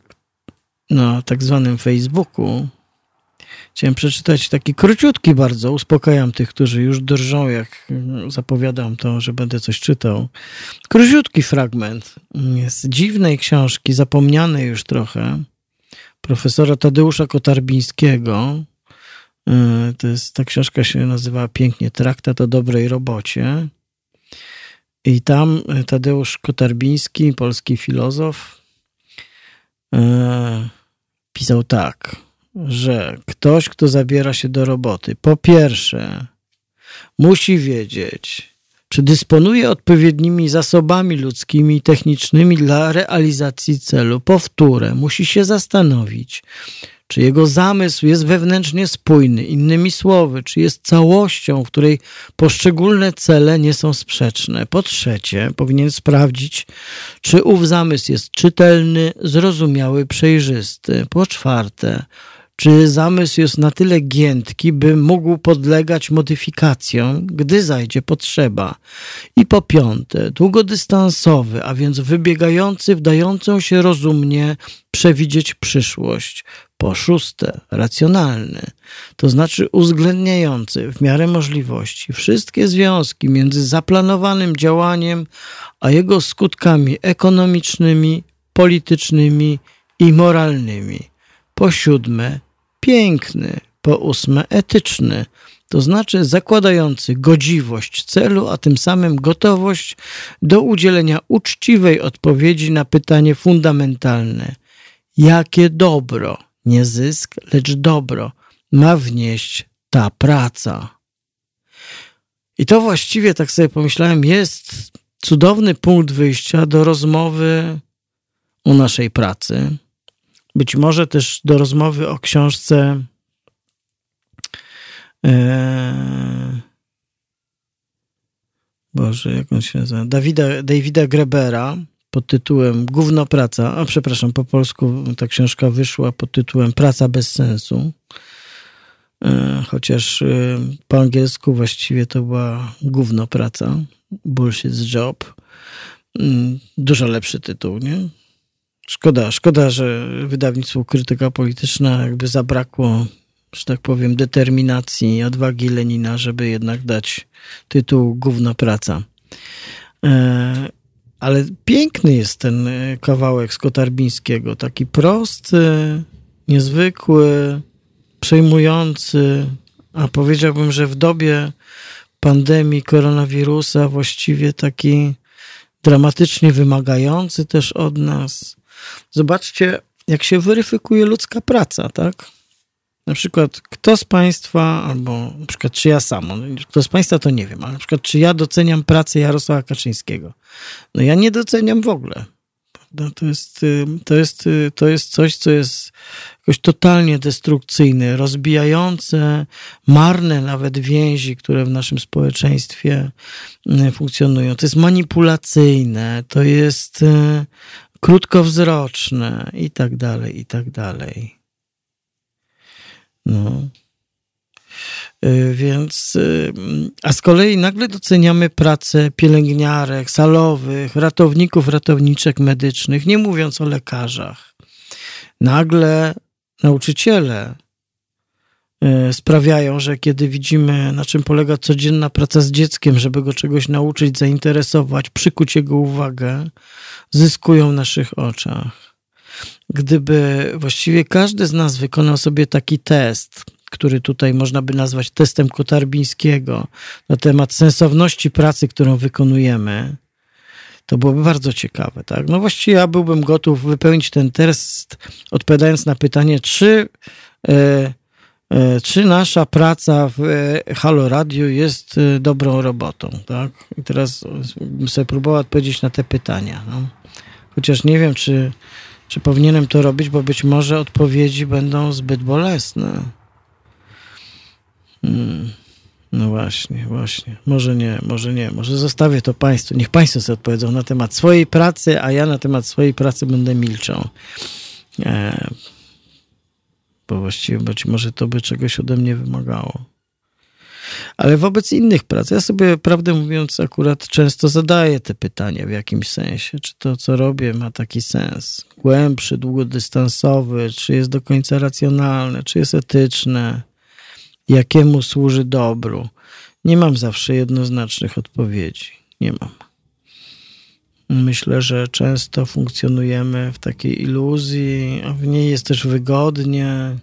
na tak zwanym Facebooku, Chciałem przeczytać taki króciutki bardzo, uspokajam tych, którzy już drżą, jak zapowiadam to, że będę coś czytał. Króciutki fragment z dziwnej książki, zapomnianej już trochę, profesora Tadeusza Kotarbińskiego. Y, to jest, ta książka się nazywa pięknie Traktat o dobrej robocie. I tam Tadeusz Kotarbiński, polski filozof, y, pisał tak – że ktoś, kto zabiera się do roboty, po pierwsze, musi wiedzieć, czy dysponuje odpowiednimi zasobami ludzkimi i technicznymi dla realizacji celu. Po wtóre, musi się zastanowić, czy jego zamysł jest wewnętrznie spójny, innymi słowy, czy jest całością, w której poszczególne cele nie są sprzeczne. Po trzecie, powinien sprawdzić, czy ów zamysł jest czytelny, zrozumiały, przejrzysty. Po czwarte, czy zamysł jest na tyle giętki, by mógł podlegać modyfikacjom, gdy zajdzie potrzeba. I po piąte, długodystansowy, a więc wybiegający, wdającą się rozumnie przewidzieć przyszłość. Po szóste, racjonalny, to znaczy uwzględniający w miarę możliwości wszystkie związki między zaplanowanym działaniem a jego skutkami ekonomicznymi, politycznymi i moralnymi. Po siódme, piękny, po ósme etyczny, to znaczy zakładający godziwość celu, a tym samym gotowość do udzielenia uczciwej odpowiedzi na pytanie fundamentalne: jakie dobro, nie zysk, lecz dobro ma wnieść ta praca? I to właściwie, tak sobie pomyślałem, jest cudowny punkt wyjścia do rozmowy o naszej pracy być może też do rozmowy o książce e, Boże, jak on się nazywa? Davida, Davida Grebera pod tytułem Gówno praca, a przepraszam, po polsku ta książka wyszła pod tytułem Praca bez sensu. E, chociaż e, po angielsku właściwie to była gówno praca, bullshit job. Mm, dużo lepszy tytuł, nie? Szkoda, szkoda, że wydawnictwu Krytyka Polityczna jakby zabrakło, że tak powiem, determinacji i odwagi Lenina, żeby jednak dać tytuł Gówno Praca. E, ale piękny jest ten e, kawałek Skotarbińskiego, taki prosty, niezwykły, przejmujący, a powiedziałbym, że w dobie pandemii koronawirusa właściwie taki dramatycznie wymagający też od nas, Zobaczcie, jak się weryfikuje ludzka praca, tak? Na przykład, kto z Państwa, albo na przykład, czy ja sam, no, kto z Państwa to nie wiem, ale na przykład, czy ja doceniam pracę Jarosława Kaczyńskiego? No ja nie doceniam w ogóle. To jest, to, jest, to jest coś, co jest jakoś totalnie destrukcyjne, rozbijające, marne nawet więzi, które w naszym społeczeństwie mm, funkcjonują. To jest manipulacyjne, to jest krótkowzroczne i tak dalej, i tak dalej. No. Y, więc, y, a z kolei nagle doceniamy pracę pielęgniarek, salowych, ratowników, ratowniczek medycznych, nie mówiąc o lekarzach. Nagle nauczyciele sprawiają, że kiedy widzimy, na czym polega codzienna praca z dzieckiem, żeby go czegoś nauczyć, zainteresować, przykuć jego uwagę, zyskują w naszych oczach. Gdyby właściwie każdy z nas wykonał sobie taki test, który tutaj można by nazwać testem Kotarbińskiego na temat sensowności pracy, którą wykonujemy, to byłoby bardzo ciekawe. Tak? No właściwie ja byłbym gotów wypełnić ten test, odpowiadając na pytanie, czy, e, e, czy nasza praca w e, Halo Radio jest e, dobrą robotą. Tak? I teraz bym sobie próbował odpowiedzieć na te pytania. No. Chociaż nie wiem, czy, czy powinienem to robić, bo być może odpowiedzi będą zbyt bolesne. Hmm. No właśnie, właśnie. Może nie, może nie. Może zostawię to Państwu. Niech Państwo sobie odpowiedzą na temat swojej pracy, a ja na temat swojej pracy będę milczał. E, bo właściwie być może to by czegoś ode mnie wymagało. Ale wobec innych prac, ja sobie, prawdę mówiąc, akurat często zadaję te pytania w jakimś sensie. Czy to, co robię, ma taki sens głębszy, długodystansowy, czy jest do końca racjonalne, czy jest etyczne, jakiemu służy dobru. Nie mam zawsze jednoznacznych odpowiedzi. Nie mam. Myślę, że często funkcjonujemy w takiej iluzji, a w niej jest też wygodnie,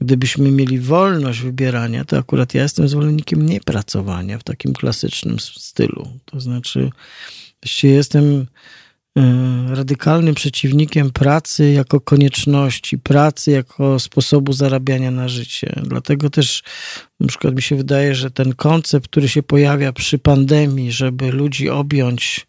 Gdybyśmy mieli wolność wybierania, to akurat ja jestem zwolennikiem niepracowania w takim klasycznym stylu. To znaczy, właściwie jestem radykalnym przeciwnikiem pracy jako konieczności, pracy jako sposobu zarabiania na życie. Dlatego też na przykład mi się wydaje, że ten koncept, który się pojawia przy pandemii, żeby ludzi objąć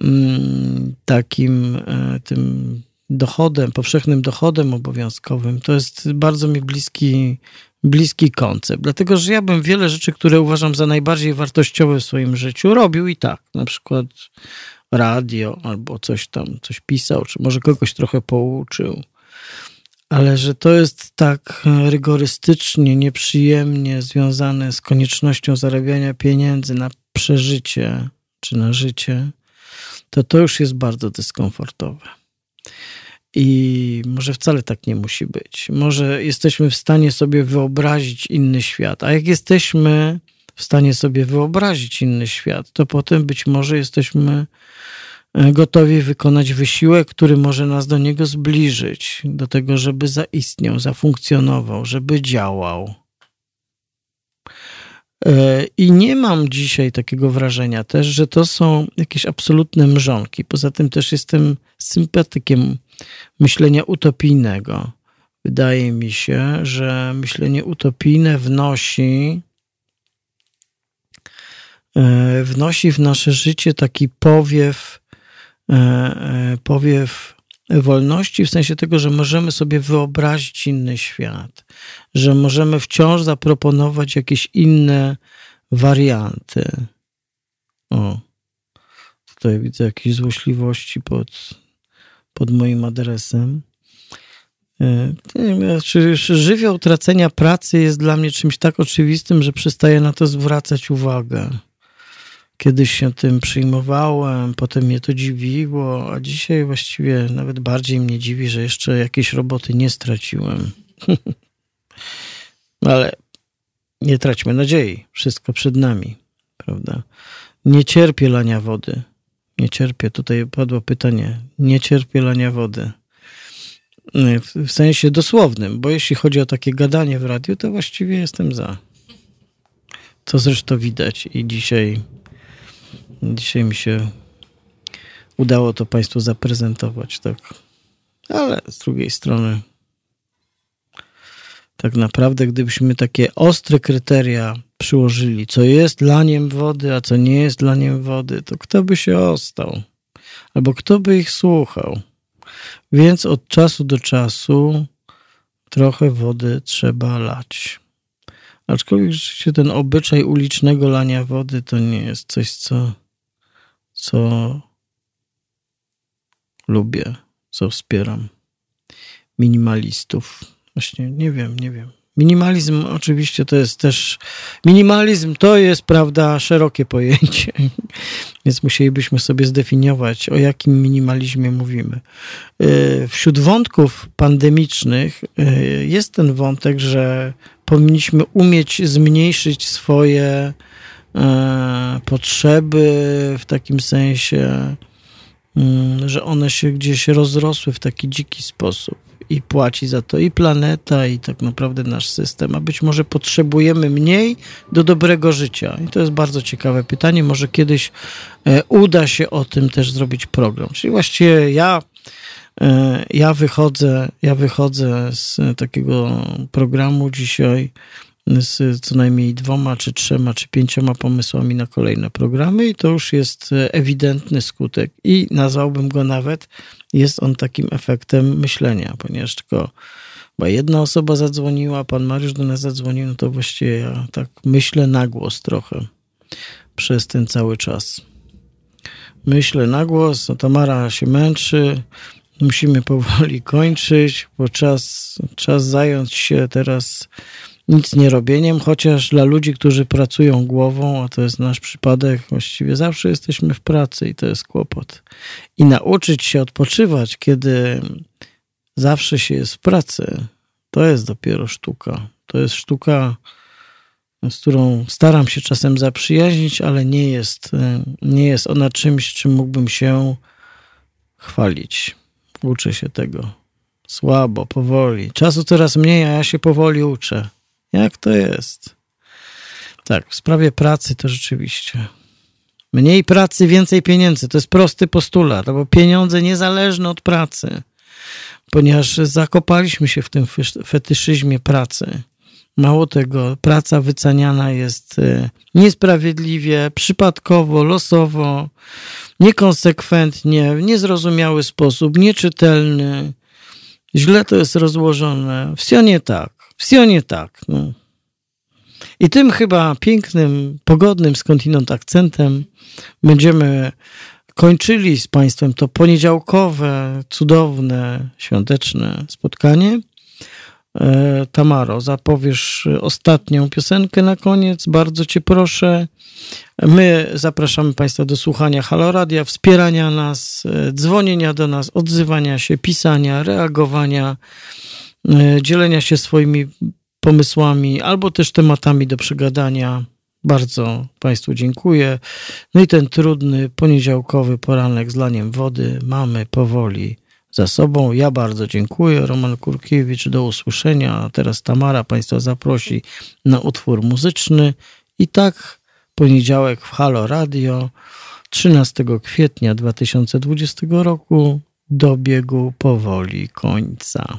mm, takim e, tym dochodem, powszechnym dochodem obowiązkowym, to jest bardzo mi bliski, bliski koncept. Dlatego, że ja bym wiele rzeczy, które uważam za najbardziej wartościowe w swoim życiu, robił i tak. Na przykład radio albo coś tam, coś pisał, czy może kogoś trochę pouczył. Ale że to jest tak rygorystycznie, nieprzyjemnie związane z koniecznością zarabiania pieniędzy na przeżycie czy na życie, to to już jest bardzo dyskomfortowe. I może wcale tak nie musi być. Może jesteśmy w stanie sobie wyobrazić inny świat, a jak jesteśmy w stanie sobie wyobrazić inny świat, to potem być może jesteśmy e, gotowi wykonać wysiłek, który może nas do niego zbliżyć, do tego, żeby zaistniał, zafunkcjonował, żeby działał. E, I nie mam dzisiaj takiego wrażenia też, że to są jakieś absolutne mrzonki. Poza tym też jestem sympatykiem myślenia utopijnego. Wydaje mi się, że myślenie utopijne wnosi e, wnosi w nasze życie taki powiew e, powiew wolności, w sensie tego, że możemy sobie wyobrazić inny świat, że możemy wciąż zaproponować jakieś inne warianty. O, tutaj widzę jakieś złośliwości pod, pod moim adresem. E, czy żywioł tracenia pracy jest dla mnie czymś tak oczywistym, że przestaję na to zwracać uwagę. Kiedyś się tym przyjmowałem, potem mnie to dziwiło, a dzisiaj właściwie nawet bardziej mnie dziwi, że jeszcze jakieś roboty nie straciłem. Ale nie traćmy nadziei, wszystko przed nami, prawda? Nie cierpię lania wody. Nie cierpię, tutaj padło pytanie, nie cierpię lania wody. W sensie dosłownym, bo jeśli chodzi o takie gadanie w radiu, to właściwie jestem za. Co zresztą widać i dzisiaj Dzisiaj mi się udało to Państwu zaprezentować, tak. Ale z drugiej strony, tak naprawdę, gdybyśmy takie ostre kryteria przyłożyli, co jest laniem wody, a co nie jest laniem wody, to kto by się ostał? Albo kto by ich słuchał? Więc od czasu do czasu trochę wody trzeba lać. Aczkolwiek rzeczywiście ten obyczaj ulicznego lania wody to nie jest coś, co co lubię, co wspieram. Minimalistów. Właśnie nie wiem, nie wiem. Minimalizm oczywiście to jest też. Minimalizm to jest, prawda, szerokie pojęcie, więc musielibyśmy sobie zdefiniować, o jakim minimalizmie mówimy. Y, wśród wątków pandemicznych y, jest ten wątek, że powinniśmy umieć zmniejszyć swoje potrzeby w takim sensie, mm, że one się gdzieś rozrosły w taki dziki sposób i płaci za to i planeta, i tak naprawdę nasz system, a być może potrzebujemy mniej do dobrego życia. I to jest bardzo ciekawe pytanie. Może kiedyś e, uda się o tym też zrobić program. Czyli właściwie ja e, ja wychodzę, ja wychodzę z takiego programu dzisiaj z co najmniej dwoma, czy trzema, czy pięcioma pomysłami na kolejne programy, i to już jest ewidentny skutek. I nazwałbym go nawet, jest on takim efektem myślenia, ponieważ tylko bo jedna osoba zadzwoniła, pan Mariusz do nas zadzwonił, no to właściwie ja tak myślę na głos trochę przez ten cały czas. Myślę na głos, no Tamara się męczy, musimy powoli kończyć, bo czas, czas zająć się teraz nic nie robieniem, chociaż dla ludzi, którzy pracują głową, a to jest nasz przypadek, właściwie zawsze jesteśmy w pracy i to jest kłopot. I nauczyć się odpoczywać, kiedy zawsze się jest w pracy, to jest dopiero sztuka. To jest sztuka, z którą staram się czasem zaprzyjaźnić, ale nie jest, nie jest ona czymś, czym mógłbym się chwalić. Uczę się tego. Słabo, powoli. Czasu coraz mniej, a ja się powoli uczę. Jak to jest? Tak, w sprawie pracy to rzeczywiście. Mniej pracy, więcej pieniędzy. To jest prosty postulat, bo pieniądze niezależne od pracy, ponieważ zakopaliśmy się w tym fetyszyzmie pracy. Mało tego, praca wyceniana jest e, niesprawiedliwie, przypadkowo, losowo. niekonsekwentnie, w niezrozumiały sposób, nieczytelny. Źle to jest rozłożone. Wsio nie tak. Wsio nie tak. No. I tym chyba pięknym, pogodnym skądinąd akcentem będziemy kończyli z Państwem to poniedziałkowe, cudowne, świąteczne spotkanie. E, Tamaro, zapowiesz ostatnią piosenkę na koniec. Bardzo Cię proszę. My zapraszamy Państwa do słuchania Haloradia, wspierania nas, e, dzwonienia do nas, odzywania się, pisania, reagowania, dzielenia się swoimi pomysłami albo też tematami do przegadania. Bardzo Państwu dziękuję. No i ten trudny poniedziałkowy poranek z laniem wody mamy powoli za sobą. Ja bardzo dziękuję. Roman Kurkiewicz, do usłyszenia. A teraz Tamara Państwa zaprosi na utwór muzyczny. I tak poniedziałek w Halo Radio 13 kwietnia 2020 roku dobiegł powoli końca.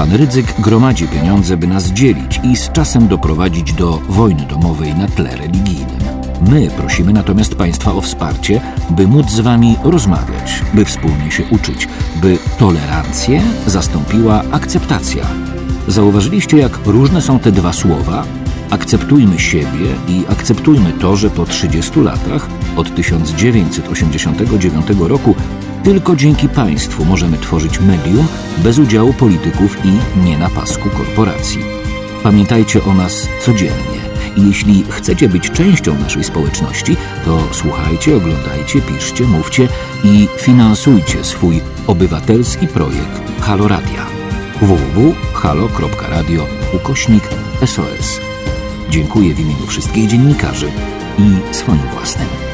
Pan Rydzyk gromadzi pieniądze, by nas dzielić i z czasem doprowadzić do wojny domowej na tle religijnym. My prosimy natomiast Państwa o wsparcie, by móc z Wami rozmawiać, by wspólnie się uczyć, by tolerancję zastąpiła akceptacja. Zauważyliście, jak różne są te dwa słowa? Akceptujmy siebie i akceptujmy to, że po 30 latach, od 1989 roku, tylko dzięki państwu możemy tworzyć medium bez udziału polityków i nie na pasku korporacji. Pamiętajcie o nas codziennie. Jeśli chcecie być częścią naszej społeczności, to słuchajcie, oglądajcie, piszcie, mówcie i finansujcie swój obywatelski projekt Halo Radia. www.halo.radio ukośnik SOS. Dziękuję w imieniu wszystkich dziennikarzy i swoim własnym.